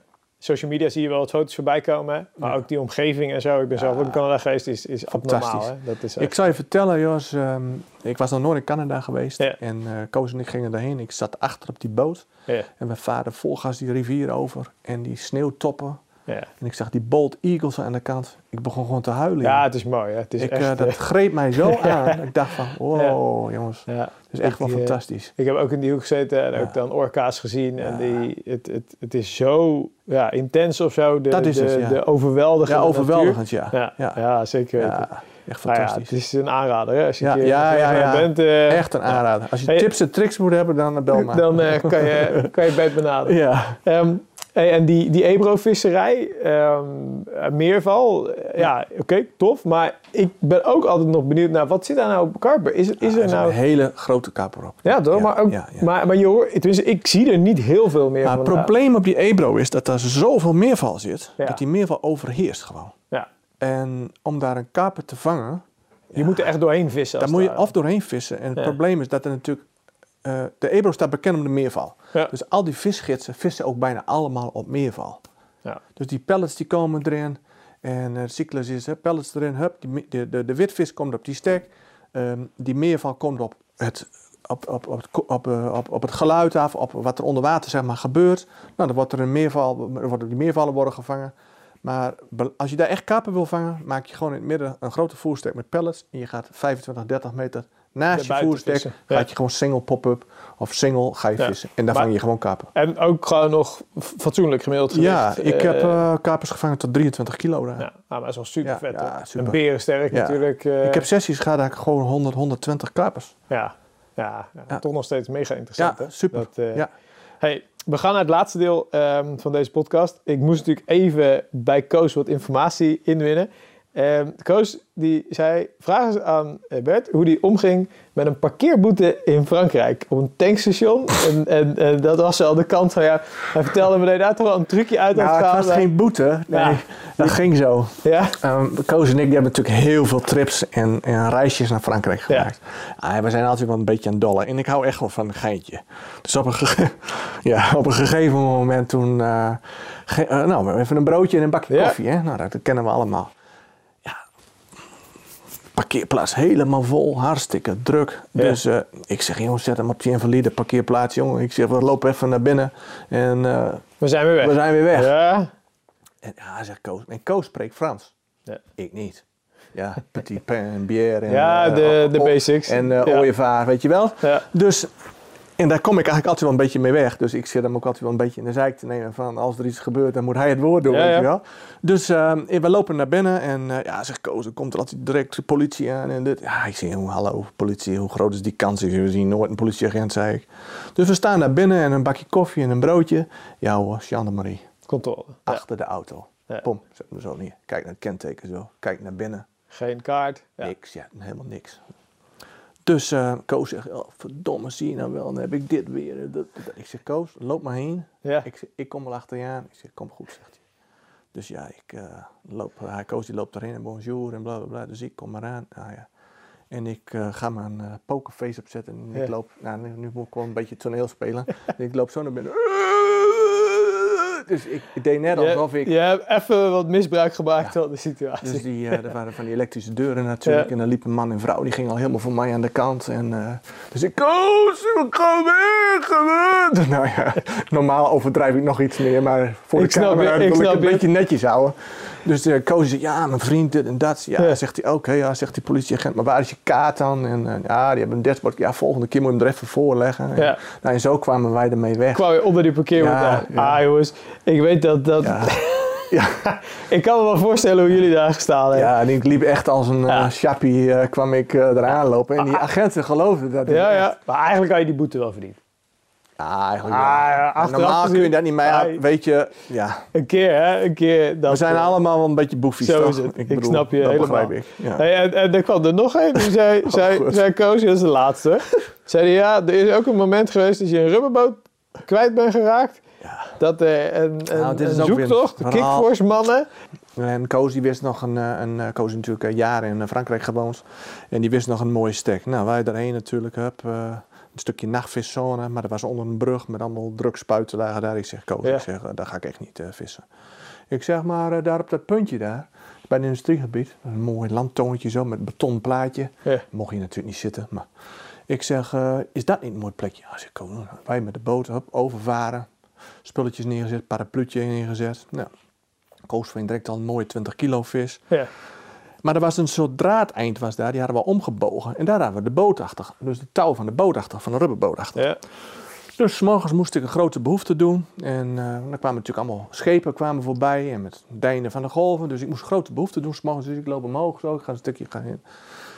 social media zie je wel wat foto's voorbij komen. Maar Ja. ook die omgeving en zo. Ik ben zelf ook in Canada geweest. Is, is abnormaal. Hè? Dat is Ik zou je vertellen, Jos, ehm, ik was nog nooit in Canada geweest. Ja. En eh Koos en ik gingen daarheen. Ik zat achter op die boot. ja, En we varen vol gas die rivier over. En die sneeuwtoppen. Ja. En ik zag die bold eagles aan de kant. Ik begon gewoon te huilen. ja, het is mooi. Hè? Het is ik, echt... eh, dat eh, greep mij zo aan. Ik dacht van, wow, jongens. ja. Dat is echt Ik, wel eh, fantastisch. Ik heb ook in die hoek gezeten en Ja. ook dan orka's gezien. En Ja. die, het, het, het is zo ja, intens of zo. De, Dat is de, het, ja. de overweldigende Ja, overweldigend, ja. Ja, ja. Ja. zeker. weten. Ja, echt Nou ja, fantastisch. het is een aanrader. Hè? Als je Ja, keer ja, ja, ja. bent, Echt een aanrader. Als je Hey. tips en tricks moet hebben, dan bel maar. dan kan, je, kan je het beter benaderen. ja. Ehm, hey, en die, die Ebro-visserij, ehm, eh, meerval, eh, ja, oké, tof. Maar ik ben ook altijd nog benieuwd naar, wat zit daar nou op karper? Is, het, is Ah, er nou... een hele grote kaper op. Ja, toch? maar, ook, ja. Maar, maar je hoort, ik zie er niet heel veel meer Maar van. het probleem op die Ebro is dat er zoveel meerval zit, dat die meerval overheerst gewoon. Ja, En om daar een kaper te vangen, je moet er echt doorheen vissen. daar moet je af doorheen vissen. En het probleem is dat er natuurlijk... eh, de Ebro staat bekend om de meerval. Ja. Dus al die visgidsen vissen ook bijna allemaal op meerval. Ja. Dus die pellets die komen erin. En eh, de cyclus is hè, pellets erin. Hup, die, de, de, de witvis komt op die stek. Ehm, die meerval komt op het, op, op, op, op, eh, op, op het geluid af. Op wat er onder water zeg maar, gebeurt. Nou, dan wordt er een meerval, er worden die meervallen worden gevangen. Maar als je daar echt kapen wil vangen, maak je gewoon in het midden een grote voerstek met pellets. En je gaat 25, 30 meter naast je voerstek. Gaat je gewoon single pop-up of single ga je Ja. vissen. En dan Maar- vang je gewoon kapen. En ook gewoon nog fatsoenlijk gemiddeld gewicht. Ja, ik heb Eh, eh kapers gevangen tot 23 kilo. daar. ja, nou, maar dat is wel super vet. super. Een berensterk natuurlijk. eh, Ik heb sessies gehad ik gewoon 100, 120 kapers. ja, ja, toch nog steeds mega interessant. Ja, hè? super. Dat, Ja. Hey, we gaan naar het laatste deel ehm, van deze podcast. Ik moest natuurlijk even bij Koos wat informatie inwinnen. Ehm Koos die zei, vraag eens aan eh, Bert hoe die omging met een parkeerboete in Frankrijk op een tankstation. en, en, en dat was wel de kant van, ja, hij vertelde me daar toch wel een trucje uit had Nou, het was geen boete. Nee, Ja. dat ging zo. Ja, Ehm Koos en ik hebben natuurlijk heel veel trips en, en reisjes naar Frankrijk gemaakt. Ah, we zijn altijd wel een beetje aan dollen. En ik hou echt wel van een geintje. Dus op een, ja, op een gegeven moment toen... ge- eh, nou, even een broodje en een bakje Ja. koffie. Hè? Nou, dat kennen we allemaal. Parkeerplaats helemaal vol. Hartstikke druk. Ja. Dus eh, ik zeg, jongens, zet hem op die invalide parkeerplaats, jongen. Ik zeg, we lopen even naar binnen. En eh, we zijn weer weg. we zijn weer weg. Ja, En ja, zegt Koos. En Koos spreekt Frans. Ja. Ik niet. Ja, petit pain, bière. En, Ja, eh, de- de basics. En uh, Ja. ooievaar, weet je wel. ja. Dus, en daar kom ik eigenlijk altijd wel een beetje mee weg. Dus ik zit hem ook altijd wel een beetje in de zijk te nemen van als er iets gebeurt, dan moet hij het woord doen, Ja, weet ja. je wel. Dus uh, we lopen naar binnen en uh, ja, zegt Koos, komt er altijd direct de politie aan en dit. Ja, ik zeg, hoe, hallo, politie, hoe groot is die kans? Ik zeg, we zien nooit een politieagent, zei ik. Dus we staan naar binnen en een bakje koffie en een broodje. Ja hoor, Jeanne-Marie, Controle. Ja. achter de auto. Ja. Pom, zet hem zo neer. Kijk naar het kenteken zo. Kijk naar binnen. Geen kaart. Ja. Niks, ja, helemaal niks. Dus eh, Koos zegt, oh, verdomme, zie je nou wel, dan heb ik dit weer. en dat- dat. Ik zeg, Koos, loop maar heen. Ja. Ik, zeg, ik kom wel achter je aan. Ik zeg, kom goed, zegt hij. Dus ja, ik eh, loop, hij Koos die loopt erin en bonjour en bla bla bla. Dus ik kom maar aan. Nou ja. En ik eh, ga mijn eh, pokerface opzetten en ik loop, nou nu, nu moet ik wel een beetje toneel spelen. en ik loop zo naar binnen. Dus ik, ik deed net alsof je, ik... je hebt even wat misbruik gemaakt van de situatie. Dus die, eh er waren van die elektrische deuren natuurlijk. Ja. En dan liep een man en vrouw, die gingen al helemaal voor mij aan de kant. En, eh, dus ik, Koos, ik ga weg. weg." Nou ja, normaal overdrijf ik nog iets meer. Maar voor de Ik snap camera ik wil ik snap het een beetje netjes houden. Dus uh, Koos zegt, ja, mijn vriend, dit en dat. Ja, Ja. zegt hij, oké, ja, zegt die politieagent. Maar waar is je kaart dan? En eh, ja, die hebben een dashboard. Ja, volgende keer moet je hem er even voorleggen. En, Ja. nou, en zo kwamen wij ermee weg. kwam je onder die aan. ja. Ah jongens, ik weet dat... dat Ja. ja. ik kan me wel voorstellen hoe jullie daar gestaan hebben. Ja, en ik liep echt als een Ja. ja. chappie, eh, kwam ik eh, eraan lopen. En die agenten geloofden dat. ik Ja, echt- ja. Maar eigenlijk had je die boete wel verdiend. Ja, eigenlijk Ah, wel. ja, achteraf Normaal kun je dat niet mee. Ah, Weet je, ja. Een keer, hè? Een keer. Dat, We zijn eh, allemaal wel een beetje boefjes, Zo toch? is het. Ik snap je dat helemaal. begrijp ik. Ja. Hey, en, en er kwam er nog een. Die zei, zei, goed. zei Koos, dat is de laatste. zei hij, ja, er is ook een moment geweest dat je een rubberboot kwijt bent geraakt. Ja. Dat er een, een, Nou, dit is een zoektocht. Kickforce mannen. En Koos die wist nog een, eh, een eh, Koos natuurlijk eh, jaren in eh, Frankrijk gewoond. En die wist nog een mooie stek. Nou, wij daarheen natuurlijk, eh, een stukje nachtveszone. Maar dat was onder een brug met allemaal drugspuiten lagen daar. Ik zeg, Koos, Ja. ik zeg, eh, daar ga ik echt niet eh, vissen. Ik zeg maar, eh, daar op dat puntje daar, bij het industriegebied. Een mooi landtoontje zo met een betonnen plaatje. Ja. Mocht je natuurlijk niet zitten, maar... Ik zeg, eh, is dat niet een mooi plekje? Koos, nou, wij met de boot, overvaren. Spulletjes neergezet, parapluutje neergezet. Nou, Koos vindt direct al een mooie 20 kilo vis. Ja. Maar er was een soort draadeind was daar, die hadden we omgebogen. En daar hadden we de boot achter. Dus de touw van de boot achter, van de rubberboot achter. Ja. Dus 's morgens moest ik een grote behoefte doen. En eh dan kwamen natuurlijk allemaal schepen kwamen voorbij. En met dijnen van de golven. Dus ik moest grote behoefte doen. 's morgens dus ik loop omhoog zo. Ik ga een stukje gaan in,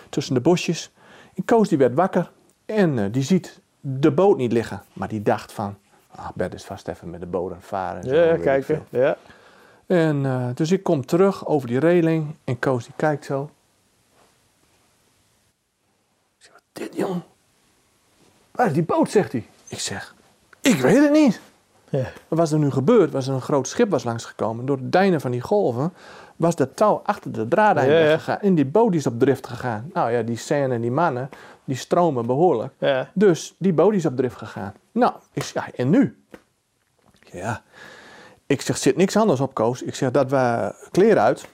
tussen de bosjes. En Koos die werd wakker. En eh, die ziet de boot niet liggen. Maar die dacht van... Ah, Bert is vast even met de het varen. en zo, Ja, kijken. Ja. En eh, dus ik kom terug over die reling en Koos die kijkt zo. Ik zeg, wat dit jong? Waar is die boot, zegt hij. Ik zeg, ik weet het niet. Ja. Wat was er nu gebeurd? Was er een groot schip was langsgekomen. Door de dijnen van die golven was dat touw achter de draadijn Ja, weggegaan. En die boot is op drift gegaan. Nou ja, die scène en die mannen, die stromen behoorlijk. Ja. Dus die boot is op drift gegaan. Nou, ik zeg, ja, en nu? Ja, ik zeg, zit niks anders op, Koos. Ik zeg, dat we kleren uit,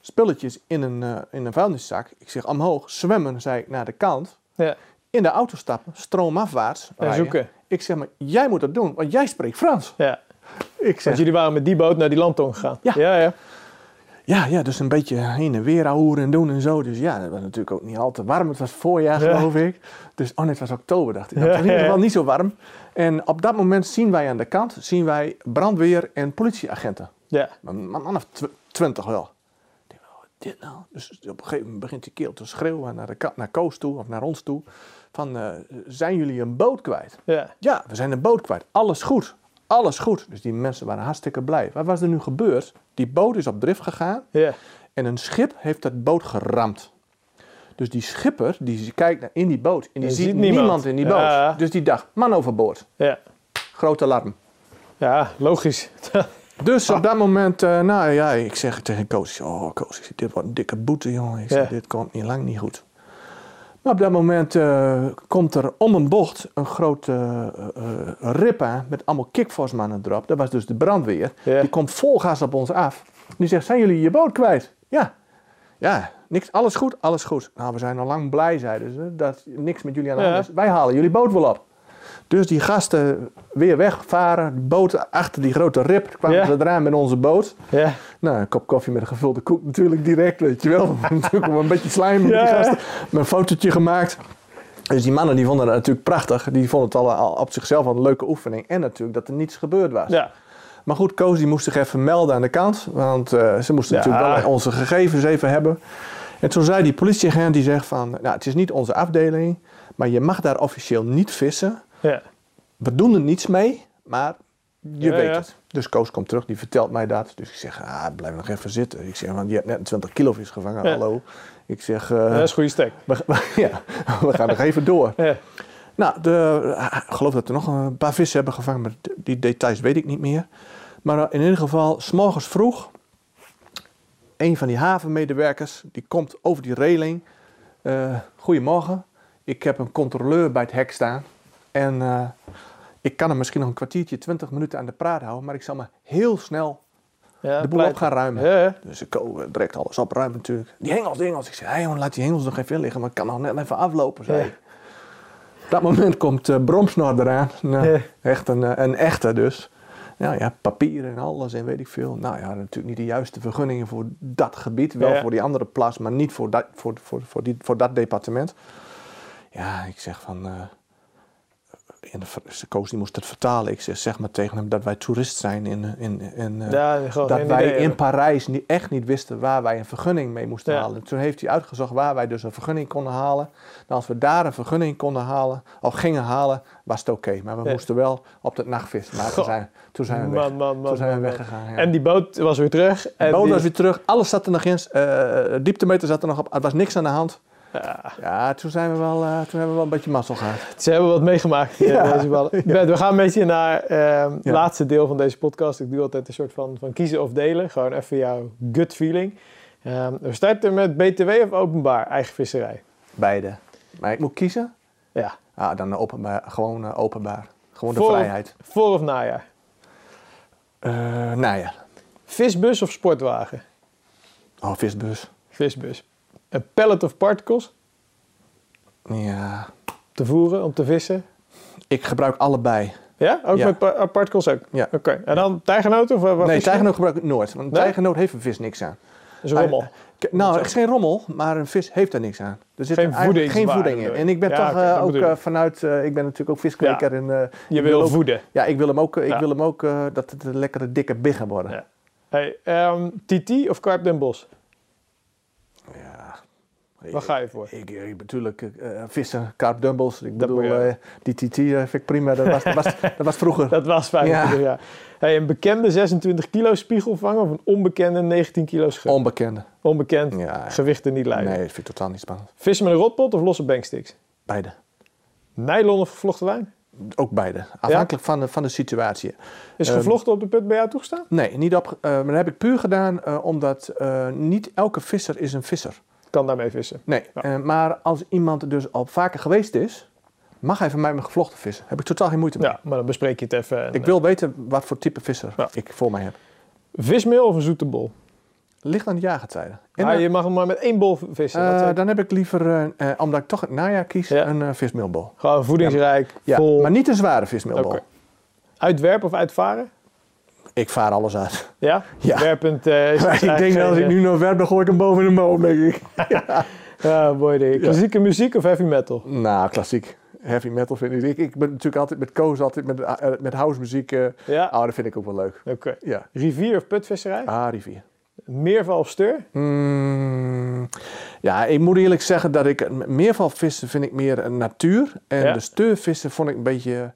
spulletjes in een, eh, in een vuilniszak. Ik zeg, omhoog, zwemmen, zei ik, naar de kant. Ja. In de auto stappen, stroomafwaarts En rijden. zoeken. Ik zeg, maar jij moet dat doen, want jij spreekt Frans. Ja. Ik zeg, Want jullie waren met die boot naar die landtong gegaan. Ja. Ja, ja. Ja, ja, dus een beetje heen en weer ahoeren en doen en zo. Dus ja, dat was natuurlijk ook niet al te warm. Het was voorjaar, Ja. geloof ik. Dus, oh nee, het was oktober, dacht ik. Het was in ieder geval niet zo warm. En op dat moment zien wij aan de kant, zien wij brandweer en politieagenten. Ja. Een man of tw- twintig wel. Ik denk, wat is dit nou? Dus op een gegeven moment begint die keel te schreeuwen naar, de naar Koos toe, of naar ons toe. Van, eh, zijn jullie een boot kwijt? Ja. Ja, we zijn een boot kwijt. Alles goed. Alles goed. Dus die mensen waren hartstikke blij. Wat was er nu gebeurd? Die boot is op drift gegaan en een schip heeft dat boot geramd. Dus die schipper, die kijkt naar in die boot en die En ziet, ziet niemand. niemand. in die boot. Ja. Dus die dacht, man overboord. Ja. Groot alarm. Ja, logisch. Dus op dat moment, eh, nou ja, ik zeg tegen Koos, oh zeg, dit wordt een dikke boete jongen. Ik zeg, Ja. dit komt niet lang niet goed. Op dat moment eh, komt er om een bocht een grote eh, rip aan met allemaal kickforce-mannen erop. Dat was dus de brandweer. Die komt vol gas op ons af. Die zegt, zijn jullie je boot kwijt? Ja. Ja, niks, alles goed, alles goed. Nou, we zijn al lang blij, zeiden ze, dat niks met jullie aan de hand is. Wij halen jullie boot wel op. Dus die gasten weer wegvaren, de boot achter die grote rip, kwamen Ja. ze eraan met onze boot. Ja. Nou, een kop koffie met een gevulde koek natuurlijk direct, weet je wel. natuurlijk een beetje slijm met Ja, die gasten. Met een fotootje gemaakt. Dus die mannen die vonden dat natuurlijk prachtig. Die vonden het al, al op zichzelf al een leuke oefening. En natuurlijk dat er niets gebeurd was. Ja. Maar goed, Koos die moest zich even melden aan de kant. Want eh, ze moesten Ja. natuurlijk wel onze gegevens even hebben. En toen zei die politieagent, die zegt van... Nou, het is niet onze afdeling, maar je mag daar officieel niet vissen. Ja. We doen er niets mee, maar je Ja, weet ja. het. Dus Koos komt terug, die vertelt mij dat. Dus ik zeg, ah, blijf nog even zitten. Ik zeg, want je hebt net een 20 kilo vis gevangen, hallo. Ik zeg, eh, dat is een goede stek. we, ja, we gaan nog even door. Ja. Nou, de, ik geloof dat we nog een paar vissen hebben gevangen, maar die details weet ik niet meer. Maar eh, in ieder geval, s'morgens vroeg, een van die havenmedewerkers, die komt over die reling. Eh, goedemorgen, ik heb een controleur bij het hek staan. En eh, ik kan hem misschien nog een kwartiertje, 20 minuten aan de praat houden, maar ik zal me heel snel Ja, de boel op gaan ruimen. Ja. Dus ik oh, direct alles opruimen natuurlijk. Die hengels, die hengels. Ik zeg, hey, jongen, laat die hengels nog even in liggen, maar ik kan nog net even aflopen. Zei Ja. Op dat moment komt uh, Bromsnor eraan. Nou. Echt een, eh, een echte dus. Nou ja, papieren en alles en weet ik veel. Nou ja, natuurlijk niet de juiste vergunningen voor dat gebied. Wel voor die andere plas, maar niet voor dat, voor, voor, voor, die, voor dat departement. Ja, ik zeg van... eh de, ver- Koos die moest het vertalen. Ik zeg, zeg maar tegen hem dat wij toerist zijn in, in, in, eh, Ja, dat wij idee in. Parijs niet, echt niet wisten waar wij een vergunning mee moesten Ja. halen. Toen heeft hij uitgezocht waar wij dus een vergunning konden halen. Nou, als we daar een vergunning konden halen, of gingen halen, was het oké. Maar we Ja. moesten wel op het nachtvis. Maar toen zijn, toen zijn we weg. Man, man, man, toen zijn we weggegaan. Ja. En die boot was weer terug. En de boot die- was weer terug, alles zat er nog in. eh dieptemeter zat er nog op, er was niks aan de hand. Ja, Ja, toen, zijn we wel, eh, toen hebben we wel een beetje mazzel gehad. ze hebben wat meegemaakt. Ja. deze ballen. Bert, we gaan een beetje naar ehm, het Ja. laatste deel van deze podcast. Ik doe altijd een soort van, van kiezen of delen. Gewoon even jouw gut feeling. Ehm, we starten met BTW of openbaar, eigen visserij. Beide. Maar ik moet kiezen? Ja. Ah, dan openbaar, gewoon eh, openbaar. Gewoon de Voor- vrijheid. Voor of najaar? Eh ja, Visbus of sportwagen? oh, visbus. Visbus. Een pallet of particles Ja, te voeren om te vissen? ik gebruik allebei. Ja, ook Ja. met pa- uh, particles ook? Ja. Oké. En dan tijgenoot of wat nee, tijgenoot gebruik ik nooit. Want een tijgenoot heeft een vis niks aan. Dat is een rommel. Nou, het is geen rommel, maar een vis heeft er niks aan. Er zit Geen voedingswaarde geen voeding in. En ik ben Ja, toch eh, ook eh, vanuit, eh, ik ben natuurlijk ook viskweker. En, eh, Je wil ook, voeden. Ja, ik wil hem ook, eh, ik Ja. wil hem ook eh, dat het een lekkere dikke biggen worden. Ja. Hey, ehm, TT of Karp Den Bos? Ja. Waar ga je voor? Ik, ik, natuurlijk eh, vissen, karp dumbbells. Ik Dat bedoel, eh, die TT eh, vind ik prima. Dat was, dat was, dat was vroeger. Dat was 25 jaar. Hey, een bekende 26 kilo spiegelvanger of een onbekende 19 kilo schub? Onbekende. Onbekend, Ja. gewichten niet leiden. Nee, dat vind ik totaal niet spannend. Vissen met een rotpot of losse banksticks? Beide. Nylon of gevlochten lijn? Ook beide. Afhankelijk van, de, van de situatie. Is Ehm, gevlochten op de put bij jou toegestaan? Nee, niet op, eh, maar dat heb ik puur gedaan eh, omdat eh, niet elke visser is een visser. Kan daarmee vissen. Nee, Ja. eh, maar als iemand dus al vaker geweest is, mag hij van mij met gevlochten vissen. Heb ik totaal geen moeite mee. Ja, maar dan bespreek je het even. en, Ik wil weten wat voor type visser Ja. ik voor mij heb. eh, Vismeel of een zoete bol? Ligt aan de jaargetijden. En, Ah, eh, je mag hem maar met één bol vissen. eh, dan heb ik liever, eh, eh, omdat ik toch het najaar kies, Ja. een uh, vismeelbol. Gewoon voedingsrijk, Ja, vol. maar niet een zware vismeelbol. Uitwerpen of uitvaren? Ik vaar alles uit. Ja? Ja. Werpend eh, is ik denk dat als ik nu nog werp, dan gooi ik hem boven de boom, denk ik. eh, Ja, mooi ding. Klassieke muziek of heavy metal? Nou, klassiek. Heavy metal vind ik. Ik, ik ben natuurlijk altijd met Koos, altijd met, eh, met house muziek. eh Ja, oh, dat vind ik ook wel leuk. oké. Ja. Rivier of putvisserij? Ah, rivier. Meerval of steur? Mm, ja, ik moet eerlijk zeggen dat ik meervalvissen vind ik meer een natuur. En Ja. de steurvissen vond ik een beetje...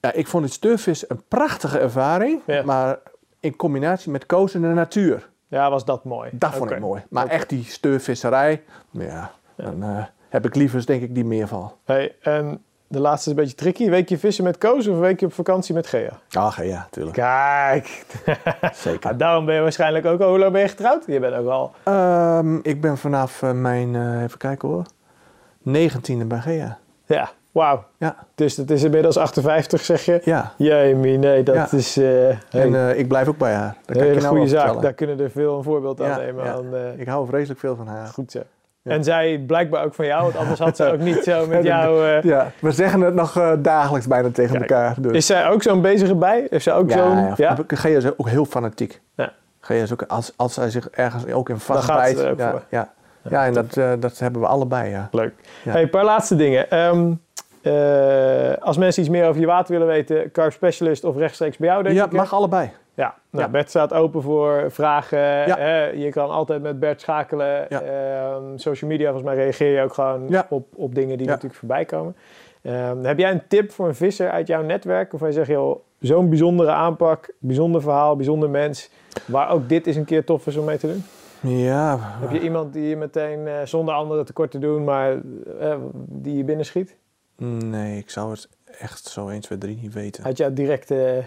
Ja, ik vond het steurvissen een prachtige ervaring. Ja. Maar in combinatie met Koos in de natuur. Ja, was dat mooi. Dat vond ik mooi. Maar echt die steurvisserij, ja, dan eh, heb ik liever denk ik die meerval. Hey, en de laatste is een beetje tricky. Week je vissen met Koos of week je op vakantie met Gea? Ach ja, tuurlijk. Kijk, Zeker. Ja, daarom ben je waarschijnlijk ook al... Hoe lang ben je getrouwd? Je bent ook al... Ehm, ik ben vanaf eh, mijn, eh, even kijken hoor, 19e bij Gea. Ja, wauw. Ja, Dus dat is inmiddels 58, zeg je? ja. Jemie, nee, dat Ja. is... eh hey, En eh, ik blijf ook bij haar. Dat hele nou goede zaak. vertellen. Daar kunnen er veel een voorbeeld aan Ja, nemen. ja. Aan, eh, Ik hou vreselijk veel van haar. goed zo. En zij blijkbaar ook van jou, want anders had ze ook niet zo met jou... Ja, we zeggen het nog dagelijks bijna tegen Kijk, elkaar. Dus. Is zij ook zo'n bezige bij? Is zij ook ja, zo'n... ja? Gea is ook heel fanatiek. Ja. Gea is ook, als, als zij zich ergens ook in vastbijt. Ja, ja. ja, en dat, dat hebben we allebei, ja. Leuk. Hey, een paar laatste dingen. Ehm, eh, als mensen iets meer over je water willen weten, carp specialist of rechtstreeks bij jou, denk Ja, ik. hè? mag allebei. Ja, nou, Ja. Bert staat open voor vragen. Ja. je kan altijd met Bert schakelen. Ja. Ehm, social media, volgens mij reageer je ook gewoon Ja. op, op dingen die Ja. natuurlijk voorbij komen. Ehm, heb jij een tip voor een visser uit jouw netwerk? Of hij zegt, joh, zo'n bijzondere aanpak, bijzonder verhaal, bijzonder mens. Waar ook dit is een keer tof is om mee te doen. Ja. Heb je iemand die je meteen, uh, zonder anderen tekort te doen, maar die je binnenschiet? Nee, ik zou het echt zo 1, 2, 3 niet weten. Had jij direct... Uh...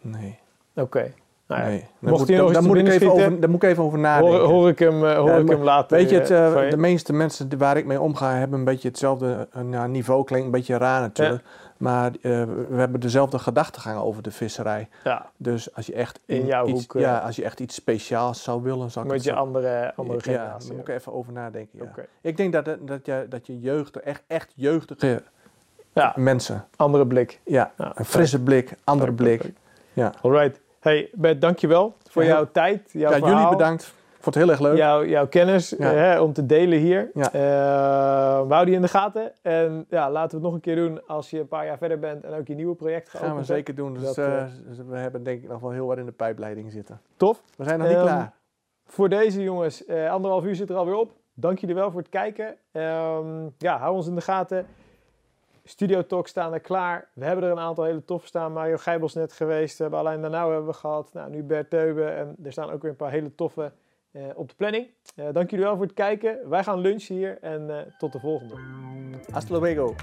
Nee. Oké. Okay. Nou ja, nee. Mocht hij nog moet ik even over, daar moet ik even over nadenken. Hoor, hoor ik hem, hoor ja, ik hem later. Weet je, het, uh, de meeste mensen waar ik mee omga hebben een beetje hetzelfde uh, niveau. Klinkt een beetje raar natuurlijk. Ja. Maar uh, we hebben dezelfde gedachtegang over de visserij. Ja. Dus als je echt in jouw iets, hoek. Ja, als je echt iets speciaals zou willen, zou ik Moet je andere, andere ja, generatie. daar moet ik even over nadenken. Ja. Okay. Ik denk dat, dat, je, dat je jeugd, echt, echt jeugdige ja. mensen. Andere blik. Ja, ja een frisse blik, andere blik. blik. Ja. Alright. Hey Bert, dankjewel voor jouw tijd. Jouw ja, verhaal. jullie bedankt. Vond het heel erg leuk. Jouw, jouw kennis Ja. hè, om te delen hier. Ja. Uh, we houden je in de gaten. En ja, laten we het nog een keer doen als je een paar jaar verder bent en ook je nieuwe project gaan geopend we zeker doen. Dus, Dat, eh, eh, dus we hebben denk ik nog wel heel wat in de pijpleiding zitten. Tof. We zijn nog niet Ehm, klaar. Voor deze jongens, eh, anderhalf uur zit er alweer op. Dank jullie wel voor het kijken. Ehm, ja, hou ons in de gaten. Studio Talks staan er klaar. We hebben er een aantal hele toffe staan. Mario Gijbels net geweest. We hebben Alain Danau hebben we gehad. Nou, nu Bert Teuben. En er staan ook weer een paar hele toffe eh, op de planning. Eh, dank jullie wel voor het kijken. Wij gaan lunchen hier. En eh, tot de volgende. Hasta luego.